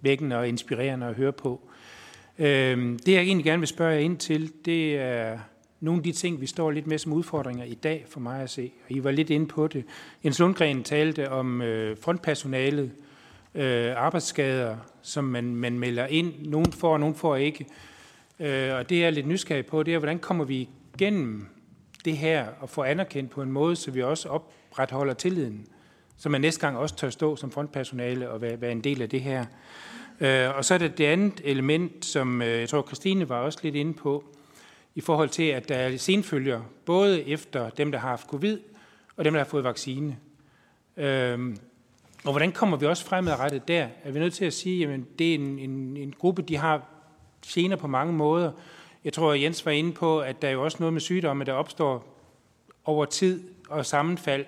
vækkende og inspirerende at høre på. Øhm, det, jeg egentlig gerne vil spørge jer ind til, det er nogle af de ting, vi står lidt med som udfordringer i dag for mig at se. Og I var lidt inde på det. Jens Lundgren talte om øh, frontpersonalet, øh, arbejdsskader, som man, man melder ind. Nogen får, og nogen får ikke. Øh, og det jeg er lidt nysgerrig på, det er, hvordan kommer vi igennem det her og får anerkendt på en måde, så vi også opretholder tilliden, så man næste gang også tør stå som frontpersonale og være, være en del af det her. Øh, og så er det det andet element, som øh, jeg tror, Christine var også lidt inde på, i forhold til, at der er senfølger, både efter dem, der har haft covid, og dem, der har fået vaccine. Øh, og hvordan kommer vi også fremadrettet der? Er vi nødt til at sige, at det er en, en, en gruppe, de har gener på mange måder. Jeg tror, at Jens var inde på, at der er jo også noget med sygdomme, der opstår over tid og sammenfald.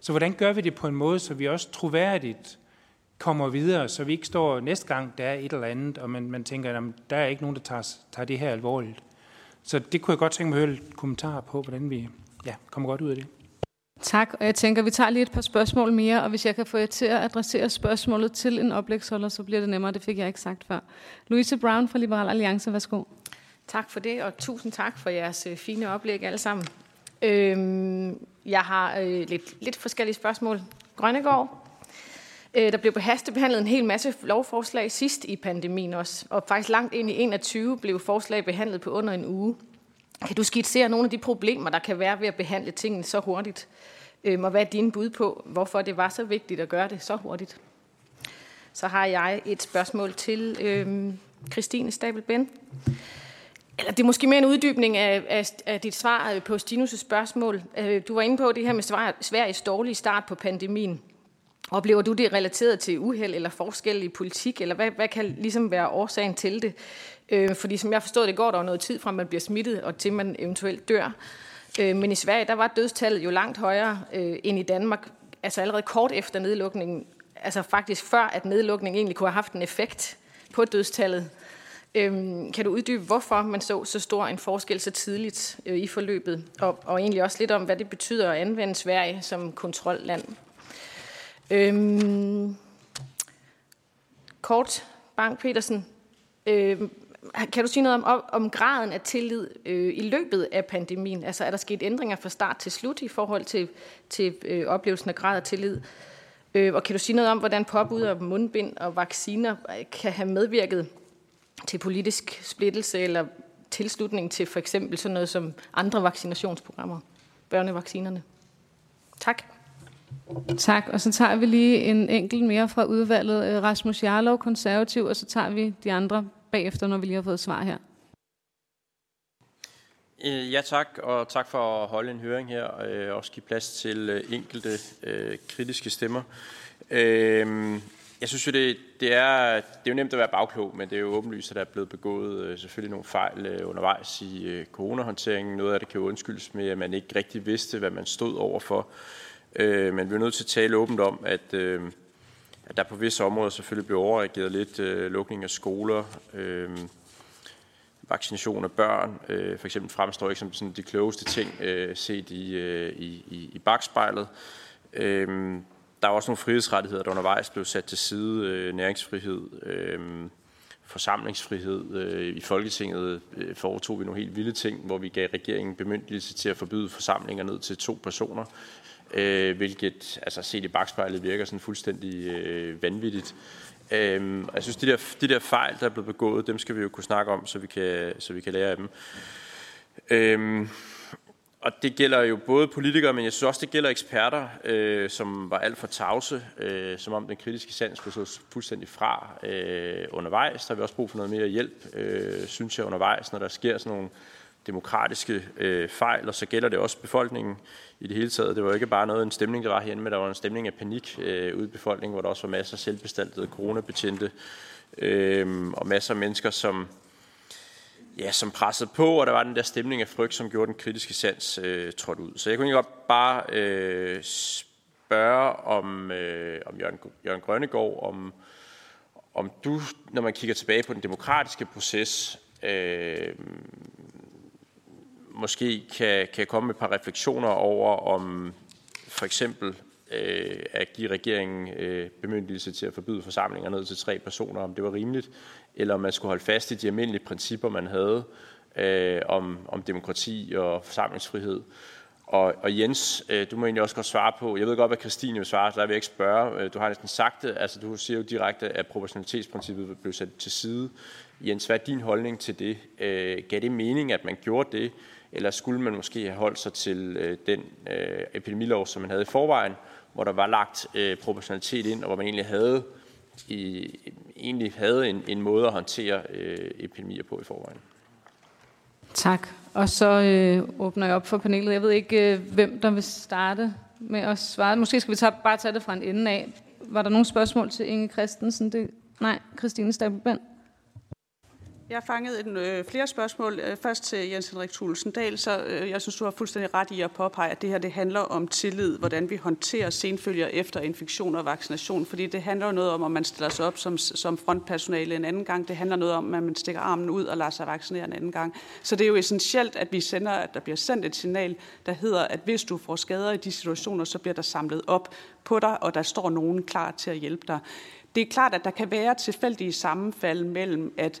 Så hvordan gør vi det på en måde, så vi også troværdigt kommer videre, så vi ikke står næste gang, der er et eller andet, og man, man tænker, at der er ikke nogen, der tager, tager det her alvorligt. Så det kunne jeg godt tænke mig at høre lidt kommentarer på, hvordan vi ja, kommer godt ud af det. Tak, og jeg tænker, vi tager lige et par spørgsmål mere, og hvis jeg kan få jer til at adressere spørgsmålet til en oplægsholder, så bliver det nemmere. Det fik jeg ikke sagt før. Louise Brown fra Liberal Alliance, værsgo. Tak for det, og tusind tak for jeres øh, fine oplæg alle sammen. Øhm, jeg har øh, lidt, lidt forskellige spørgsmål. Grønnegård, øh, der blev på hastebehandlet en hel masse lovforslag sidst i pandemien også, og faktisk langt ind i 21 blev forslag behandlet på under en uge. Kan du skitsere nogle af de problemer, der kan være ved at behandle tingene så hurtigt? Øh, og hvad er dine bud på, hvorfor det var så vigtigt at gøre det så hurtigt? Så har jeg et spørgsmål til øh, Christine Stabel-Ben. Eller det er måske mere en uddybning af, af, af dit svar øh, på Stinus' spørgsmål. Øh, du var inde på det her med Sveriges dårlige start på pandemien. Oplever du det relateret til uheld eller forskel i politik, eller hvad, hvad kan ligesom være årsagen til det? Øh, fordi som jeg forstod det, går der noget tid fra, man bliver smittet, og til man eventuelt dør. Øh, men i Sverige, der var dødstallet jo langt højere øh, end i Danmark, altså allerede kort efter nedlukningen, altså faktisk før, at nedlukningen egentlig kunne have haft en effekt på dødstallet. Øhm, kan du uddybe, hvorfor man så så stor en forskel så tidligt øh, i forløbet, og, og egentlig også lidt om, hvad det betyder at anvende Sverige som kontrolland? Øhm, kort, Bank Petersen, øhm, kan du sige noget om, om graden af tillid øh, i løbet af pandemien? Altså er der sket ændringer fra start til slut i forhold til, til øh, oplevelsen af grad af tillid? Øh, og kan du sige noget om, hvordan påbud af mundbind og vacciner øh, kan have medvirket til politisk splittelse eller tilslutning til for eksempel sådan noget som andre vaccinationsprogrammer, børnevaccinerne. Tak. Tak, og så tager vi lige en enkelt mere fra udvalget. Øh, Rasmus Jarlov, konservativ, og så tager vi de andre bagefter, når vi lige har fået svar her. Øh, ja tak, og tak for at holde en høring her, og øh, også give plads til enkelte øh, kritiske stemmer. Øh, jeg synes jo, det, det, er, det er jo nemt at være bagklog, men det er jo åbenlyst, at der er blevet begået øh, selvfølgelig nogle fejl øh, undervejs i øh, coronahåndteringen. Noget af det kan jo undskyldes med, at man ikke rigtig vidste, hvad man stod overfor. Men vi er nødt til at tale åbent om, at, at der på visse områder selvfølgelig blev overreageret lidt. Lukning af skoler, vaccination af børn, for eksempel fremstår ikke som sådan de klogeste ting set i, i, i, i bagspejlet. Der er også nogle frihedsrettigheder, der undervejs blev sat til side. Øh, næringsfrihed, øh, forsamlingsfrihed. Øh, I Folketinget øh, foretog vi nogle helt vilde ting, hvor vi gav regeringen bemyndigelse til at forbyde forsamlinger ned til to personer, øh, hvilket altså set i bagspejlet virker sådan fuldstændig øh, vanvittigt. Øh, jeg synes, de der, de der fejl, der er blevet begået, dem skal vi jo kunne snakke om, så vi kan, så vi kan lære af dem. Øh, og det gælder jo både politikere, men jeg synes også, det gælder eksperter, øh, som var alt for tavse, øh, som om den kritiske sans blev så fuldstændig fra øh, undervejs. Der har vi også brug for noget mere hjælp, øh, synes jeg, undervejs, når der sker sådan nogle demokratiske øh, fejl, og så gælder det også befolkningen i det hele taget. Det var ikke bare noget en stemning, der var herinde, men der var en stemning af panik øh, ude i befolkningen, hvor der også var masser af selvbestaltede coronabetjente øh, og masser af mennesker, som ja, som pressede på, og der var den der stemning af frygt, som gjorde den kritiske sans øh, trådt ud. Så jeg kunne godt bare øh, spørge om, øh, om Jørgen, Jørgen Grønnegård, om, om du, når man kigger tilbage på den demokratiske proces, øh, måske kan, kan komme med et par refleksioner over, om for eksempel øh, at give regeringen øh, bemyndigelse til at forbyde forsamlinger ned til tre personer, om det var rimeligt, eller om man skulle holde fast i de almindelige principper, man havde øh, om, om demokrati og forsamlingsfrihed. Og, og Jens, øh, du må egentlig også godt svare på, jeg ved godt, hvad Christine vil svare, så der vil jeg ikke spørge. Øh, du har næsten sagt det, altså du siger jo direkte, at proportionalitetsprincippet blev sat til side. Jens, hvad er din holdning til det? Øh, gav det mening, at man gjorde det, eller skulle man måske have holdt sig til øh, den øh, epidemilov, som man havde i forvejen, hvor der var lagt øh, proportionalitet ind, og hvor man egentlig havde i, egentlig havde en, en måde at håndtere øh, epidemier på i forvejen. Tak. Og så øh, åbner jeg op for panelet. Jeg ved ikke, øh, hvem der vil starte med at svare. Måske skal vi tage, bare tage det fra en ende af. Var der nogle spørgsmål til Inge Christensen? Det, nej, Christine Stabelband. Jeg fangede en, øh, flere spørgsmål. Øh, først til Jens Henrik Thulesen Dahl, så øh, jeg synes, du har fuldstændig ret i at påpege, at det her det handler om tillid, hvordan vi håndterer senfølger efter infektion og vaccination, fordi det handler noget om, om man stiller sig op som, som frontpersonale en anden gang. Det handler noget om, at man stikker armen ud og lader sig vaccinere en anden gang. Så det er jo essentielt, at vi sender, at der bliver sendt et signal, der hedder, at hvis du får skader i de situationer, så bliver der samlet op på dig, og der står nogen klar til at hjælpe dig. Det er klart, at der kan være tilfældige sammenfald mellem, at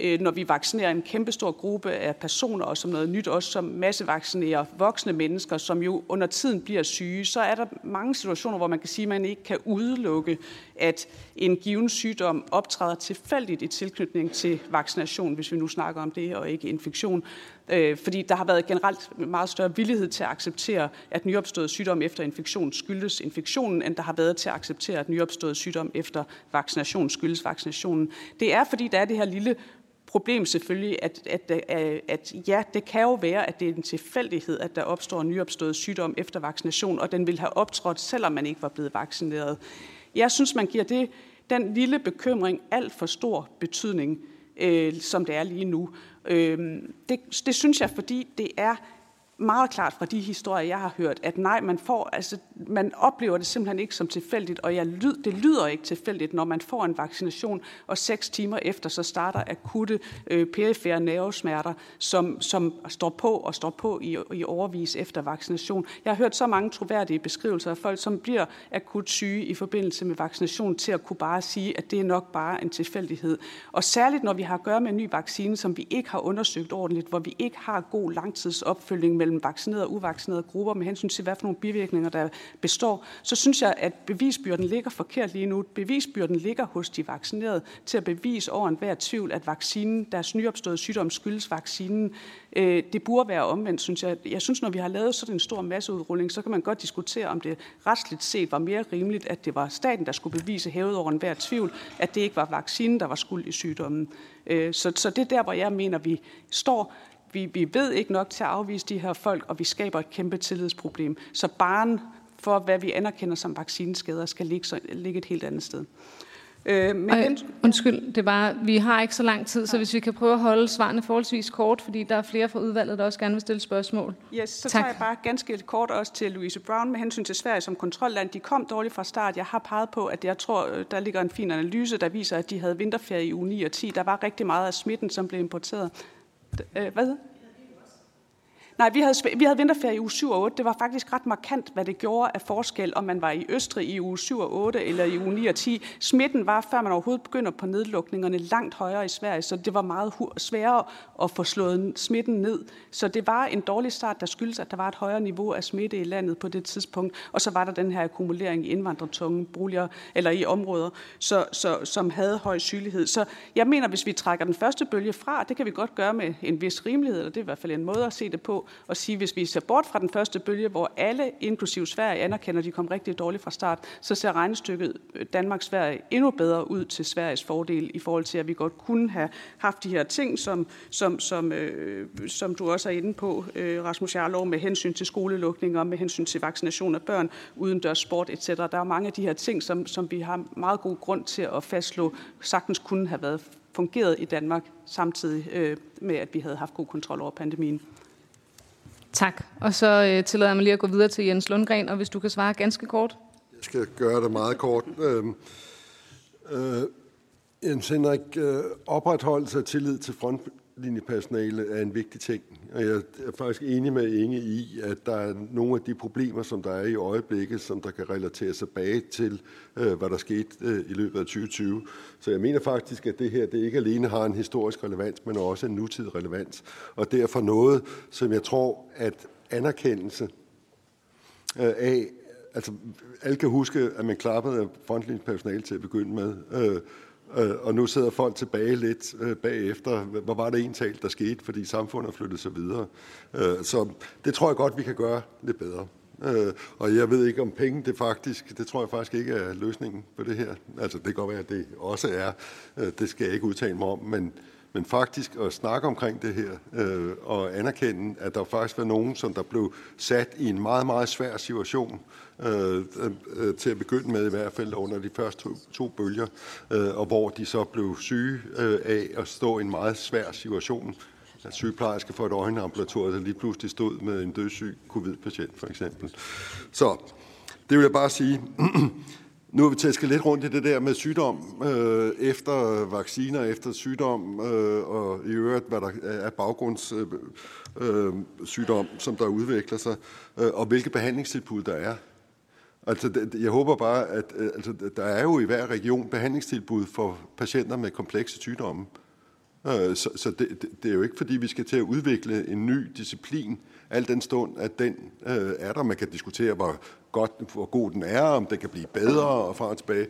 Øh, når vi vaccinerer en kæmpestor gruppe af personer, og som noget nyt også som massevaccinerer voksne mennesker, som jo under tiden bliver syge, så er der mange situationer, hvor man kan sige, at man ikke kan udelukke, at en given sygdom optræder tilfældigt i tilknytning til vaccination, hvis vi nu snakker om det, og ikke infektion. Øh, fordi der har været generelt meget større villighed til at acceptere, at nyopstået sygdom efter infektion skyldes infektionen, end der har været til at acceptere, at nyopstået sygdom efter vaccination skyldes vaccinationen. Det er, fordi der er det her lille problem selvfølgelig, at, at, at, at ja, det kan jo være, at det er en tilfældighed, at der opstår en nyopstået sygdom efter vaccination, og den vil have optrådt, selvom man ikke var blevet vaccineret. Jeg synes, man giver det, den lille bekymring alt for stor betydning, øh, som det er lige nu. Øh, det, det synes jeg, fordi det er meget klart fra de historier, jeg har hørt, at nej, man, får, altså, man oplever det simpelthen ikke som tilfældigt, og jeg lyd, det lyder ikke tilfældigt, når man får en vaccination, og seks timer efter, så starter akutte øh, perifære nervesmerter, som, som står på og står på i, i overvis efter vaccination. Jeg har hørt så mange troværdige beskrivelser af folk, som bliver akut syge i forbindelse med vaccination, til at kunne bare sige, at det er nok bare en tilfældighed. Og særligt, når vi har at gøre med en ny vaccine, som vi ikke har undersøgt ordentligt, hvor vi ikke har god langtidsopfølging med mellem vaccinerede og uvaccinerede grupper med hensyn til, hvad for nogle bivirkninger, der består, så synes jeg, at bevisbyrden ligger forkert lige nu. Bevisbyrden ligger hos de vaccinerede til at bevise over enhver tvivl, at vaccinen, deres nyopståede sygdom skyldes vaccinen. Øh, det burde være omvendt, synes jeg. Jeg synes, når vi har lavet sådan en stor masseudrulling, så kan man godt diskutere, om det retsligt set var mere rimeligt, at det var staten, der skulle bevise hævet over enhver tvivl, at det ikke var vaccinen, der var skuld i sygdommen. Øh, så, så det er der, hvor jeg mener, vi står. Vi, vi ved ikke nok til at afvise de her folk, og vi skaber et kæmpe tillidsproblem. Så barn for, hvad vi anerkender som vaccineskader, skal ligge, ligge et helt andet sted. Øh, men Ej, undskyld, det var, vi har ikke så lang tid, så hvis vi kan prøve at holde svarene forholdsvis kort, fordi der er flere fra udvalget, der også gerne vil stille spørgsmål. Yes, så tak. tager jeg bare ganske kort også til Louise Brown med hensyn til Sverige som kontrolland. De kom dårligt fra start. Jeg har peget på, at jeg tror, der ligger en fin analyse, der viser, at de havde vinterferie i uge 9 og 10. Der var rigtig meget af smitten, som blev importeret. Øh, hvad? Nej, vi havde, vi havde vinterferie i uge 7 og 8. Det var faktisk ret markant, hvad det gjorde af forskel, om man var i Østrig i uge 7 og 8 eller i uge 9 og 10. Smitten var, før man overhovedet begynder på nedlukningerne, langt højere i Sverige, så det var meget sværere at få slået smitten ned. Så det var en dårlig start, der skyldes, at der var et højere niveau af smitte i landet på det tidspunkt. Og så var der den her akkumulering i indvandrertunge boliger, eller i områder, så, så, som havde høj sygelighed. Så jeg mener, hvis vi trækker den første bølge fra, det kan vi godt gøre med en vis rimelighed, eller det er i hvert fald en måde at se det på, og sige, hvis vi ser bort fra den første bølge, hvor alle, inklusiv Sverige, anerkender, at de kom rigtig dårligt fra start, så ser regnestykket øh, Danmark-Sverige endnu bedre ud til Sveriges fordel i forhold til, at vi godt kunne have haft de her ting, som, som, som, øh, som du også er inde på, øh, Rasmus Jarlov, med hensyn til skolelukninger, med hensyn til vaccination af børn, udendørs sport etc. Der er mange af de her ting, som, som vi har meget god grund til at fastslå, sagtens kunne have været fungeret i Danmark, samtidig øh, med, at vi havde haft god kontrol over pandemien. Tak. Og så øh, tillader jeg mig lige at gå videre til Jens Lundgren, og hvis du kan svare ganske kort. Jeg skal gøre det meget kort. Øh, øh, Jens Henrik, øh, opretholdelse af tillid til front, frontlinjepersonale er en vigtig ting. Og jeg er faktisk enig med Inge i, at der er nogle af de problemer, som der er i øjeblikket, som der kan relatere sig tilbage til, øh, hvad der skete øh, i løbet af 2020. Så jeg mener faktisk, at det her det ikke alene har en historisk relevans, men også en nutidig relevans. Og derfor noget, som jeg tror, at anerkendelse øh, af, altså alle kan huske, at man klappede frontlinjepersonale til at begynde med, Øh, Øh, og nu sidder folk tilbage lidt øh, bagefter. Hvor var det egentlig, der skete, fordi samfundet flyttede sig videre. Øh, så det tror jeg godt, vi kan gøre lidt bedre. Øh, og jeg ved ikke om penge, det faktisk, det tror jeg faktisk ikke er løsningen på det her. Altså det kan godt være, at det også er. Øh, det skal jeg ikke udtale mig om, men, men faktisk at snakke omkring det her øh, og anerkende, at der faktisk var nogen, som der blev sat i en meget, meget svær situation, øh, øh, til at begynde med i hvert fald under de første to, to bølger, øh, og hvor de så blev syge øh, af at stå i en meget svær situation. At sygeplejerske for et øjenambulatorium, der lige pludselig stod med en dødssyg covid-patient for eksempel. Så det vil jeg bare sige. Nu har vi tæsket lidt rundt i det der med sygdom, øh, efter vacciner, efter sygdom, øh, og i øvrigt, hvad der er baggrundssygdom, øh, øh, sygdom, som der udvikler sig, øh, og hvilke behandlingstilbud der er. Altså, jeg håber bare, at øh, altså, der er jo i hver region behandlingstilbud for patienter med komplekse sygdomme. Øh, så, så det, det er jo ikke, fordi vi skal til at udvikle en ny disciplin, al den stund, at den øh, er der. Man kan diskutere, hvor, godt, hvor god den er, om det kan blive bedre og frem og tilbage.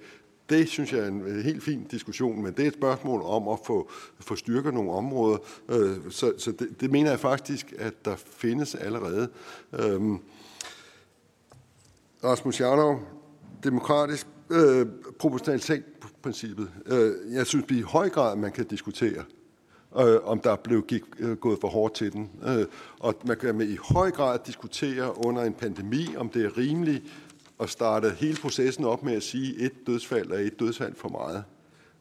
Det synes jeg er en øh, helt fin diskussion, men det er et spørgsmål om at få, få styrket nogle områder. Øh, så, så det, det mener jeg faktisk, at der findes allerede. Øh, Rasmus Jarlov, demokratisk øh, proportionalitetsprincippet. Øh, jeg synes vi i høj grad, man kan diskutere, øh, om der blev gik, øh, gået for hårdt til den. Øh, og man kan med i høj grad diskutere under en pandemi, om det er rimeligt at starte hele processen op med at sige, et dødsfald er et dødsfald for meget.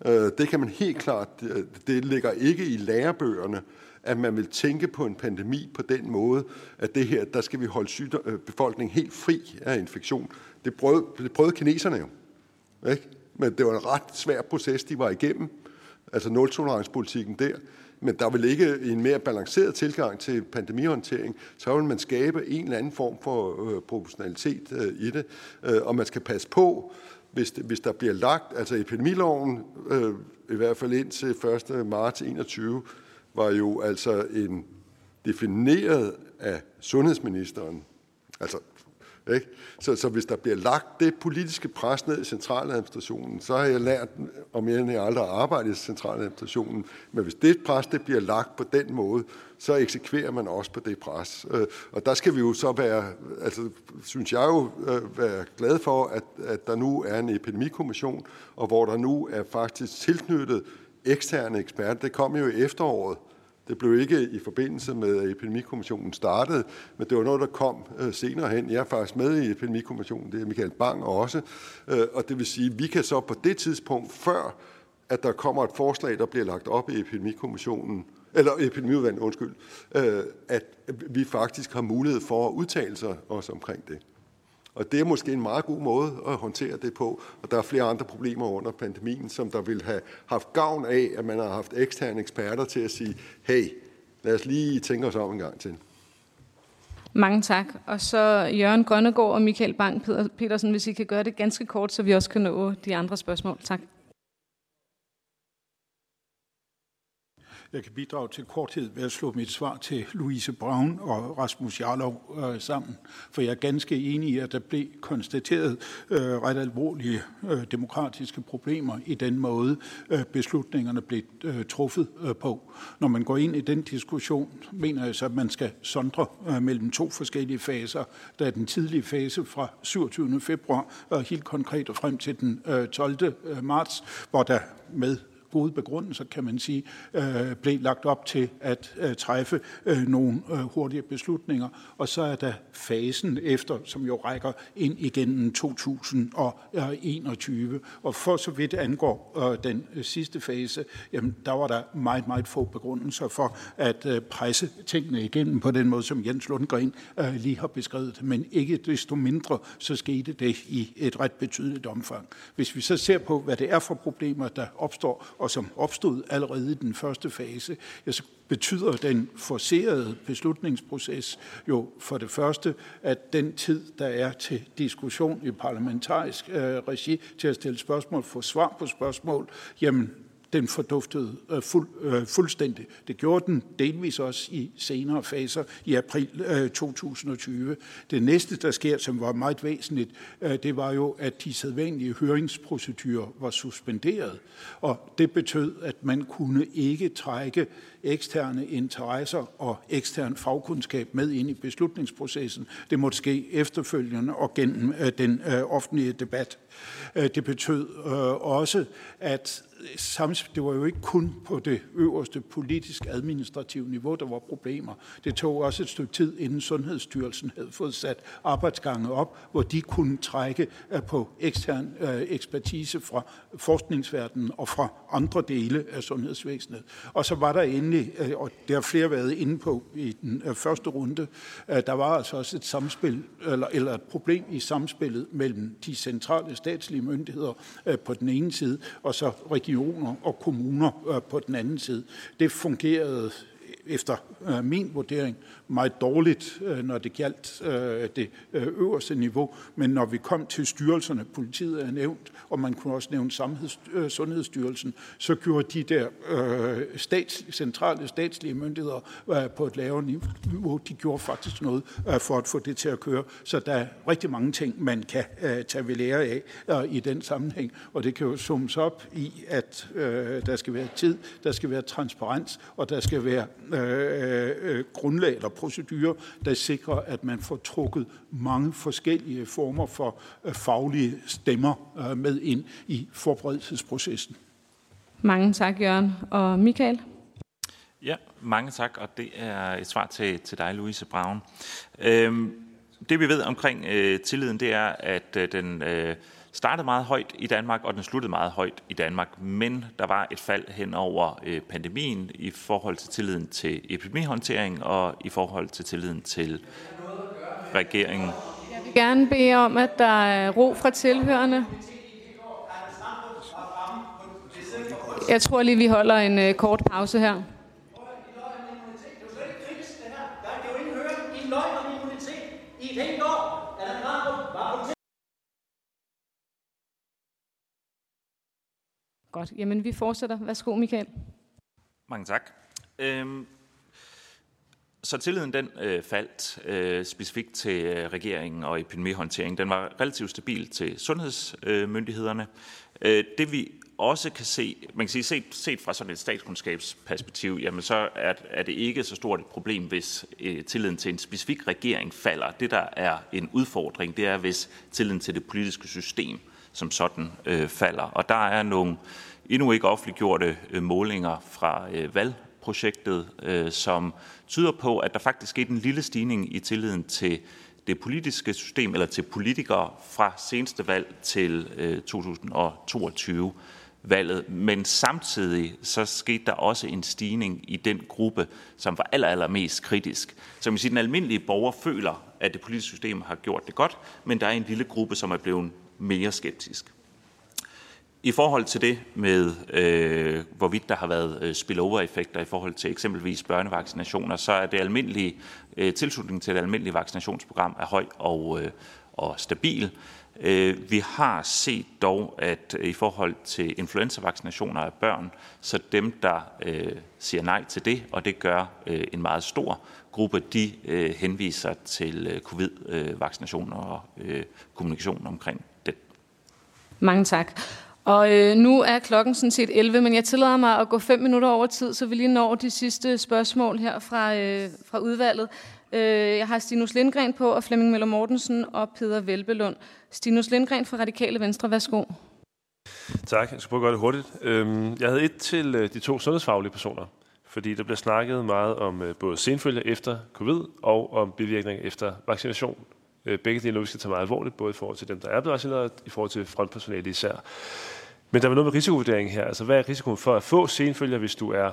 Øh, det kan man helt klart, øh, det ligger ikke i lærebøgerne, at man vil tænke på en pandemi på den måde, at det her, der skal vi holde sygdom, øh, befolkningen helt fri af infektion. Det prøvede, det prøvede kineserne jo. Ikke? Men det var en ret svær proces, de var igennem. Altså nul-tolerance-politikken der. Men der vil ikke en mere balanceret tilgang til pandemihåndtering, så vil man skabe en eller anden form for øh, proportionalitet øh, i det. Øh, og man skal passe på, hvis, hvis der bliver lagt, altså epidemiloven, øh, i hvert fald indtil 1. marts 21, var jo altså en defineret af sundhedsministeren. Altså, ikke? Så, så hvis der bliver lagt det politiske pres ned i centraladministrationen, så har jeg lært, om jeg aldrig har arbejdet i centraladministrationen, men hvis det pres det bliver lagt på den måde, så eksekverer man også på det pres. Øh, og der skal vi jo så være, altså synes jeg jo, øh, være glad for, at, at der nu er en epidemikommission, og hvor der nu er faktisk tilknyttet eksterne eksperter. Det kom jo i efteråret, det blev ikke i forbindelse med, at epidemikommissionen startede, men det var noget, der kom øh, senere hen. Jeg er faktisk med i epidemikommissionen, det er Michael Bang også. Øh, og det vil sige, at vi kan så på det tidspunkt, før at der kommer et forslag, der bliver lagt op i epidemikommissionen, eller epidemiudvalget, undskyld, øh, at vi faktisk har mulighed for at udtale sig også omkring det. Og det er måske en meget god måde at håndtere det på. Og der er flere andre problemer under pandemien, som der vil have haft gavn af, at man har haft eksterne eksperter til at sige, hey, lad os lige tænke os om en gang til. Mange tak. Og så Jørgen Grønnegård og Michael Bang Petersen, hvis I kan gøre det ganske kort, så vi også kan nå de andre spørgsmål. Tak. Jeg kan bidrage til korthed ved at slå mit svar til Louise Braun og Rasmus Jarlov øh, sammen, for jeg er ganske enig i, at der blev konstateret øh, ret alvorlige øh, demokratiske problemer i den måde, øh, beslutningerne blev øh, truffet øh, på. Når man går ind i den diskussion, mener jeg så, at man skal sondre øh, mellem to forskellige faser. Der er den tidlige fase fra 27. februar og helt konkret og frem til den øh, 12. Øh, marts, hvor der med gode begrundelser, kan man sige, øh, blev lagt op til at øh, træffe øh, nogle øh, hurtige beslutninger. Og så er der fasen efter, som jo rækker ind igennem 2021. Og for så vidt angår øh, den øh, sidste fase, jamen, der var der meget, meget få begrundelser for at øh, presse tingene igennem på den måde, som Jens Lundgren øh, lige har beskrevet det. Men ikke desto mindre, så skete det i et ret betydeligt omfang. Hvis vi så ser på, hvad det er for problemer, der opstår, og som opstod allerede i den første fase, ja, så betyder den forserede beslutningsproces jo for det første, at den tid, der er til diskussion i parlamentarisk øh, regi, til at stille spørgsmål, få svar på spørgsmål, jamen den forduftede øh, fuld, øh, fuldstændig. Det gjorde den delvis også i senere faser i april øh, 2020. Det næste, der sker, som var meget væsentligt, øh, det var jo, at de sædvanlige høringsprocedurer var suspenderet. Og det betød, at man kunne ikke trække eksterne interesser og ekstern fagkundskab med ind i beslutningsprocessen. Det måtte ske efterfølgende og gennem øh, den øh, offentlige debat. Øh, det betød øh, også, at det var jo ikke kun på det øverste politisk administrative niveau, der var problemer. Det tog også et stykke tid, inden Sundhedsstyrelsen havde fået sat arbejdsgange op, hvor de kunne trække øh, på ekstern øh, ekspertise fra forskningsverdenen og fra andre dele af sundhedsvæsenet. Og så var der endelig, øh, og det har flere været inde på i den første runde, der var altså også et samspil, eller, eller et problem i samspillet mellem de centrale statslige myndigheder på den ene side, og så regioner og kommuner øh, på den anden side. Det fungerede efter øh, min vurdering meget dårligt, øh, når det galt øh, det øh, øverste niveau, men når vi kom til styrelserne, politiet er nævnt, og man kunne også nævne Sundhedsstyrelsen, så gjorde de der stats, centrale statslige myndigheder på et lavere niveau, de gjorde faktisk noget for at få det til at køre. Så der er rigtig mange ting, man kan tage ved lære af i den sammenhæng, og det kan jo summes op i, at der skal være tid, der skal være transparens, og der skal være grundlag eller procedurer, der sikrer, at man får trukket mange forskellige former for øh, faglige stemmer øh, med ind i forberedelsesprocessen. Mange tak, Jørgen. Og Michael? Ja, mange tak, og det er et svar til, til dig, Louise Braun. Øhm, det vi ved omkring øh, tilliden, det er, at øh, den øh, startede meget højt i Danmark, og den sluttede meget højt i Danmark. Men der var et fald hen over øh, pandemien i forhold til tilliden til epidemihåndtering og i forhold til tilliden til regeringen. Jeg vil gerne bede om, at der er ro fra tilhørende. Jeg tror lige, vi holder en øh, kort pause her. Godt. Jamen, vi fortsætter. Værsgo, Michael. Mange tak. Øhm, så tilliden den øh, faldt øh, specifikt til øh, regeringen og epidemihåndteringen. Den var relativt stabil til sundhedsmyndighederne. Øh, det vi også kan se, man kan sige, set, set fra sådan et statskundskabsperspektiv, jamen så er, er det ikke så stort et problem, hvis øh, tilliden til en specifik regering falder. Det, der er en udfordring, det er, hvis tilliden til det politiske system som sådan øh, falder. Og der er nogle endnu ikke offentliggjorte øh, målinger fra øh, valgprojektet, øh, som tyder på, at der faktisk skete en lille stigning i tilliden til det politiske system, eller til politikere fra seneste valg til 2022 valget, men samtidig så skete der også en stigning i den gruppe, som var aller, aller mest kritisk. Så man den almindelige borger føler, at det politiske system har gjort det godt, men der er en lille gruppe, som er blevet mere skeptisk. I forhold til det med, øh, hvorvidt der har været øh, spillover-effekter i forhold til eksempelvis børnevaccinationer, så er det almindelige øh, tilslutning til det almindelige vaccinationsprogram er høj og, øh, og stabil. Øh, vi har set dog, at i forhold til influenzavaccinationer af børn, så dem, der øh, siger nej til det, og det gør øh, en meget stor gruppe, de øh, henviser til øh, covid-vaccinationer og øh, kommunikation omkring det. Mange tak. Og øh, nu er klokken sådan set 11, men jeg tillader mig at gå fem minutter over tid, så vi lige når de sidste spørgsmål her fra, øh, fra udvalget. Øh, jeg har Stinus Lindgren på, og Flemming Møller Mortensen og Peter Velbelund. Stinus Lindgren fra Radikale Venstre, værsgo. Tak, jeg skal prøve at gøre det hurtigt. Øhm, jeg havde et til øh, de to sundhedsfaglige personer, fordi der bliver snakket meget om øh, både senfølger efter covid og om bivirkninger efter vaccination. Øh, begge dele er noget, vi skal tage meget alvorligt, både i forhold til dem, der er blevet vaccineret, og i forhold til frontpersonale især. Men der var noget med risikovurdering her. Altså, hvad er risikoen for at få senfølger, hvis du er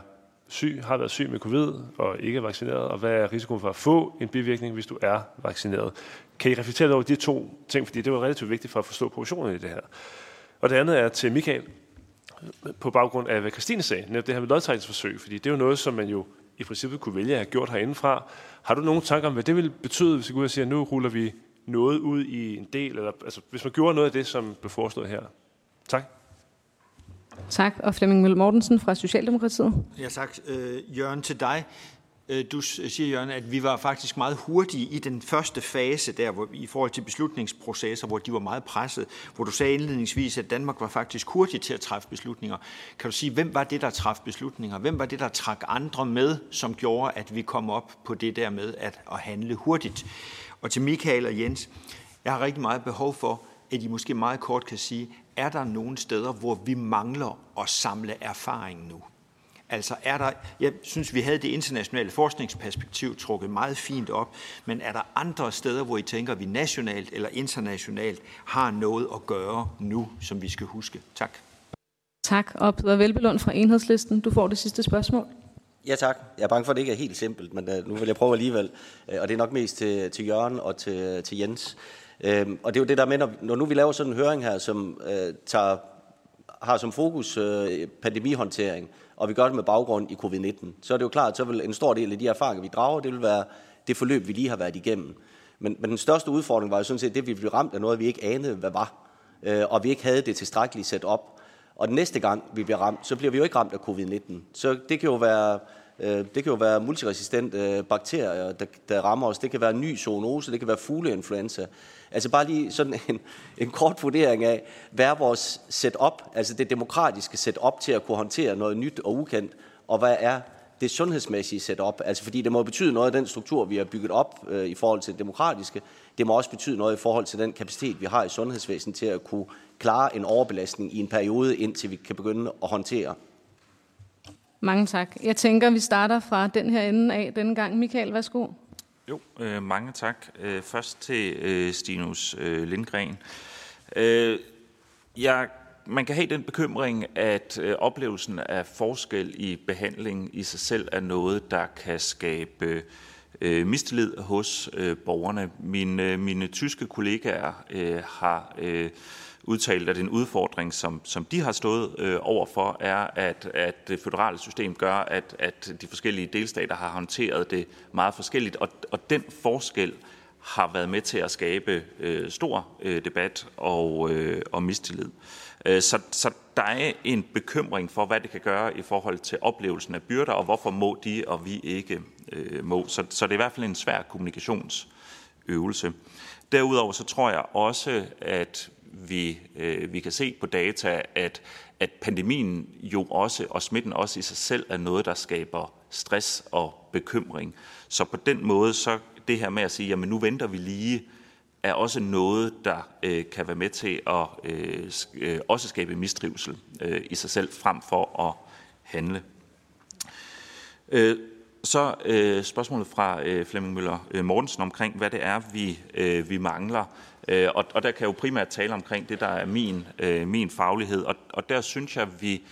syg, har været syg med covid og ikke er vaccineret, og hvad er risikoen for at få en bivirkning, hvis du er vaccineret? Kan I reflektere over de to ting, fordi det var relativt vigtigt for at forstå proportionerne i det her. Og det andet er til Michael, på baggrund af, hvad Christine sagde, netop det her med lodtrækningsforsøg, fordi det er jo noget, som man jo i princippet kunne vælge at have gjort herindefra. Har du nogle tanker om, hvad det ville betyde, hvis vi går ud og siger, at nu ruller vi noget ud i en del, eller altså, hvis man gjorde noget af det, som blev foreslået her? Tak. Tak. Og Flemming Møller Mortensen fra Socialdemokratiet. Ja, tak. Øh, Jørgen, til dig. Øh, du siger, Jørgen, at vi var faktisk meget hurtige i den første fase der, hvor, i forhold til beslutningsprocesser, hvor de var meget presset, hvor du sagde indledningsvis, at Danmark var faktisk hurtig til at træffe beslutninger. Kan du sige, hvem var det, der træffede beslutninger? Hvem var det, der trak andre med, som gjorde, at vi kom op på det der med at, at handle hurtigt? Og til Michael og Jens, jeg har rigtig meget behov for, at I måske meget kort kan sige, er der nogle steder, hvor vi mangler at samle erfaring nu? Altså er der, jeg synes, vi havde det internationale forskningsperspektiv trukket meget fint op, men er der andre steder, hvor I tænker, at vi nationalt eller internationalt har noget at gøre nu, som vi skal huske? Tak. Tak, og Peter Velbelund fra Enhedslisten. Du får det sidste spørgsmål. Ja tak. Jeg er bange for, at det ikke er helt simpelt, men uh, nu vil jeg prøve alligevel. Uh, og det er nok mest til, til Jørgen og til, til Jens. Øhm, og det er jo det, der med, når, når nu vi laver sådan en høring her, som øh, tager, har som fokus øh, pandemihåndtering, og vi gør det med baggrund i covid-19, så er det jo klart, at så vil en stor del af de erfaringer, vi drager, det vil være det forløb, vi lige har været igennem. Men, men den største udfordring var jo sådan set det, at vi blev ramt af noget, vi ikke anede, hvad var, øh, og vi ikke havde det tilstrækkeligt sat op. Og den næste gang, vi bliver ramt, så bliver vi jo ikke ramt af covid-19. Så det kan jo være Øh, det kan jo være multiresistente øh, bakterier, øh, der, der rammer os. Det kan være ny zoonose, det kan være fugleinfluenza. Altså bare lige sådan en, en kort vurdering af, hvad er vores setup, altså det demokratiske setup til at kunne håndtere noget nyt og ukendt, og hvad er det sundhedsmæssige setup. Altså fordi det må betyde noget af den struktur, vi har bygget op øh, i forhold til det demokratiske. Det må også betyde noget i forhold til den kapacitet, vi har i sundhedsvæsenet til at kunne klare en overbelastning i en periode, indtil vi kan begynde at håndtere mange tak. Jeg tænker, vi starter fra den her ende af denne gang. Michael, værsgo. Jo, øh, mange tak. Øh, først til øh, Stinus øh, Lindgren. Øh, jeg, man kan have den bekymring, at øh, oplevelsen af forskel i behandling i sig selv er noget, der kan skabe øh, mistillid hos øh, borgerne. Mine, øh, mine tyske kollegaer øh, har... Øh, udtalt, at en udfordring, som, som de har stået øh, overfor, er, at, at det føderale system gør, at, at de forskellige delstater har håndteret det meget forskelligt, og, og den forskel har været med til at skabe øh, stor øh, debat og, øh, og mistillid. Øh, så, så der er en bekymring for, hvad det kan gøre i forhold til oplevelsen af byrder, og hvorfor må de, og vi ikke øh, må. Så, så det er i hvert fald en svær kommunikationsøvelse. Derudover så tror jeg også, at vi, øh, vi kan se på data, at, at pandemien jo også, og smitten også i sig selv, er noget, der skaber stress og bekymring. Så på den måde, så det her med at sige, jamen nu venter vi lige, er også noget, der øh, kan være med til at øh, øh, også skabe mistrivsel øh, i sig selv, frem for at handle. Øh, så øh, spørgsmålet fra øh, Flemming Møller øh, Mortensen omkring, hvad det er, vi, øh, vi mangler. Øh, og, og der kan jeg jo primært tale omkring det, der er min, øh, min faglighed. Og, og der synes jeg, vi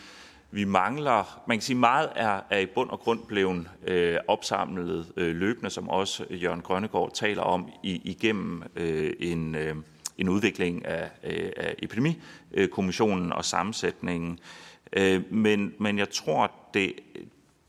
vi mangler, man kan sige, meget er, er i bund og grund blevet øh, opsamlet øh, løbende, som også Jørgen Grønnegård taler om, i, igennem øh, en, øh, en udvikling af, øh, af epidemikommissionen og sammensætningen. Øh, men, men jeg tror, det,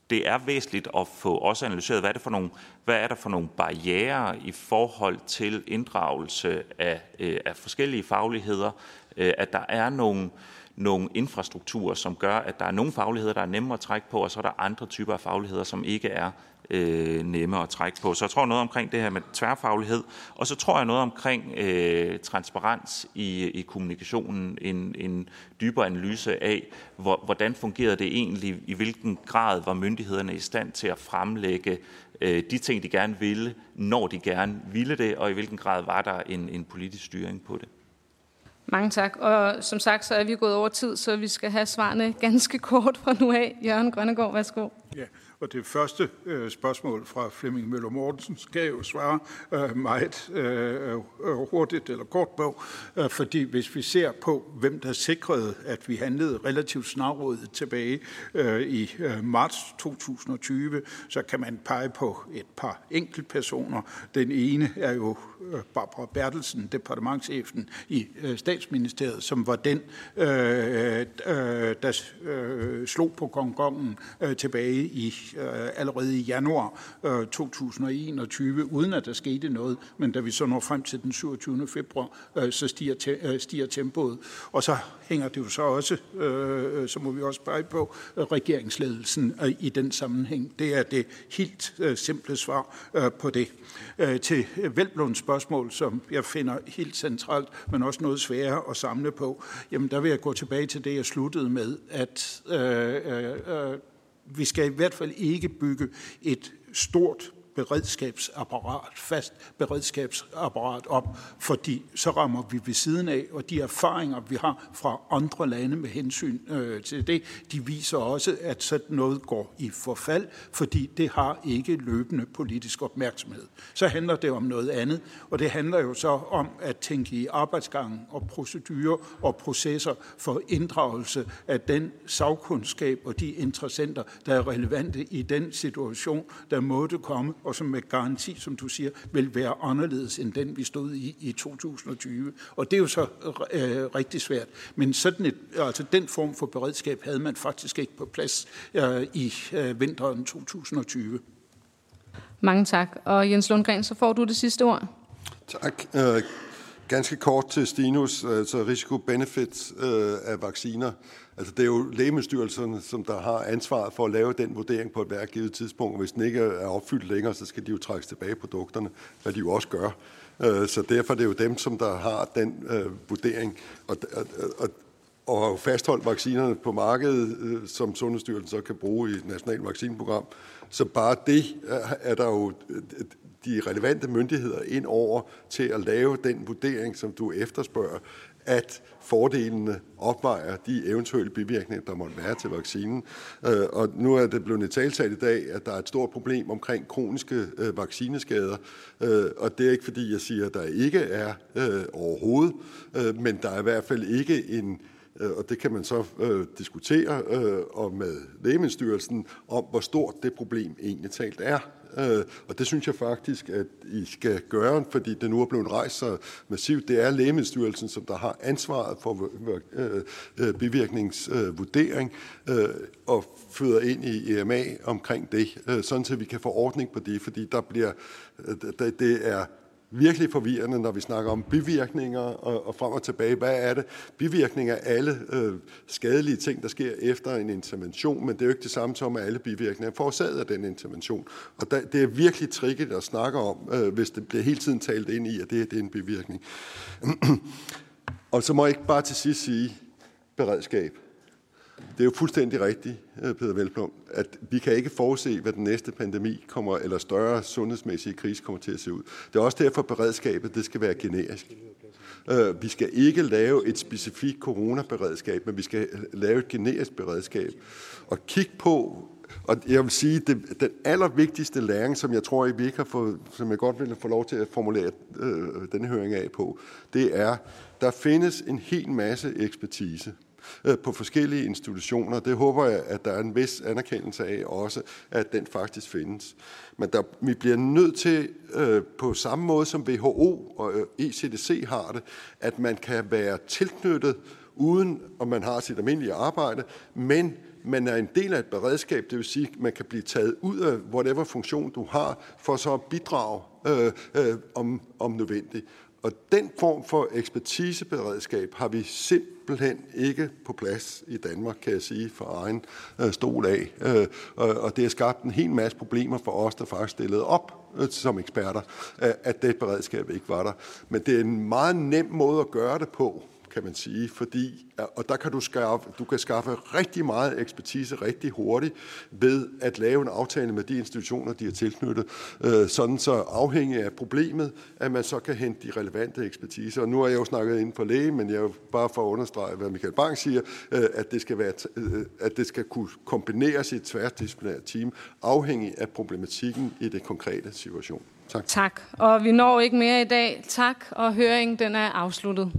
det er væsentligt at få også analyseret, hvad er, det for nogle, hvad er der for nogle barriere i forhold til inddragelse af, øh, af forskellige fagligheder, øh, at der er nogle, nogle infrastrukturer, som gør, at der er nogle fagligheder, der er nemmere at trække på, og så er der andre typer af fagligheder, som ikke er øh, nemme at trække på. Så jeg tror noget omkring det her med tværfaglighed, og så tror jeg noget omkring øh, transparens i, i kommunikationen, en, en dybere analyse af, hvor, hvordan fungerede det egentlig, i hvilken grad var myndighederne i stand til at fremlægge øh, de ting, de gerne ville, når de gerne ville det, og i hvilken grad var der en, en politisk styring på det. Mange tak. Og som sagt, så er vi gået over tid, så vi skal have svarene ganske kort fra nu af. Jørgen Grønnegård, værsgo. Ja, og det første øh, spørgsmål fra Flemming Møller Mortensen skal jo svare øh, meget øh, øh hurtigt eller kort på, øh, fordi hvis vi ser på, hvem der sikrede, at vi handlede relativt snarrådet tilbage øh, i øh, marts 2020, så kan man pege på et par enkeltpersoner. Den ene er jo Øh, Barbara Bertelsen, departementchefen i øh, statsministeriet, som var den, øh, der slog på gongongen tilbage i allerede i januar 2021, uden at der skete noget. Men da vi så når frem til den 27. februar, så stiger, te, stiger tempoet. Og så hænger det jo så også, så må vi også pege på, regeringsledelsen i den sammenhæng. Det er det helt simple svar på det. Til Velblunds spørgsmål, som jeg finder helt centralt, men også noget sværere at samle på, jamen der vil jeg gå tilbage til det, jeg sluttede med, at øh, øh, øh vi skal i hvert fald ikke bygge et stort beredskabsapparat, fast beredskabsapparat op, fordi så rammer vi ved siden af, og de erfaringer, vi har fra andre lande med hensyn øh, til det, de viser også, at sådan noget går i forfald, fordi det har ikke løbende politisk opmærksomhed. Så handler det om noget andet, og det handler jo så om at tænke i arbejdsgangen og procedurer og processer for inddragelse af den sagkundskab og de interessenter, der er relevante i den situation, der måtte komme og som med garanti, som du siger, vil være anderledes end den, vi stod i i 2020. Og det er jo så øh, rigtig svært. Men sådan et, altså den form for beredskab havde man faktisk ikke på plads øh, i øh, vinteren 2020. Mange tak. Og Jens Lundgren, så får du det sidste ord. Tak. Øh, ganske kort til Stinus, altså risiko-benefit øh, af vacciner. Altså det er jo lægemiddelstyrelsen, som der har ansvaret for at lave den vurdering på et hvert givet tidspunkt, og hvis den ikke er opfyldt længere, så skal de jo trækkes tilbage produkterne, hvad de jo også gør. Øh, så derfor er det jo dem, som der har den øh, vurdering, og, og, og, og fastholdt vaccinerne på markedet, øh, som Sundhedsstyrelsen så kan bruge i et nationalt vaccineprogram. Så bare det øh, er der jo øh, de relevante myndigheder ind over til at lave den vurdering, som du efterspørger, at fordelene opvejer de eventuelle bivirkninger, der måtte være til vaccinen. Øh, og nu er det blevet et talsat i dag, at der er et stort problem omkring kroniske øh, vaccineskader. Øh, og det er ikke fordi, jeg siger, at der ikke er overhovedet, men der er i hvert fald ikke en og det kan man så øh, diskutere øh, og med Lægemiddelstyrelsen om, hvor stort det problem egentlig talt er. Øh, og det synes jeg faktisk, at I skal gøre, fordi det nu er blevet rejst så massivt. Det er Lægemiddelstyrelsen, som der har ansvaret for øh, øh, bivirkningsvurdering øh, og føder ind i EMA omkring det, øh, sådan så vi kan få ordning på det, fordi der bliver, øh, det er virkelig forvirrende, når vi snakker om bivirkninger og, og frem og tilbage. Hvad er det? Bivirkninger er alle øh, skadelige ting, der sker efter en intervention, men det er jo ikke det samme som, at alle bivirkninger er forårsaget af den intervention. Og der, det er virkelig tricket at snakke om, øh, hvis det bliver hele tiden talt ind i, at det, det er en bivirkning. og så må jeg ikke bare til sidst sige beredskab. Det er jo fuldstændig rigtigt, øh, Peter Velblom, at vi kan ikke forudse, hvad den næste pandemi kommer, eller større sundhedsmæssige krise kommer til at se ud. Det er også derfor, at beredskabet det skal være generisk. Øh, vi skal ikke lave et specifikt coronaberedskab, men vi skal lave et generisk beredskab. Og kigge på, og jeg vil sige, det, den allervigtigste læring, som jeg tror, I vi ikke har fået, som jeg godt ville få lov til at formulere øh, denne høring af på, det er, der findes en hel masse ekspertise Øh, på forskellige institutioner. Det håber jeg, at der er en vis anerkendelse af også, at den faktisk findes. Men der, vi bliver nødt til, øh, på samme måde som WHO og øh, ECDC har det, at man kan være tilknyttet, uden om man har sit almindelige arbejde, men man er en del af et beredskab, det vil sige, at man kan blive taget ud af whatever funktion du har, for så at bidrage øh, øh, om, om nødvendigt. Og den form for ekspertiseberedskab har vi simpelthen ikke på plads i Danmark, kan jeg sige, for egen øh, stol af. Øh, og det har skabt en hel masse problemer for os, der faktisk stillede op øh, som eksperter, øh, at det beredskab ikke var der. Men det er en meget nem måde at gøre det på, kan man sige, fordi, og der kan du skaffe, du kan skaffe rigtig meget ekspertise rigtig hurtigt ved at lave en aftale med de institutioner, de er tilknyttet, øh, sådan så afhængig af problemet, at man så kan hente de relevante ekspertise. Og nu har jeg jo snakket inden for læge, men jeg er jo bare for at understrege, hvad Michael Bang siger, øh, at, det skal være, øh, at det skal kunne kombineres i et tværdisciplinært team, afhængig af problematikken i det konkrete situation. Tak. Tak. Og vi når ikke mere i dag. Tak, og høringen den er afsluttet.